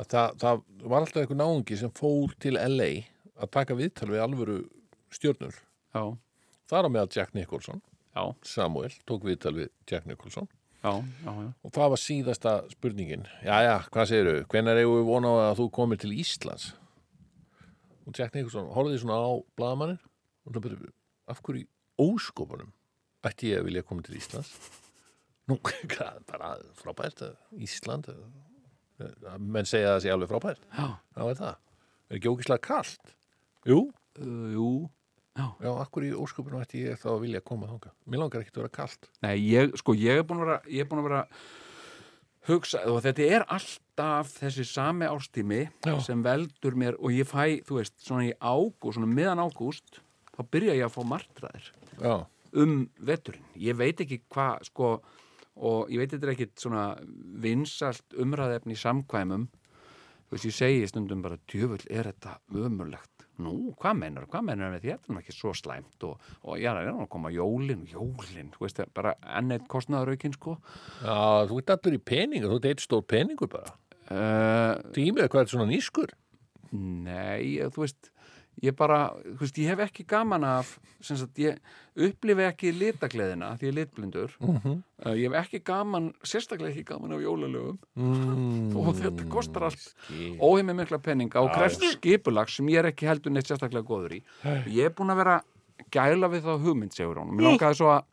að það, það var alltaf einhver náungi sem fór til LA að taka viðtal við alvöru stjörnur. já, Það er á meðal Jack Nicholson, já, Samuel tók viðtal við Jack Nicholson já, og það var síðasta spurningin. Jæja, hvað segiru, hvenær eigum við vona á að þú komir til Íslands? Og Jack Nicholson horfði svona á blaðamannin og það byrjuði, af hverju óskopunum ætti ég að vilja koma til Íslands? Nú, hvað, bara frábært, Ísland, eh, menn segja að það sé alveg frábært. já. Já, er það. Er ekki ógislega kalt? Jú. Uh, jú, Já, akkur í ósköpunum ætti ég þá að vilja koma þangað. Mér langar ekki að vera kalt. Nei, ég, sko, ég er búin að vera, ég er búin að vera hugsa, og þetta er alltaf þessi sami ástími Já. sem veldur mér og ég fæ, þú veist, svona í ágúst, svona miðan ágúst, þá byrja ég að fá martraðir Já, um veturinn. Ég veit ekki hvað, sko, og ég veit þetta er ekkit svona vinsalt umræðefni samkvæmum. Þú veist, ég segi stundum bara, djöfull, er þetta ömurlegt? Nú, hvað meinar, hvað meinar með því? Þetta er nú ekki svo slæmt og, og já, það er nú að koma jólin, jólin, þú veist, bara enn eitt kostnaðaraukinn, sko. Já þú ert allur í peningur, þú ert eitt stór peningur bara. Uh, Tímið, hvað er svona nýskur? Nei, þú veist ég bara, þú veist, ég hef ekki gaman af sem sagt, ég upplifi ekki litagleðina því ég er litblindur. Mhm. uh, ég hef ekki gaman, sérstaklega ekki gaman af jólalögum. Mm, og þetta kostar allt skil. óheimi mikla peninga og krefst skipulag sem ég er ekki heldur neitt sérstaklega góður í. Ég er búin að vera gæla við þá hugmynd, segur hún. Mér langaði svo að,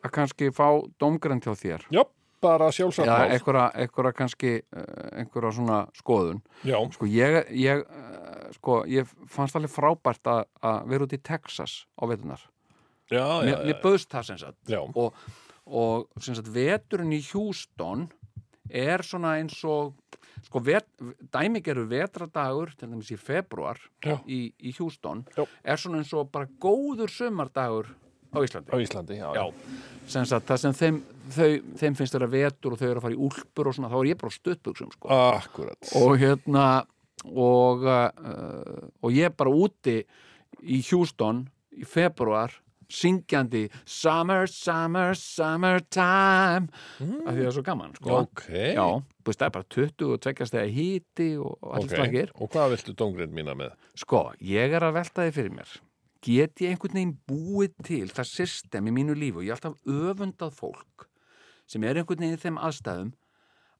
að kannski fá dómgrænt hjá þér. Já, bara sjálfsagt Já, mál. einhverja, einhverja kannski uh, einhverja svona skoðun Já, Sko ég, ég, uh, sko, ég fannst alveg frábært að, að vera út í Texas á vetunar. já, já, Mér, já, mér bauðst það sem sagt. já. Og, og sem sagt veturinn í Houston er svona eins og, sko, vet, dæmigerur vetradagur, til dæmis í februar Já. í, í Houston, Já. er svona eins og bara góður sumardagur á Íslandi. Á Íslandi, já. Já, sem sagt, það sem þeim, þau, þeim finnst þeirra vetur og þau eru að fara í úlpur og svona, þá er ég bara á stuttbuxum, sko Akkurat. og hérna og, uh, og ég bara úti í Houston í februar syngjandi Summer, summer, summertime af því það er svo gaman sko. Ok. Já, þú veist, það er bara 20 og tveggjast eða híti og allir Ok. slagir Og hvað viltu dóngrind mína með? Sko, ég er að velta því fyrir mér Get ég einhvern veginn búið til það system í mínu lífi og ég er alltaf öfundað fólk sem er einhvern veginn í þeim aðstæðum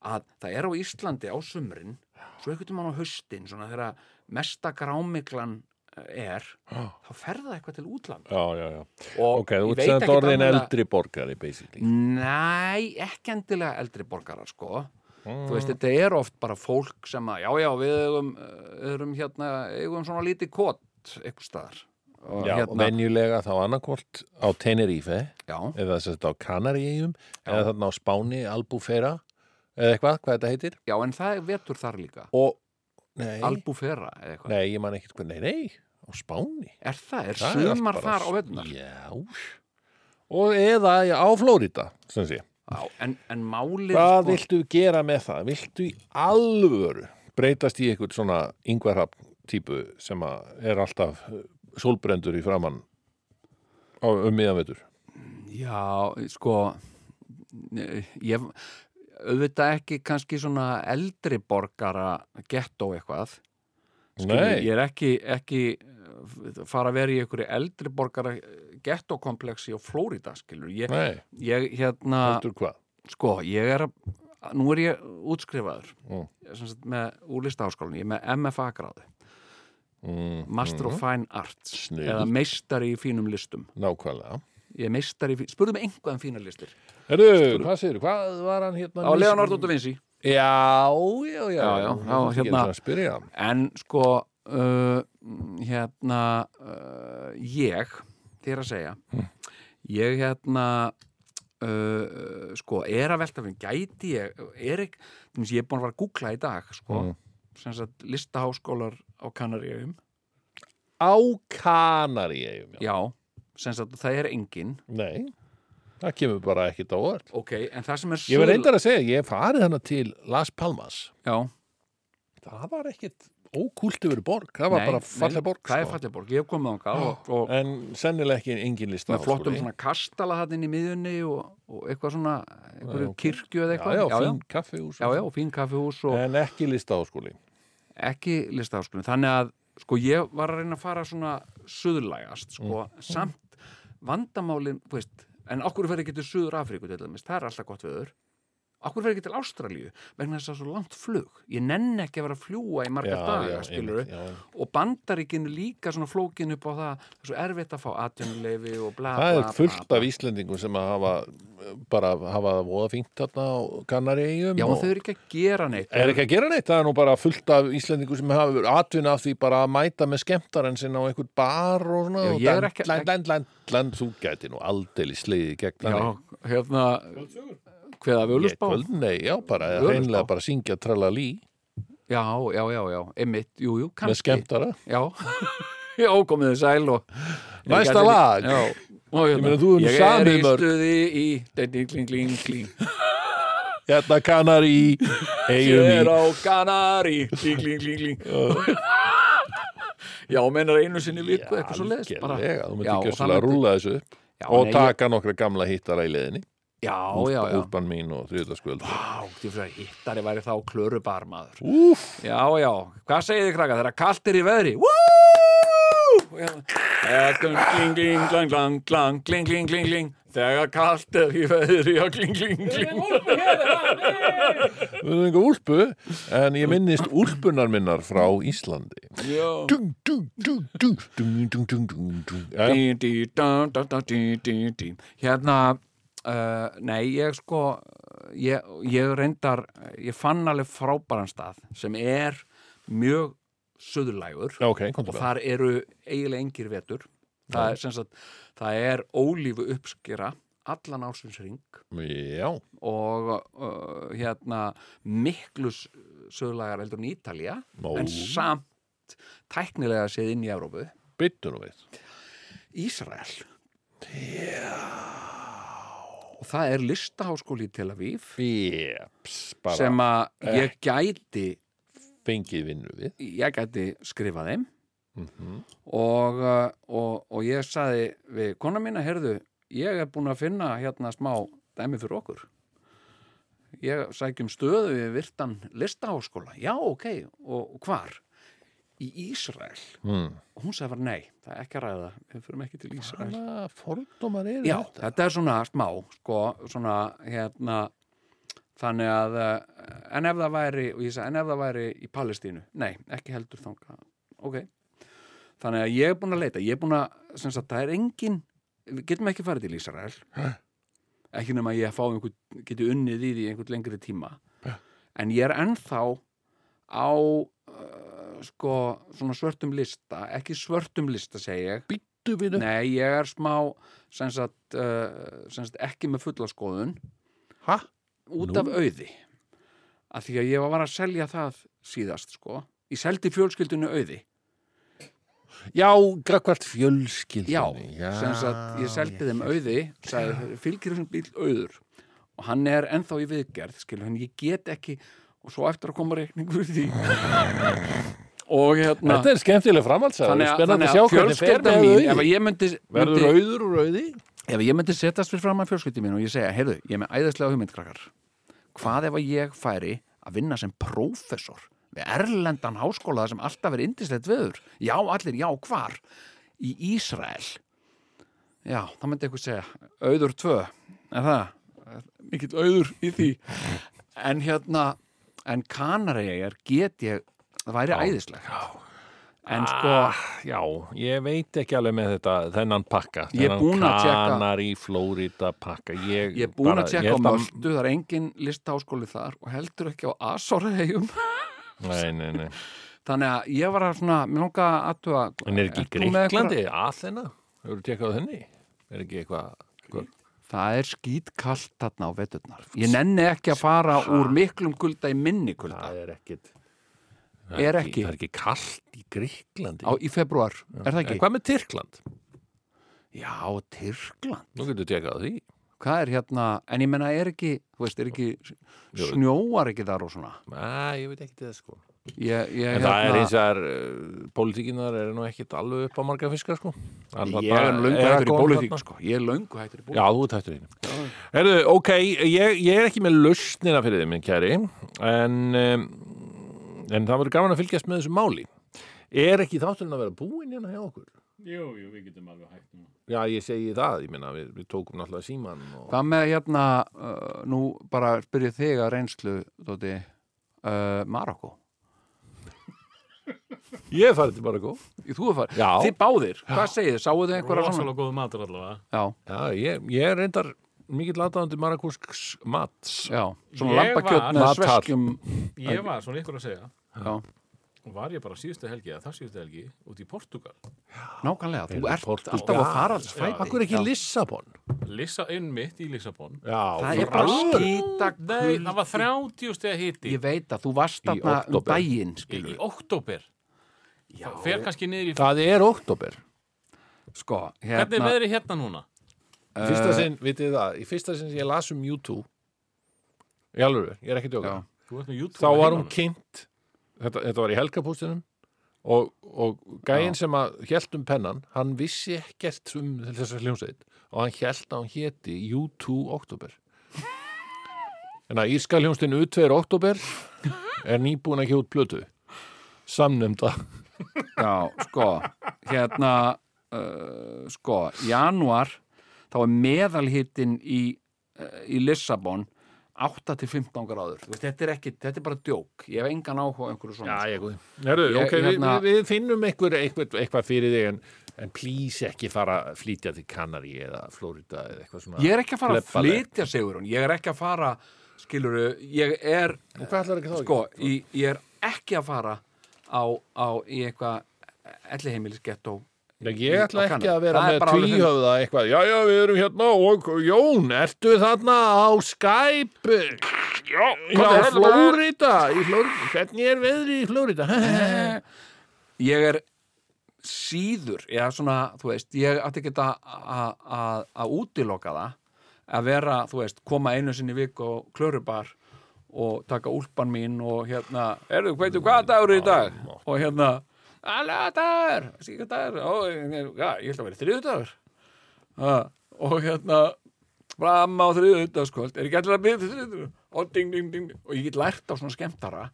að það er á Íslandi á sumrin svo einhvern veginn á haustin svona þegar mesta grámiklan er þá fer það eitthvað til útland Já, já, já. og Ok, þú veit sem ekkert orðin annað- eldri borgari, basically. Nei, ekki endilega eldri borgarar sko Þú veist, þetta er oft bara fólk sem að, já, já, við eigum, uh, erum hérna, eigum svona lítið kott eitthvað staðar. Og Já, og venjulega þá annarkvort á Tenerife já, eða þess að þetta á Kanaríum eða þarna á Spáni, Albufera eða eitthvað, hvað þetta heitir já, en það er vetur þar líka. og, nei, Albufera eða eitthvað. nei, ég man ekkert hvað, nei, nei á Spáni Er það, er Það sumar bara- þar á vetunar? Já, og eða á Flórida, sem sé Já, en, en málið, Hvað sko, viltu gera með það? Viltu í alvöru breytast í eitthvað svona yngvarhafn típu sem er alltaf sólbrendur í framann á, um miðanvetur? já, sko, ég, auðvitað ekki kannski svona eldri borgara gettó eitthvað. Skilur, Nei, ég er ekki, ekki fara að vera í einhverju eldri borgara gettokompleksi á Flórida. Ég, ég hérna, sko, ég er að, nú er ég útskrifaður Mm. sem sagt, með úr listaháskólinni, ég er með MFA gráðu, Mm, Master of Fine Arts Snill. eða meistari í fínum listum. Nákvæmlega. Ég er meistari í, fí- spurðu mig einhvað um fína listir. Herru, hvað segir Hvað var hann hérna? Á Leonardo da Vinci. Já, já, já. Já, já, já, hérna. En sko, uh, hérna, uh, ég, þér að segja, ég hérna, uh, sko, er að velta fyrir, gæti ég, er ekki, þú ég er búin að fara að googla í dag, sko, Mm. sem sagt, listaháskólar á Kanaríum, Á Kanaríum, já. já, sem sagt, það er engin, Nei, það kemur bara ekkit á orð. ok, en það sem er Ég verð reyndar að segja, ég farið hana til Las Palmas. já, Það var ekkit ókúlt yfir borg. Það var nei, bara falleg borg. það er sko. falleg borg, ég hef komið og, og En sennilega ekki engin lista með flottum svona kastala hann inn í miðjunni og, og eitthvað svona, ok. kirkju eða eitthvað, já, já, já, fín kaffihús og En ekki lista áskóli. Ekki listaháskólinn. Þannig að sko ég var að reyna að fara svona suðlægast sko. Mm. samt vandamálin þú veist, en okkur fer ekki til Suður Afríku til dæmis, það er alltaf gott viður okkur fer ekki til Ástralíu? Vegna þess að það er svo langt flug. Ég nenn ekki að vera að fljúa í marga daga og bandaríkinu líka svona flókin upp á það það er svo erfitt að fá atvinnuleifi og bla Það bla er fullt bla, af Íslendingum sem að hafa bara hafa það voða fínt þarna á Kanaríum já þau eru ekki að gera neitt. Er ekki að gera neitt, það er nú bara fullt af Íslendingum sem hafa atvinna af því bara að mæta með skemmtarinn sinna á einhvern bar og svona Já, og ég er land, ekki- land, land, land, land, þú gæti nú aldrei sleiði gegn já, þannig. Hérna hveða Ég völusbá kvöld, nei, já, bara, hreinlega bara syngja tralla lí já, já, já, já, einmitt, jú, jú, með kannski. skemmtara. Já, já, komið þið sæl og Næsta Ég gæti- lag. Já, og hérna, meina, þú hefur nú Ég er samið í mörg. stuði í Ding, kling, kling, kling Hérna Kanarí, eigum í á Kanari Kling, kling, kling, kling Já, mennar einu sinni viku eitthvað svo leiðist Algjörlega, þú Já, myndir ekki að rúlla þessu upp. Já, og ég- taka nokkra gamla hittara í leðinni útbann mín og þriðdagsgöld Vá, því fyrir að hittari væri þá klörubar maður Úf. Já, já, hvað segir þið krakka? Þeirra kallt er í veðri Woo! Kling, kling, klang, klang, klang Kling, kling, kling, kling Þegar kallt er í veðri Kling, kling, kling Við erum eitthvað úlpu En ég minnist úlpunar minnar frá Íslandi Dung, dung, dung, dung Dung, dung, dung, dung Hérna uh, nei, ég sko, ég, ég reyndar, ég fann alveg frábæran stað sem er mjög suðurlægur. Ok, komdu og þar eru eiginlega engir vetur. Það er, sem sagt, það er ólífu uppskera allan ásins ring Já, og uh, hérna miklu s- suðurlægar heldur en Ítalía Ó. en samt tæknilega séð inn í við. Ísrael og það er listaháskóli í Tel Aviv Jeps, bara sem að ég gæti fengið vinnu við. Ég gæti skrifað þeim. Og, uh, og, og ég saði við kona mína, heyrðu ég er búin að finna hérna smá dæmi fyrir okkur. Ég sækjum stöðu við virtan listaháskóla, já ok. Og hvar? Í Ísrael. Mm. og hún sagði bara nei, það er ekki að ræða við fyrir ekki til Ísrael. Hvaða fordómar eru Já, þetta? þetta er svona smá sko, svona hérna þannig að eh, en ef það væri, og ég sagði, en ef það væri í Palestínu, nei, ekki heldur þanga ok, þannig að ég er búin að leita, ég er búin að sagt, það er engin, við getum ekki farið til Ísrael. Ekki nema ég að fá einhvern, geti unnið í því einhvern lengri tíma. En ég er ennþá á sko, svona svörtum lista ekki svörtum lista, segi ég. Býttu við Nei, ég er smá sem sagt, uh, sem sagt ekki með fulla skoðun. Hæ? út Nú? af auði. Af því að ég var að selja það síðast sko, ég seldi fjölskyldinu auði. Já, grækvart fjölskyldunni já, sem sagt, ég seldi þeim auði sagði, fylgir þessum bíl auður? Og hann er ennþá í viðgerð skilur, hann ég get ekki og svo eftir að koma reikningur í því og hérna Þetta er skemmtileg framhaldsæður, þannig að, fjölskylda mín ég Verður myndi auður úr auði? ef ég myndi setjast fyrir fram að fjölskyldi mín og ég segja, heyrðu, ég er með æðislega hugmyndkrakkar hvað ef að ég færi að vinna sem prófessor við erlendan háskóla sem alltaf er indislegt viður, já allir, já hvar? Í Ísrael. Já, þá myndi eitthvað segja auður tvö, er það? Mikill auður í því. En hérna en kanarægjar get ég það væri æðislegt. En sko ah, Já, ég veit ekki alveg með þetta þennan pakka Ég er búinn að tékka- Kanar í Flórida pakka. Ég, er búin að tjekka á Möldu, það er engin listaháskóli þar og heldur ekki á Azorhegjum Nei, nei, nei. Þannig að ég var að svona, mér langa að aðtuga En er ekki Greiklandi, Aþena? Hefur þú tekað á henni? Er ekki eitthvað eitthvað- Það er skítkallt þarna á veturnar Ég nenni ekki að fara úr miklum kulda í minni kulda. Það er ekkit Er ekki. Það er ekki kallt í Greiklandi á, í februar, er það ekki? En hvað með Tyrkland? Já, Tyrkland. Nú getur þú tekað á því. Hvað er hérna, en ég menna er ekki þú veist, er ekki, snjóar ekki þar og svona? Nei, ég veit ekki það sko. Ég, ég, En það er eins og er uh, Pólitíkinar eru nú ekkit alveg upp á marga fiskar sko. Ég er löngu hættur í pólitík sko. Ég er löngu hættur í pólitík. Já, þú ert hættur einu Herðu, ok, ég, ég er ekki með lausnina fyrir þið, minn kæri En, um, en það verður gaman að fylgjast með þessu máli Er ekki þátturinn að vera búinn hérna hjá okkur? Jú, jú, við getum alveg hægt nú. Já, ég segi það, ég minna, við, við tókum náttúrulega síman og... Hvað með hérna, uh, nú bara spyrja þig að reynslu, Dóti, uh, Marokko? Ég er farið til Marokko Þú er farið, Já. þið báðir, hvað segið þið? Sáuð þið einhverja svona? Rosalega góðu matur allavega. Já, Já, ég, ég er reyndar mikill aðdáðandi marakúsks mats. Já, svona var- með sveskjum Ég var, svona ykkur að segja, Já, og var ég bara síðustu helgi, eða það síðustu helgi, út í Portugal. nákvæmlega, þú ert Portúgal. alltaf á faraldsfæti Akkur ekki Lissabon? Lissa inn mitt í Lissabon. Já, Það er bara skýta Nei, það var 30 steg hitti Ég veit að þú varst þarna um október. daginn, í, oktober. Já, Fer kannski niður í... Það er oktober sko, Hvernig er hérna veðri hérna núna? Í fyrsta sinn, vitið það, í fyrsta sinn sem ég las um YouTube í alveg, ég er ekki djóka. Þá var hún kynnt þetta, þetta var í helgapústinum og, og gæinn sem að hélt um pennan, hann vissi ekkert um þessar hljómsveit og hann hélt að hann héti U2 Oktober en að írska hljómsveitin U2 Oktober er nýbúin að hjótt plötu. Samnefnda. Já, sko, hérna uh, sko, janúar þá er meðalhittin í, uh, í Lissabon 8 til 15 gráður. Veist, þetta er ekki, þetta er bara djók. Ég hef engan áhuga einhverju svona Já, ég góði. Herru, Ég- ok, við, hérna- við, við finnum einhver, einhver, eitthvað fyrir þig en, en please ekki fara að flytja til Kanari eða Florida eða eitthvað svona. Ég er ekki að fara að flytja sigur ég er ekki að fara, skiluru ég er, sko ég, ég er ekki að fara á, á í eitthvað elliheimilisgettó ég ætla ekki að vera er með tvíhöfða eitthvað. Já, já, við erum hérna og Jón, ertu þarna á Skype? Já, já, Flórida, í Flórida. Hvernig er veðri í Flórida? ég er síður eða svona, þú veist, ég átti ekki að að- að útiloka það að vera, þú veist, koma einu sinni í vik og klörubar og taka úlpan mín og hérna, erðu, veitu hvað dagur er í dag og hérna, alveg síka dagur já, ég held að vera þriðudagur og hérna fram á þriðudagskvöld er ekki allir að byrja þriðudagur og ding, ding, ding. Og ég get lært á svona skemmtara.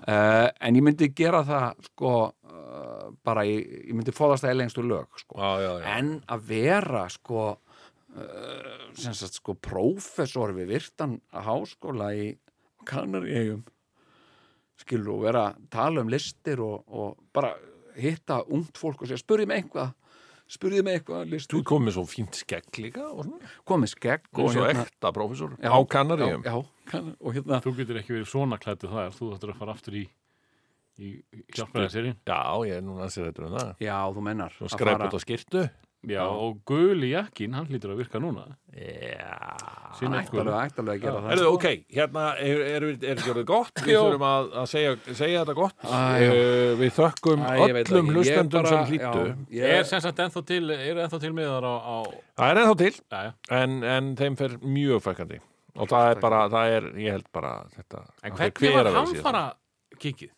Uh, en ég myndi gera það sko uh, bara, ég, ég myndi fóðast það lengstu lög sko. Já, já, já. en að vera sko uh, sem sagt sko prófessor við virtan háskóla í Kanaríum skilur og vera að tala um listir og, og bara hitta ungt fólk og segja spurði mig eitthvað spurði mig eitthvað Þú listur komið svo fínt skegg líka og svona. komið skegg Og og svo hérna ekta prófessor Já, á Kanaríum. já, já, kann, og hérna Þú getur ekki verið svona klættu þar, þú ættir að fara aftur í, í hjálpræðaserinn. Já, ég er núna að sér þetta um það. já, þú mennar skræput á skirtu. Já, og guli jakkin, hann lítur að virka núna. Já. Sín ætti alveg, að gera það. Erðu, ok, hérna er, er, er ekki orðið gott, við þurfum að, að segja, segja þetta gott. Æ, uh, Við þökkum Æ, ég öllum. Ég hlustendum sem hlýttu já, Er ég, sem sagt ennþá til, er ennþá til miðar á, á Það er ennþá til, já, já. en, en þeim fer mjög fækandi Og það er bara, það er, ég held bara þetta En hvernig hver var hann fara kikið?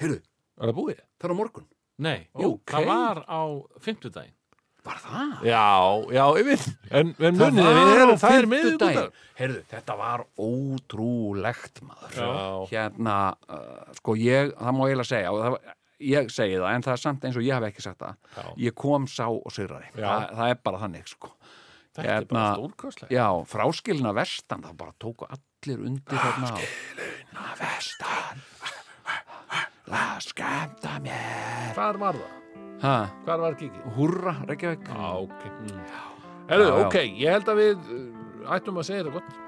heyrðu, Er það búið? það er á morgun? Nei, Jú, það var á fimmtudaginn. Var það? Já, já, ég veit En, en Það munið, var erum, það er miðvikudagur Heyrðu, þetta var ótrúlegt maður Já. hérna, uh, sko ég það má eiginlega segja það, ég segi það, en það er samt eins og ég hef ekki sagt það Já. ég kom, sá og sigraði Já. það, er bara þannig, sko Þetta er bara Hérna- stórkostlegt já, fráskilina vestan það bara tóku allir undir þarna fráskilina vestan það skemmta mér Hvar var það? Ha, Hvar var kikið? húrra, Reykjavík Já, ok Herðu, Já, já. ok, ég held að við uh, ættum að segja þetta gott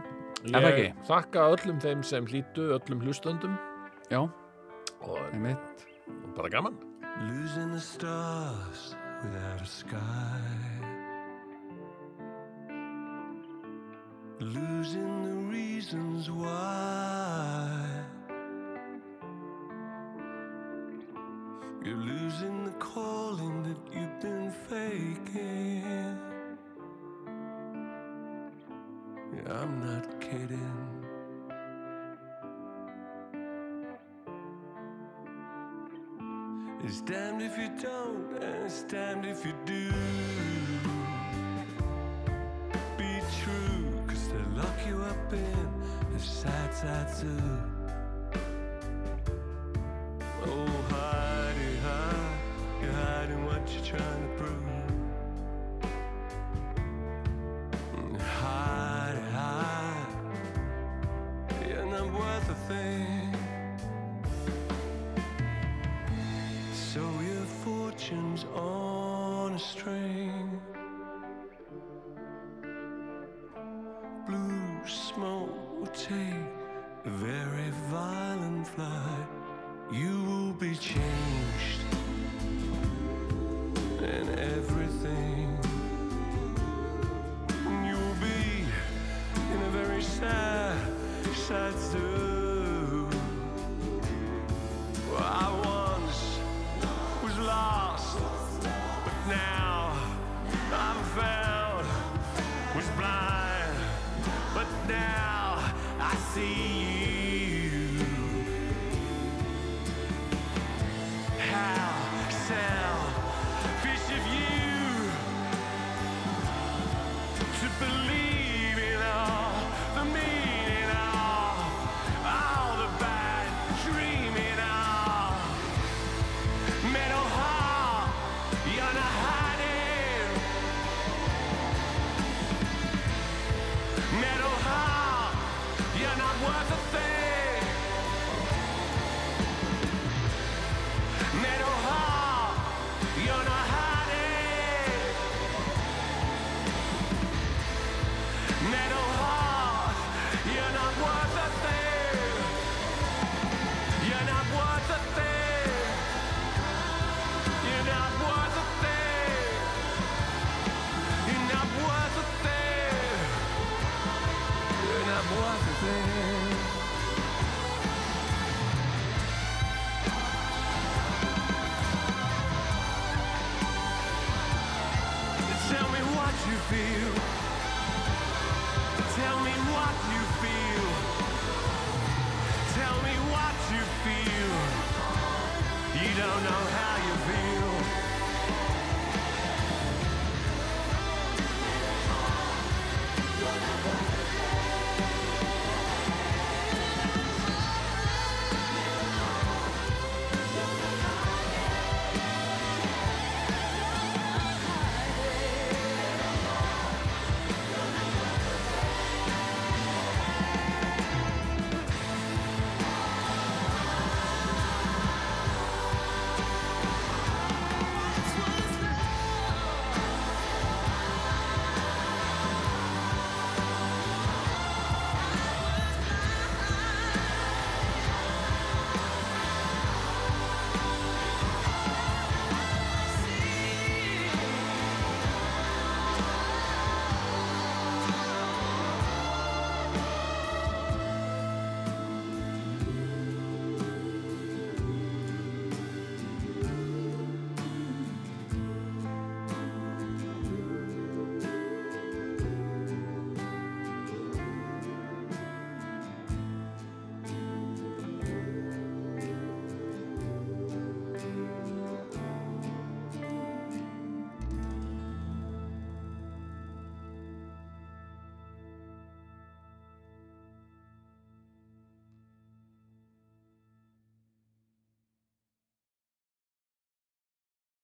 Er það Ég ekki? þakka öllum þeim sem hlýtu, öllum hlustendum já, og einmitt bara gaman Losing the stars without a sky. Losing the reasons why. You're losing the calling that you've been faking. Yeah, I'm not kidding. It's damned if you don't, and it's damned if you do. Be true, cause they lock you up in the sad side too. Oh, trying to prove. Hidey, hide, you're not worth a thing.